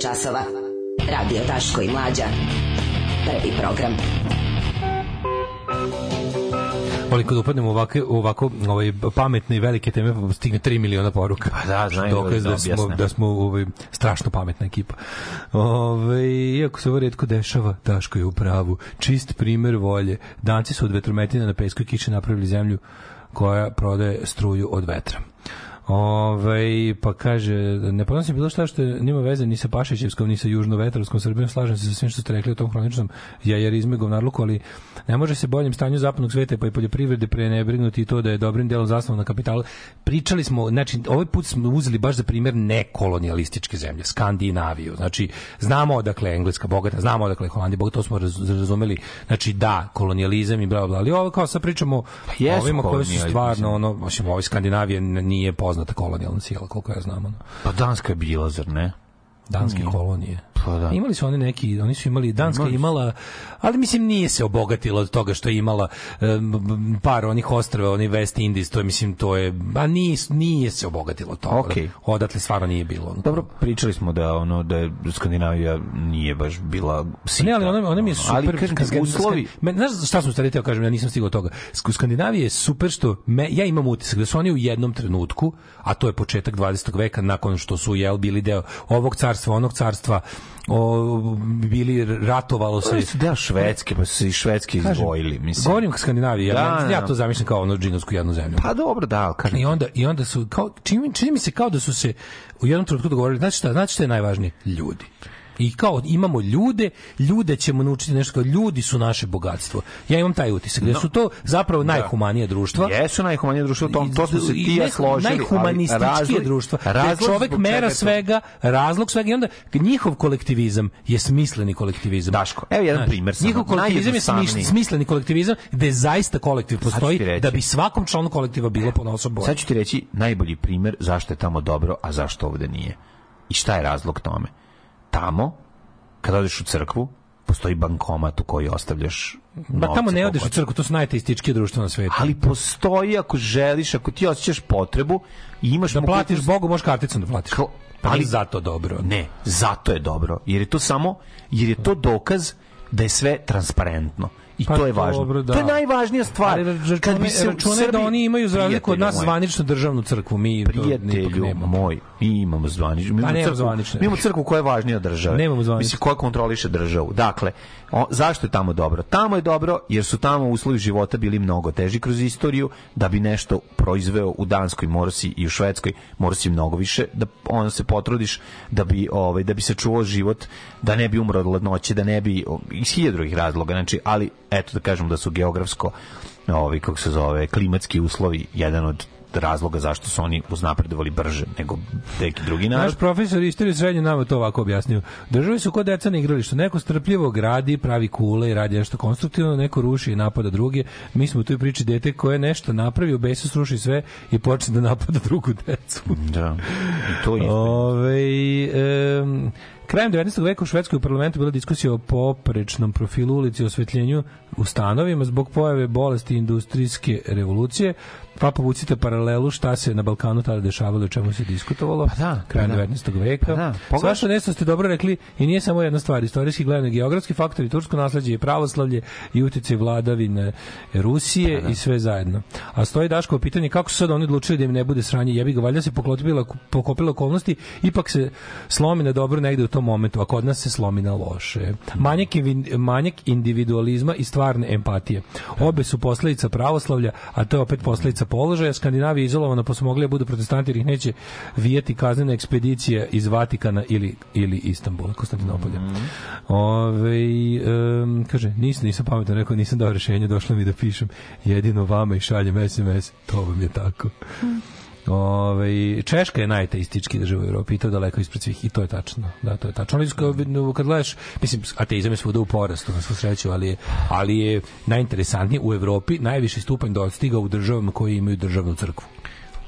Je časova. Radio Daško i Mlađa. Prvi program. Ali kad upadnemo u ovako, u ovako ovaj, pametne i velike teme, stigne 3 miliona poruka. Pa da, znaju Dokaz da da smo, da smo ovaj, strašno pametna ekipa. Ove, iako se ovo redko dešava, Daško je u pravu. Čist primer volje. Danci su od vetrometina na pesku i kiše napravili zemlju koja prodaje struju od vetra. Ove, pa kaže, ne podnosim bilo šta što nima veze ni sa Pašićevskom, ni sa južnovetrovskom Srbijom, slažem se sa svim što ste rekli o tom hroničnom jajerizmu i govnarluku, ali ne može se boljem stanju zapadnog sveta pa i poljoprivrede prenebrignuti i to da je dobrim delom zasnovan na kapitalu. Pričali smo, znači, ovaj put smo uzeli baš za primjer nekolonijalističke zemlje, Skandinaviju. Znači, znamo odakle je Engleska bogata, znamo odakle je Holandija bogata, to smo raz- razumeli. Znači, da, kolonijalizam i bla, bla. Ali ovo kao sad pričamo o ovima koji su stvarno, ono, mislim, ovoj Skandinavije n- nije poznata kolonijalna sila, koliko ja znam. Ono. Pa Danska je bila, zar ne? Danske Nije. kolonije. Pa da. Imali su oni neki, oni su imali, Danska Imali imala, ali mislim nije se obogatila od toga što je imala um, par onih ostrava, oni West Indies, to je mislim, to je, a nije, nije se obogatilo od toga. Okej. Odatle stvarno nije bilo. Dobro, pričali smo da ono da je Skandinavija nije baš bila sita. Ne, ali ona, ona mi je Ali, super. kažem, kad- kad- uslovi... Me, znaš šta sam stvari teo kažem, ja nisam stigao toga. Sk- U Skandinaviji je super što me, ja imam utisak da su oni u jednom trenutku, a to je početak 20. veka, nakon što su jel bili deo ovog carstva, onog carstva, o, bili ratovalo se. Su deo Švedske, pa su se iz Švedske Kažem, izdvojili, mislim. Govorim o Skandinaviji, ja, Da, ja da. to zamišljam kao ono džinovsku jednu zemlju. Pa dobro, da, ali kažem. I onda, I onda su, kao, čini, čini mi se kao da su se u jednom trenutku dogovorili, znači šta, znači šta je najvažnije? Ljudi. I kao imamo ljude, ljude ćemo naučiti nešto kao ljudi su naše bogatstvo. Ja imam taj utisak da su to zapravo najhumanije društva. Jesu najhumanije društvo, to, to smo se ti ja složili. Najhumanističkije razlog-. Gde razlog čovek mera svega, razlog svega i onda njihov kolektivizam je smisleni kolektivizam. Daško, evo jedan primer samo, Njihov kolektivizam je smisleni kolektivizam gde zaista kolektiv postoji da bi svakom članu kolektiva bilo ponosno bolje. Sad ću ti reći najbolji primer zašto je tamo dobro, a zašto ovde nije. I šta je razlog tome? Tamo, kada odeš u crkvu, postoji bankomat u koji ostavljaš Ba tamo novce ne odeš u crkvu, to su najteistički društva na svetu. Ali postoji ako želiš, ako ti osjećaš potrebu i imaš da mogućnost- platiš Bogu, možeš karticom da platiš. Kao- Pa ali- ali zato dobro. Ne, zato je dobro. Jer je to samo, jer je to dokaz da je sve transparentno. I Pa to je važno. dobro, da. To je najvažnija stvar. Ali računaj, Kad bi se u računaj da oni imaju za razliku od nas moj, zvaničnu državnu crkvu, mi Prijatelju moj, mi imamo zvaničnu. Mi Pa imamo crkvu, zvanične. mi imamo crkvu koja je važnija od države. Nemamo zvanične. Mislim, koja kontroliše državu. Dakle, o, zašto je tamo dobro? Tamo je dobro jer su tamo uslovi života bili mnogo teži kroz istoriju, da bi nešto proizveo u Danskoj morsi i u Švedskoj morsi mnogo više, da ono se potrudiš da bi, ovaj, da bi se čuvao život, da ne bi umro od ladnoće, da ne bi, iz hiljada drugih razloga, znači, ali eto da kažem da su geografsko, ovaj, kako se zove, klimatski uslovi jedan od razloga zašto su oni uznapredovali brže nego neki drugi narod. Naš profesor istorije srednje nama to ovako objasnio. Državi su kod deca na igralištu. Neko strpljivo gradi, pravi kule i radi nešto konstruktivno, neko ruši i napada druge. Mi smo u toj priči dete koje nešto napravi, u besu sruši sve i počne da napada drugu decu. Da. I to je Ove, em, krajem 19. veka u Švedskoj u parlamentu bila diskusija o poprečnom profilu ulici i osvetljenju u stanovima zbog pojave bolesti industrijske revolucije. Pa povucite paralelu šta se na Balkanu tada dešavalo o čemu se diskutovalo. Pa da, krajem pa da. 19. veka. Pa da, pogledaj- Svašta nešto ste dobro rekli i nije samo jedna stvar. Istorijski gledano geografski faktori, tursko nasleđe i pravoslavlje i uticaj vladavine Rusije Pa i sve zajedno. A stoji Daško pitanje kako su sad oni odlučili da im ne bude sranje. Jebi ga, valjda se poklopila, pokopila okolnosti, ipak se slomi na dobro negde u tom momentu, a kod nas se slomi na loše. Manjak, manjak individualizma i stvarne empatije. Obe su posledica pravoslavlja, a to je opet posledica položaja. Skandinavija je izolovana, pa su mogli da budu protestanti jer ih neće vijeti kaznena ekspedicija iz Vatikana ili, ili Istanbula, Konstantinopolja. Ove, em, kaže, nisam, nisam pametan, rekao, nisam dao rešenje, došlo mi da pišem jedino vama i šaljem SMS, to vam je tako. Ove, Češka je najateistički država u Evropi i to je daleko ispred svih i to je tačno. Da, to je tačno. Ali kad- kad gledaš, mislim, ateizam je svuda u porastu, na svu sreću, ali je, ali je najinteresantnije u Evropi najviši stupanj dostiga u državama koje imaju državnu crkvu.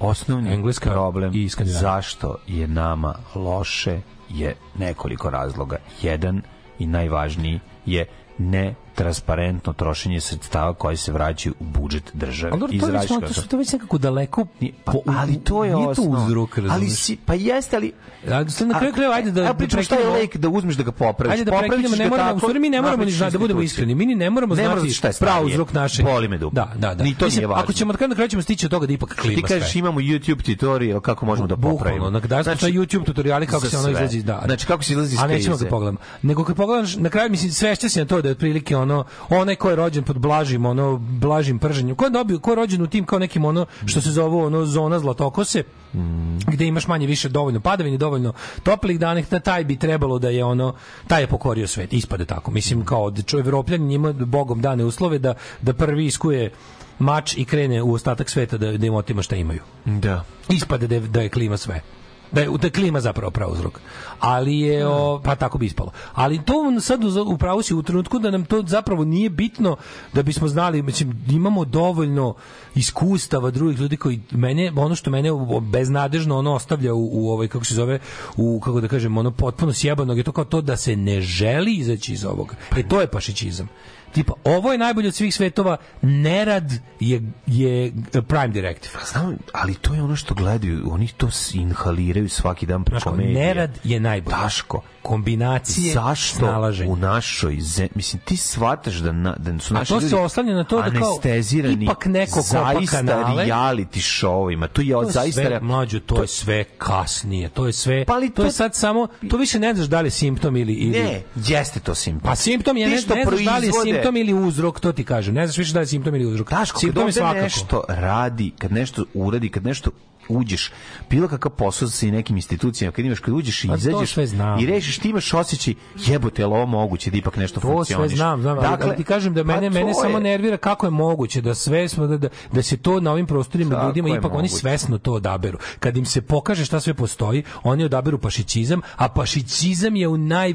Osnovni Engleska problem i zašto je nama loše je nekoliko razloga. Jedan i najvažniji je netransparentno trošenje sredstava koji se vraćaju u budžet države. Ali to, već, to, su to već nekako daleko Pa, po- ali to je nije to uzrok, Ali si, pa jeste, ali... A, sad na kraju krajeva, ajde da- Evo da šta je lek da uzmeš da ga popraviš. Ajde da prekinemo, ne moramo, u stvari mi ne moramo ni znati, da budemo iskreni, mi ni ne moramo Ne moramo znati znati šta je stanje. uzrok našeg. Boli me dupe. Da, da, da. Ni to Mislim, nije važno. Ako ćemo, na kraju ćemo stići od toga da ipak klima Ti kažeš imamo YouTube tutorial kako možemo da popravimo. Bukvalno, na da znači, YouTube tutoriali kako se ono izlazi, da. Znači kako se izlazi iz A nećemo krize. ga pogledamo. Nego kad pogledaš, na kraju mislim svešće se na to da je otprilike ono onaj ko je rođen pod blažim ono blažim prženjem. Ko je dobio, ko je rođen u tim kao nekim ono što se zove ono zona zlatokose. gde imaš manje više dovoljno padavine, dovoljno toplih dana, da taj bi trebalo da je ono, taj je pokorio svet, ispade tako. Mislim, kao da čo Evropljani njima bogom dane uslove da, da prvi iskuje mač i krene u ostatak sveta da, da im otima šta imaju. Da. Ispade da je, da je klima sve. Da je, da klima zapravo prauzrok. Ali je, o, pa tako bi ispalo. Ali to sad u, u pravu si u trenutku da nam to zapravo nije bitno da bismo znali, mislim, imamo dovoljno iskustava drugih ljudi koji mene, ono što mene beznadežno ono ostavlja u, u ovaj, kako se zove, u, kako da kažem, ono potpuno sjebanog je to kao to da se ne želi izaći iz ovoga. E, to je pašićizam. Tipa, ovo je najbolje od svih svetova, nerad je, je prime directive. Znam, ali to je ono što gledaju, oni to inhaliraju svaki dan preko medija. nerad je najbolje. Daško, Kombinacije zašto snalaženja. u našoj zemlji, mislim, ti shvataš da, na, da su A naši to se ljudi oslanja na to da kao ipak neko kopa kanale. reality showima. To je To je zaista... sve, mlađo, to, je sve kasnije. To je sve, Pa ali to, je to- sad samo, to više ne znaš da li je simptom ili... ili Ne, jeste to simptom. Pa simptom je, ne, ne znaš da li je proizvode- simptom ili uzrok, to ti kažem. Ne znaš više da li je simptom ili uzrok. Daško, simptom je svakako. nešto radi, kad nešto uradi, kad nešto uđeš, bilo kakav posao sa nekim institucijama, kad imaš, kad uđeš i Pa izađeš znam. i rešiš, ti imaš osjećaj, jebote, li ovo moguće da ipak nešto To sve znam, znam, ali, ali ti kažem da pa mene, mene je- samo nervira kako je moguće da sve smo da, da, da se to na ovim prostorima Kako ljudima ipak oni moguće? svesno to odaberu. Kad im se pokaže šta sve postoji, oni odaberu pašićizam, a pašićizam je u naj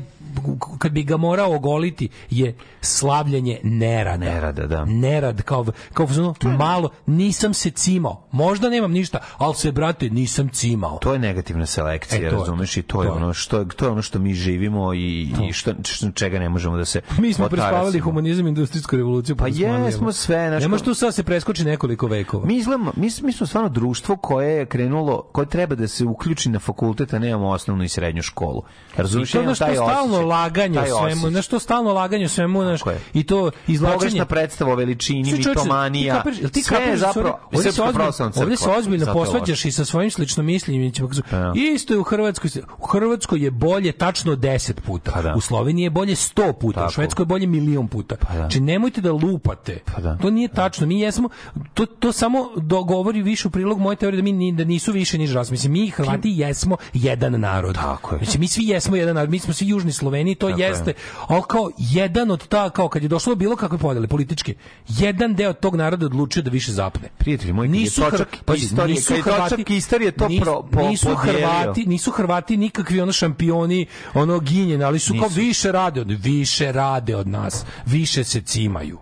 kad bi ga morao ogoliti je slavljenje nerada. Nerada, da. Nerad kao kao ono, malo nisam se cimao. Možda nemam ništa, ali se brate nisam cimao. To je negativna selekcija, E, to je razumeš, i to, to. je To je. ono što to je ono što mi živimo i, i što, što čega ne možemo da se [LAUGHS] Mi smo prespavali humanizam i industrijsku revoluciju. Pa jesmo sve, znaš, Ne može kao- tu sad se preskoči nekoliko vekova. Mi, izgledamo, mi, mi smo stvarno društvo koje je krenulo, koje treba da se uključi na fakultet, a nemamo osnovnu i srednju školu. To što taj stalno laganje svemu, na što stalno laganje svemu, znaš, je. i to izvlačenje. Pogrešna predstava o veličini, Sve, mitomanija, ti kapiraš- ti sve je kapiraš da se zapravo ovdje se ozbiljno- se ozbiljno Zato je posvađaš i sa svojim slično mišljenjem. Da. Isto je u Hrvatskoj. U Hrvatskoj je bolje tačno 10 puta. Pa da. U Sloveniji je bolje 100 puta. U Tako. Švedskoj je bolje milion puta. da. Znači nemojte da lupate. Pa da. To nije tačno. Mi jesmo to, to samo dogovori više u prilog moje teorije da mi ni, da nisu više niže ras. Mislim mi Hrvati jesmo jedan narod. Tako je. Mislim mi svi jesmo jedan narod. Mi smo svi južni Sloveniji, to Tako je. jeste. Ali kao jedan od ta kao kad je došlo do bilo kakve podele političke, jedan deo tog naroda odlučio da više zapne. Prijatelji moji, kad je nisu točak pazi, istorije- nisu kad je Hrvati- točak istorije to nis- pro- po- nisu podijelio. Hrvati, nisu Hrvati nikakvi ono šampioni, ono ginjeni, ali su kao Nisu. više rade od više rade od nas, više se cimaju.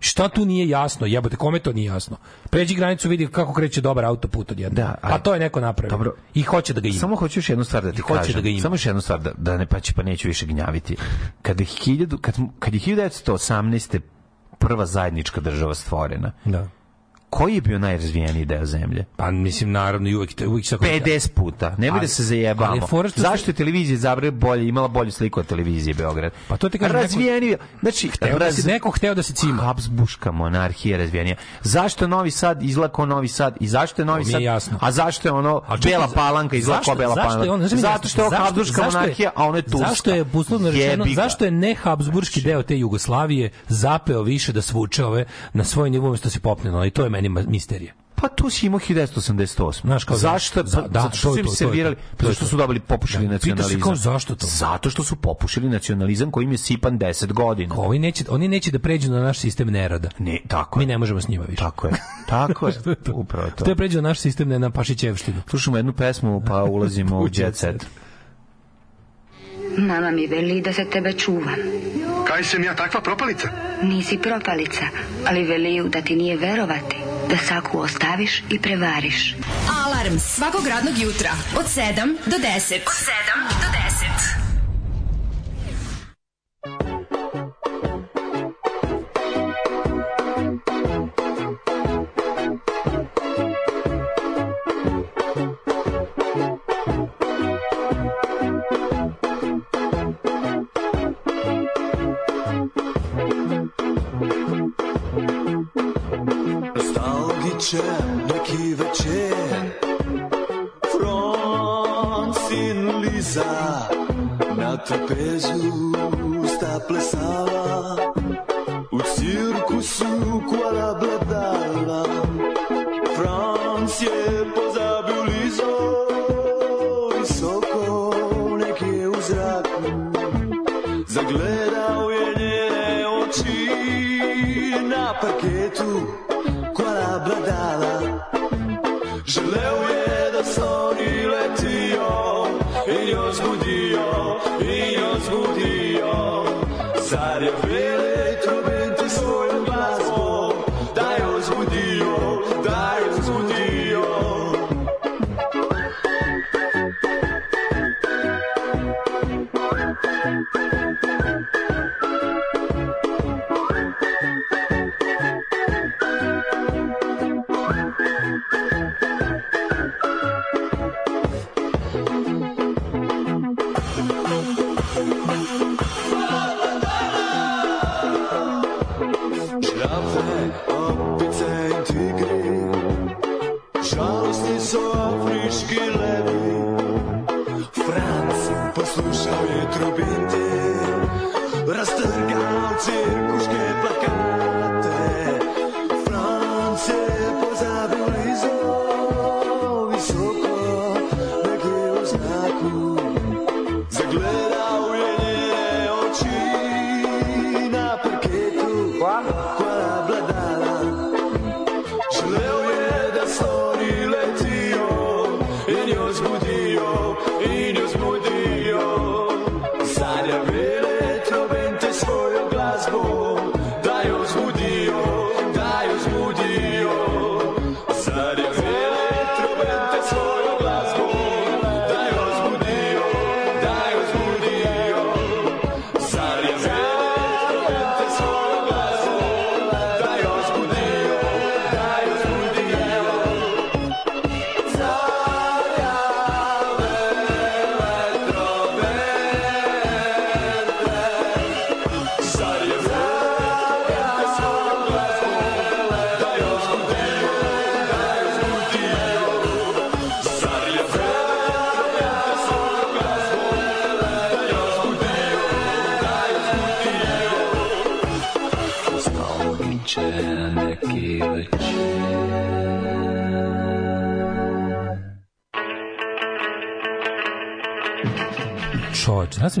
Šta tu nije jasno? Jebote, kome to nije jasno? Pređi granicu, vidi kako kreće dobar autoput odjednom. Da, a ali- to je neko napravio. Dobro. I hoće da ga ima. Samo hoću još jednu stvar da ti hoće kažem. da ga ima. Samo još jednu stvar da, da ne pa, će, pa neću više gnjaviti. Kad je, hiljadu, kad, kad je 1918. prva zajednička država stvorena, Da. Koji je bio najrazvijeniji deo zemlje? Pa mislim naravno i uvek uvek se 50 puta. Nemoj da se zajebamo. što Zašto je televizija Zagreb bolje, imala bolju sliku od televizije Beograd? Pa to ti kažem, Razvijeni, znači, Hteo da si- neko hteo da se cima. Habsburška monarhija razvijenija. Zašto Novi Sad izlako Novi Sad i zašto je Novi Sad? jasno. A zašto je ono A čekaj, Bela Palanka izlako zašto- Bela zašto je Palanka? on- zato što je Habsburška monarhija, a ono je Turska. Zašto je uslovno rečeno, zašto je ne Habsburški deo te Jugoslavije zapeo više da svuče ove na svoj nivo umesto da se popne, i to je meni ma- misterija. Pa tu si imao 1988. Znaš, kao zašto? za- Pa, da, zato što to su im servirali, to. pa zašto to. su dobili popušili Da, pitaš se nacionalizam. kao zašto to? Zato što su popušili nacionalizam kojim je sipan 10 godina. Ovi neće, oni neće da pređu na naš sistem nerada. Ne, tako Mi je. ne možemo s njima više. Tako je. Tako [LAUGHS] je. Je to? Upravo to. To je pređu na naš sistem ne na Pašićevštinu. Slušamo jednu pesmu, pa [LAUGHS] ulazimo u jet set. Mama mi veli da se tebe čuvam. Kaj sam ja takva propalica? Nisi propalica, ali veliju da ti nije verovati. Da saku ostaviš i prevariš. Alarm svakog radnog jutra od 7 do 10. Od 7 do 10. Neki večer Francin Liza. Na trapezu sta plesala U cirkusu Kuala Bladala Franc je pozabil Lizo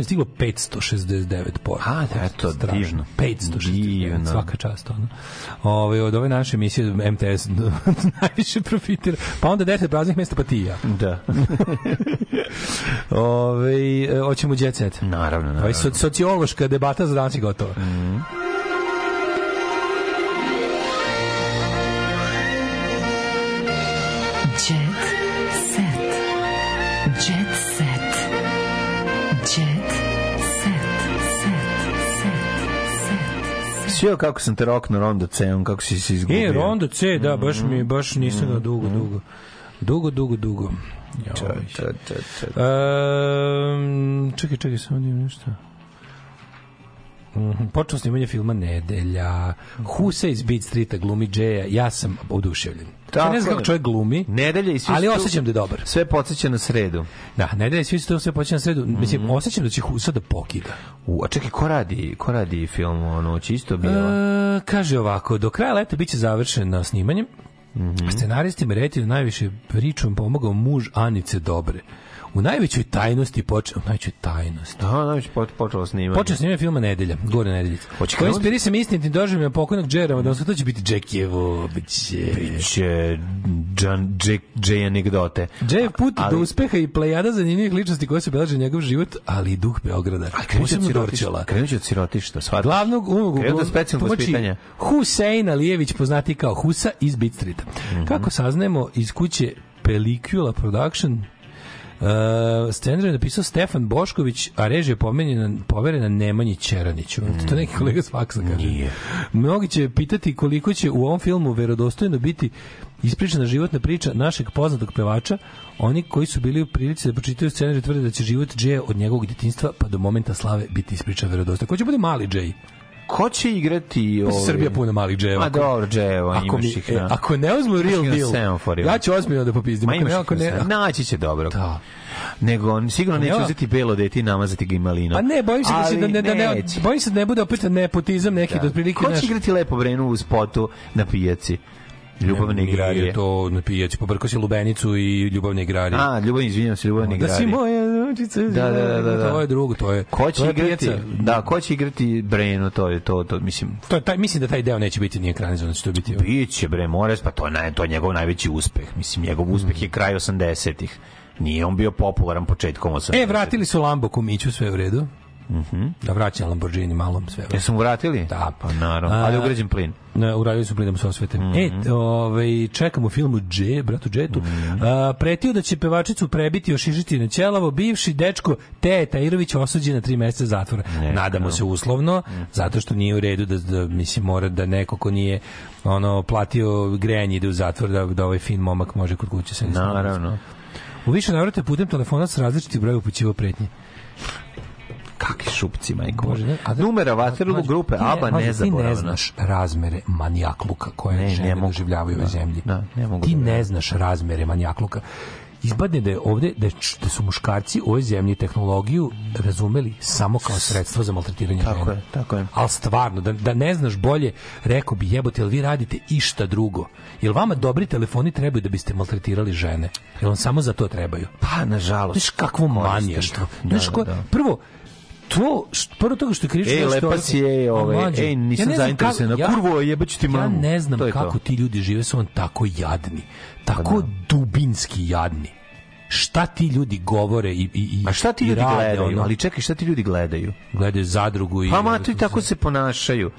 Mi stiglo 569 poruka. A, eto, Strašno. divno. 569, Divno. svaka čast. Ono. Ove, od ove naše emisije MTS [LAUGHS] najviše profitira. Pa onda 10 praznih mesta, pa ti ja. Da. [LAUGHS] Ove, e, hoćemo jet set. Naravno, Ovaj naravno. so, sociološka debata za danas je gotova. Mhm. Jet Sve kako sam te rokno Rondo C, kako si se izgubio. E, Rondo C, da, baš Mhm. mi, baš nisam ga dugo, dugo. Dugo, dugo, dugo. Ča, Joj. ča, ča, ča. Um, čekaj, čekaj, samo da nešto. Mhm, Počeo snimanje filma Nedelja. Husa iz Beat Streeta glumi Džeja. Ja sam oduševljen. Tako ne znam kako čovjek glumi, Nedelja i svi ali osjećam da je dobar. Sve podsjeća na sredu. Da, Nedelja i svi su sve počinje na sredu. Mhm. Mislim, osjećam da će Husa da pokida. U, a čekaj, ko radi, ko radi film o noći? Isto bilo. E, kaže ovako, do kraja leta biće završen na snimanjem. Mhm. Scenaristi Meretiju najviše pričom pomogao muž Anice Dobre. U najvećoj tajnosti počeo, u najvećoj tajnosti. Da, znači počelo snimanje. Počeo snimanje filma Nedelja, Gore Nedeljica. Hoće Koji krenuti? inspirisan istinitim doživljama pokojnog Džera, da to će biti Jackijevo, biće... Biće Džan, Džek, Džej anegdote. Džejev put Ali- do uspeha i plejada zanimljivih ličnosti koje se belaže njegov život, ali i duh Beograda. Krenut će od sirotišta. Krenut će od sirotišta, shvataš? Glavnog ulogu Krenut od specijalnog vaspitanja. Husein Alijević, poznati kao Husa iz Beat Streeta. Mhm. Kako saznajemo iz kuće Pelicula Production, Uh, scenarij je napisao Stefan Bošković, a režija je pomenjena, poverena Nemanji Ćeraniću. To neki kolega s faksa kaže. Nije. Mnogi će pitati koliko će u ovom filmu verodostojno biti ispričana životna priča našeg poznatog pevača. Oni koji su bili u prilici da pročitaju scenarij tvrde da će život Džeja od njegovog djetinjstva pa do momenta slave biti ispričan verodostojno. Ko će bude mali Džej? Ko će igrati Pa ovaj... Srbija puna malih dževa. Ma dobro, dževa, ako, imaš mi, ih e, na... ako ne uzmu real deal, ja ću ozbiljno da popizdim. Ma Ako imaš ne, ako ne, semaforima. Naći će dobro. Da. Nego on sigurno neće uzeti belo dete i namazati ga imalinom. Pa ne, bojim se da se da ne, da ne, bojim se da ne bude opet nepotizam neki da otprilike Ko naš- će igrati lepo brenu u spotu na pijaci? Ljubavne Nije igrarije. to na pijaci, pobrkao si lubenicu i ljubavne igrarije. A, ljubav, izvinjam se, ljubavne da si igrarije. moja nočica. Da, da, da, da, da. To je drugo, to je. Ko će to je igrati? pijaca. Da, ko će igrati Brenu, to je to, to mislim. To je taj, mislim da taj deo neće biti ni ekranizovan, će to biti. Biće bre, Mores, pa to je, naj- to je njegov najveći uspeh. Mislim, njegov uspeh je kraj 80-ih. Nije on bio popularan početkom 80-ih. E, vratili su Lambo Kumiću, sve u redu. Mhm. Da vraća Lamborghini malom sve. Jesu mu vratili? Da. Pa naravno. Ali ugrađen plin. Ne, uradili su plinom sa osvetem. Mhm. E, t- ovaj, čekam u filmu Dže, bratu Džetu. Mhm. A, pretio da će pevačicu prebiti, ošišiti na ćelavo. Bivši dečko Teja Tajirović osuđen na tri meseca zatvora. Nadamo se uslovno, Mhm. zato što nije u redu da, da mislim, mora da neko ko nije ono, platio grejanje ide u zatvor da, da ovaj fin momak može kod kuće se Naravno. U više navrata putem telefona s različitih broja upućivo pretnje. Kakvi šupci, majko. Bože, ne, a da- Numera Waterloo Mlađe, grupe ne- ABBA mlađe, nezaboravna. Ti ne znaš razmere manijakluka koje Ne, ne žene mogu. doživljavaju u Da, zemlji. da, ne mogu ti da ne znaš razmere manijakluka. Izbadne da je ovde, da, da su muškarci u ovoj zemlji tehnologiju razumeli samo kao sredstvo za maltretiranje Tako žena. je, tako je. Ali stvarno, da, da ne znaš bolje, rekao bi jebote, jel vi radite išta drugo? Jel vama dobri telefoni trebaju da biste maltretirali žene? Jel vam samo za to trebaju? Pa, nažalost. Znaš kakvo manijaštvo. Da, Znaš da, da. prvo, to, što, prvo toga što je krivično... Ej, zato što- lepa si, ej, A, ovaj, mlađe, ej, nisam ja zainteresovana. kako- Kurvo, jebaću ti Ja mamu. ne znam To je kako to. ti ljudi žive, su on tako jadni. Tako Pa da. dubinski jadni. Šta ti ljudi govore i, i, i A šta ti i ljudi rade, gledaju? ono? Ali čekaj, šta ti ljudi gledaju? Gledaju zadrugu i... Pa ma, ti tako se ponašaju.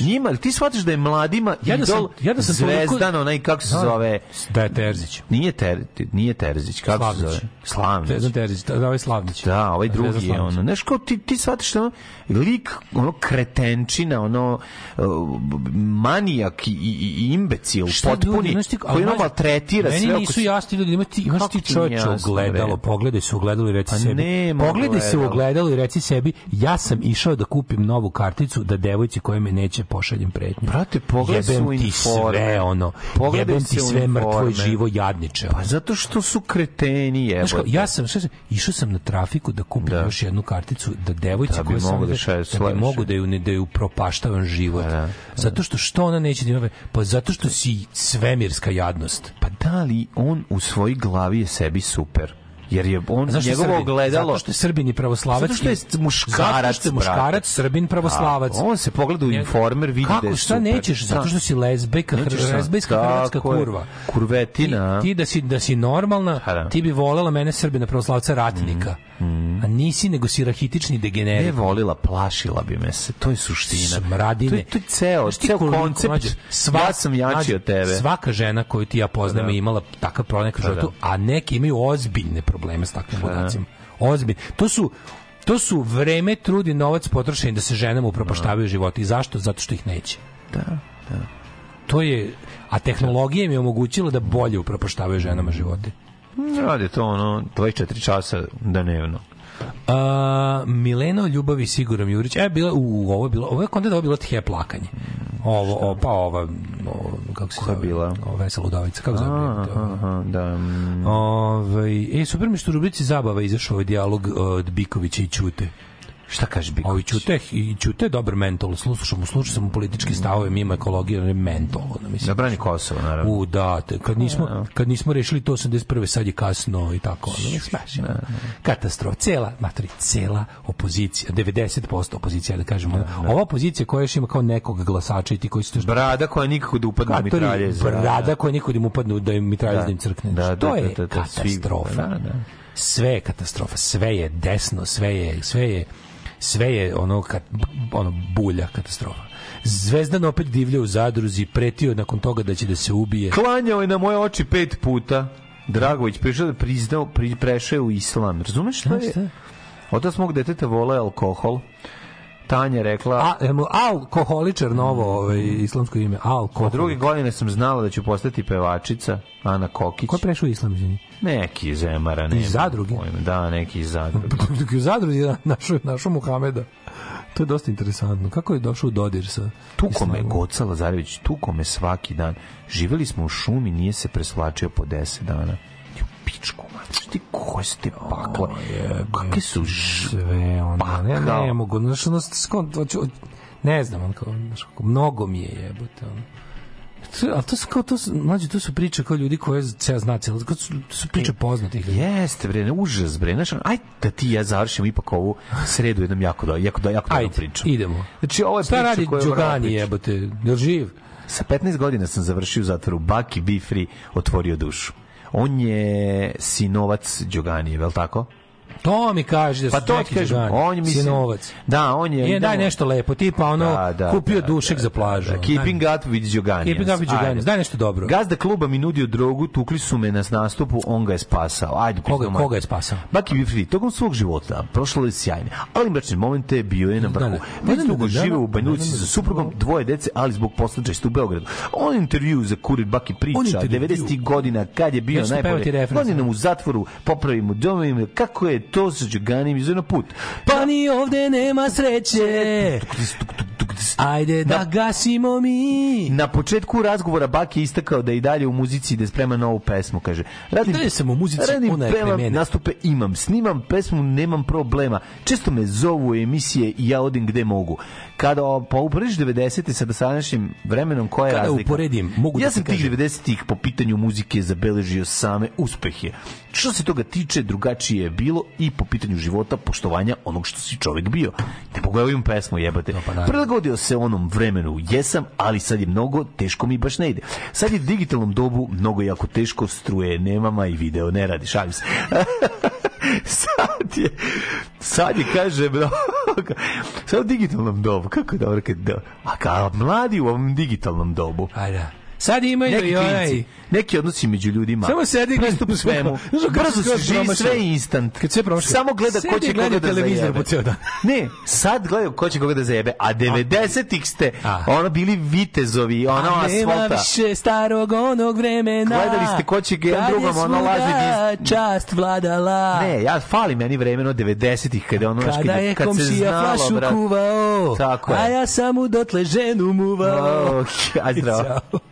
Njima, ali ti shvatiš da je mladima Ja da sam- idol ja da sam toliko- Zvezdan, onaj, kako se Da. zove? Da je Terzić. Nije, ter, nije Terzić, kako se Slavnić. zove? Slavnić. Zvezdan Terzić, da, ovaj Slavnić. Da, ovaj drugi je ono. Znaš, kao ti, ti shvatiš da ono, lik, ono, kretenčina, ono, uh, manijak i, i, i imbecil, ljudi, potpuni, znaš ti- koji ono maltretira meni sve oko nisu se- jasni ljudi, imaš ti, imaš ti čovječe ogledalo, pogledaj se u ogledalo i reci Pa sebi. Pogledaj se u ogledalo. i reci sebi, ja sam išao da kupim novu karticu da devojci koja me neće pošaljem pretnju. Brate, pogledaj Jebem ti sve ono, Pogledaj jebem ti sve mrtvo i živo jadniče. Pa zato što su kreteni, Znaš jebote. ja sam, šta sam, išao sam na trafiku da kupim još jednu karticu da devojci Da bi koja sam da da, šalje da bi mogu da ju ne da ju propaštavam život. Zato što što ona neće da ima, pa zato što si svemirska jadnost. Pa da li on u svojoj glavi je sebi super? Jer je on, Zašto je njegovo Srbin? ogledalo... Zato što je Srbin i pravoslavac. Zato što je muškarac, Zato što je muškarac, brate. Srbin, pravoslavac. A, on se pogleda u informer, vidi Kako, da je šta super. nećeš? Zato Da. što si lezbejka, lezbejska hrvatska kurva. Kurvetina. Ti, ti da si da si normalna, ti bi volela mene Srbina pravoslavca ratnika. A nisi nego si rahitični degenerit. Ne volila, plašila bi me se. To je suština. Smradine. To je, to je ceo, Znaš ceo koliko, koncept. mlađe, ja sam jači mlađe, od tebe. Svaka žena koju ti ja poznajem Da. je imala takav problem Da, životu, a neki imaju ozbiljne probleme s takvim ludacima. Ozbiljne. To su To su vreme, trud i novac potrošeni da se ženama upropaštavaju životi. Zašto? Zato što ih neće. Da, da. To je, a tehnologija im je omogućila da bolje upropaštavaju ženama živote. Radi to ono 24 časa dnevno. A, Milena o ljubavi Sigurom Jurić. E, bila, u, ovo je bilo, ovo je kontent, ovo je bilo tje plakanje. Ovo, o, pa ova, o, kako se Koja zove? bila? O, Vesela Udovica, kako zove? Aha, aha, da. mm. Ovaj, e, super mi što u rubrici zabava izašao ovaj dijalog od Bikovića i Ćute. Šta kaže Biković? Ovi Ćute, i Ćute je dobar mentol. Slušam mu, slušam sam politički stavove, mimo ekologije, on je mentol. Ono, mislim. Da brani Kosovo, naravno. U, da, te, kad nismo, kad nismo rešili to 81. sad je kasno i tako. Ono, smešno. Katastrofa. Cela, matori, cela opozicija, 90% opozicija, da kažemo. ono, Ova opozicija koja još ima kao nekog glasača i ti koji su... Brada koja nikako da upadne u Katori, mitraljez. brada koja nikod im upadnu da im mitraljez Da. da im crkne. Da, da, to da, je da, da, svi- katastrofa. da, da. Sve je katastrofa, sve je desno, sve je, sve je, sve je ono, kat, ono bulja katastrofa. Zvezdan opet divlja u zadruzi, pretio nakon toga da će da se ubije. Klanjao je na moje oči pet puta. Dragović prišao da priznao, pri, prešao u islam. Razumeš šta? je? Otac mog deteta vole alkohol. Tanja rekla... A, alkoholičar novo ovaj, islamsko ime. Alkohol. Od druge godine sam znala da ću postati pevačica, Ana Kokić. Ko je prešao islam, izvini? Neki iz Zemara. nema zadruge? pojma. Da, neki iz zadruge. [LAUGHS] Dok je u zadruzi našo, našo Muhameda. To je dosta interesantno. Kako je došao u dodir sa Tuko me? Goca Lazarević, tuko me svaki dan. Živeli smo u šumi, nije se preslačio po 10 dana. Pičku, mač, ti koje ste pakle? Kakve su sve ono, ne, Pakao. ne mogu, znaš, ono, skon, ne znam, on kao, znaš, mnogo mi je jebote, ono. Ali to su kao, to su, mlađe, to su priče kao ljudi koje ceo zna cijelo, to su, to su priče poznatih ljudi. Jeste, bre, ne, užas, bre. Znaš, aj da ti ja završimo ipak ovu sredu jednom jako do, jako do, jako Ajde, priču. idemo. Znači, ovo je Šta priča moramo Đogani pričati. jebote, jel živ? Sa 15 godina sam završio u zatvoru. Baki Be Free otvorio dušu. On je sinovac Đoganije, vel tako? To mi kaže da Pa to ti kažem, on je mislim... sinovac. Da, on je... Je, daj nešto lepo, tipa ono, kupio dušek za plažu. Da, keeping up with Đoganijans. Keeping up with Đoganijans, daj nešto dobro. Gazda kluba mi nudio drogu, tukli su me na nastupu, on ga je spasao. Ajde, Koga, pustimo. koga je spasao? Baki Be Free, tokom svog života prošlo je sjajne, ali mračne momente bio je na vrhu. Da, da. Već Da, da, dugo da, da, žive u da, da, da, sa da. suprugom, dvoje dece, ali zbog poslučajstva u Beogradu. On intervju za Kurir Baki priča, intervju. 90. godina, kad je bio najbolje. sad. u zatvoru, popravi mu domovima, kako je to sa Đoganim izveo na put. Pa ni ovde nema sreće. Ajde da gasimo mi. Na početku razgovora Baki je istakao da je i dalje u muzici da sprema novu pesmu, kaže. Radim, dalje sam u muzici, radim, ona je pre mene. nastupe imam, snimam pesmu, nemam problema. Često me zovu emisije i ja odim gde mogu. Kada pa uporediš 90. sa dosadašnjim vremenom, koja je Kada razlika? uporedim, mogu da ja ti sam tih kažem. 90-ih po pitanju muzike zabeležio same uspehe. Što se toga tiče, drugačije je bilo i po pitanju života, poštovanja onog što si čovjek bio. Ne mogu ovim pesmu jebate. naravno. Prilagodio se onom vremenu, jesam, ali sad je mnogo, teško mi baš ne ide. Sad je u digitalnom dobu mnogo jako teško, struje nemama i video ne radi, šalim se. [LAUGHS] sad je, sad je, kaže, mnogo, sad u digitalnom dobu, kako je dobro kad, da, a kao mladi u ovom digitalnom dobu. Ajde. Sad imaju Neki i onaj... klinci, neki odnosi među ljudima. Samo sedi i pristup gleda- svemu. Brzo se živi, sve instant. Kad sve promašio. Samo gleda ko Sedi će i gleda koga da televizor zajebe. po ceo dan. [LAUGHS] Ne, sad gledaju ko će koga da zajebe, a 90-ih ste ono bili vitezovi, ono A nema asfalta. više starog onog vremena. Gledali ste ko će jedan drugom ono svuda laži čast vladala. Ne, ja fali meni vremeno 90-ih kada ono Kada kad, je kad komšija flašu brat. kuvao, Tako je. a ja sam mu dotle ženu muvao. Oh, aj zdravo. [LAUGHS]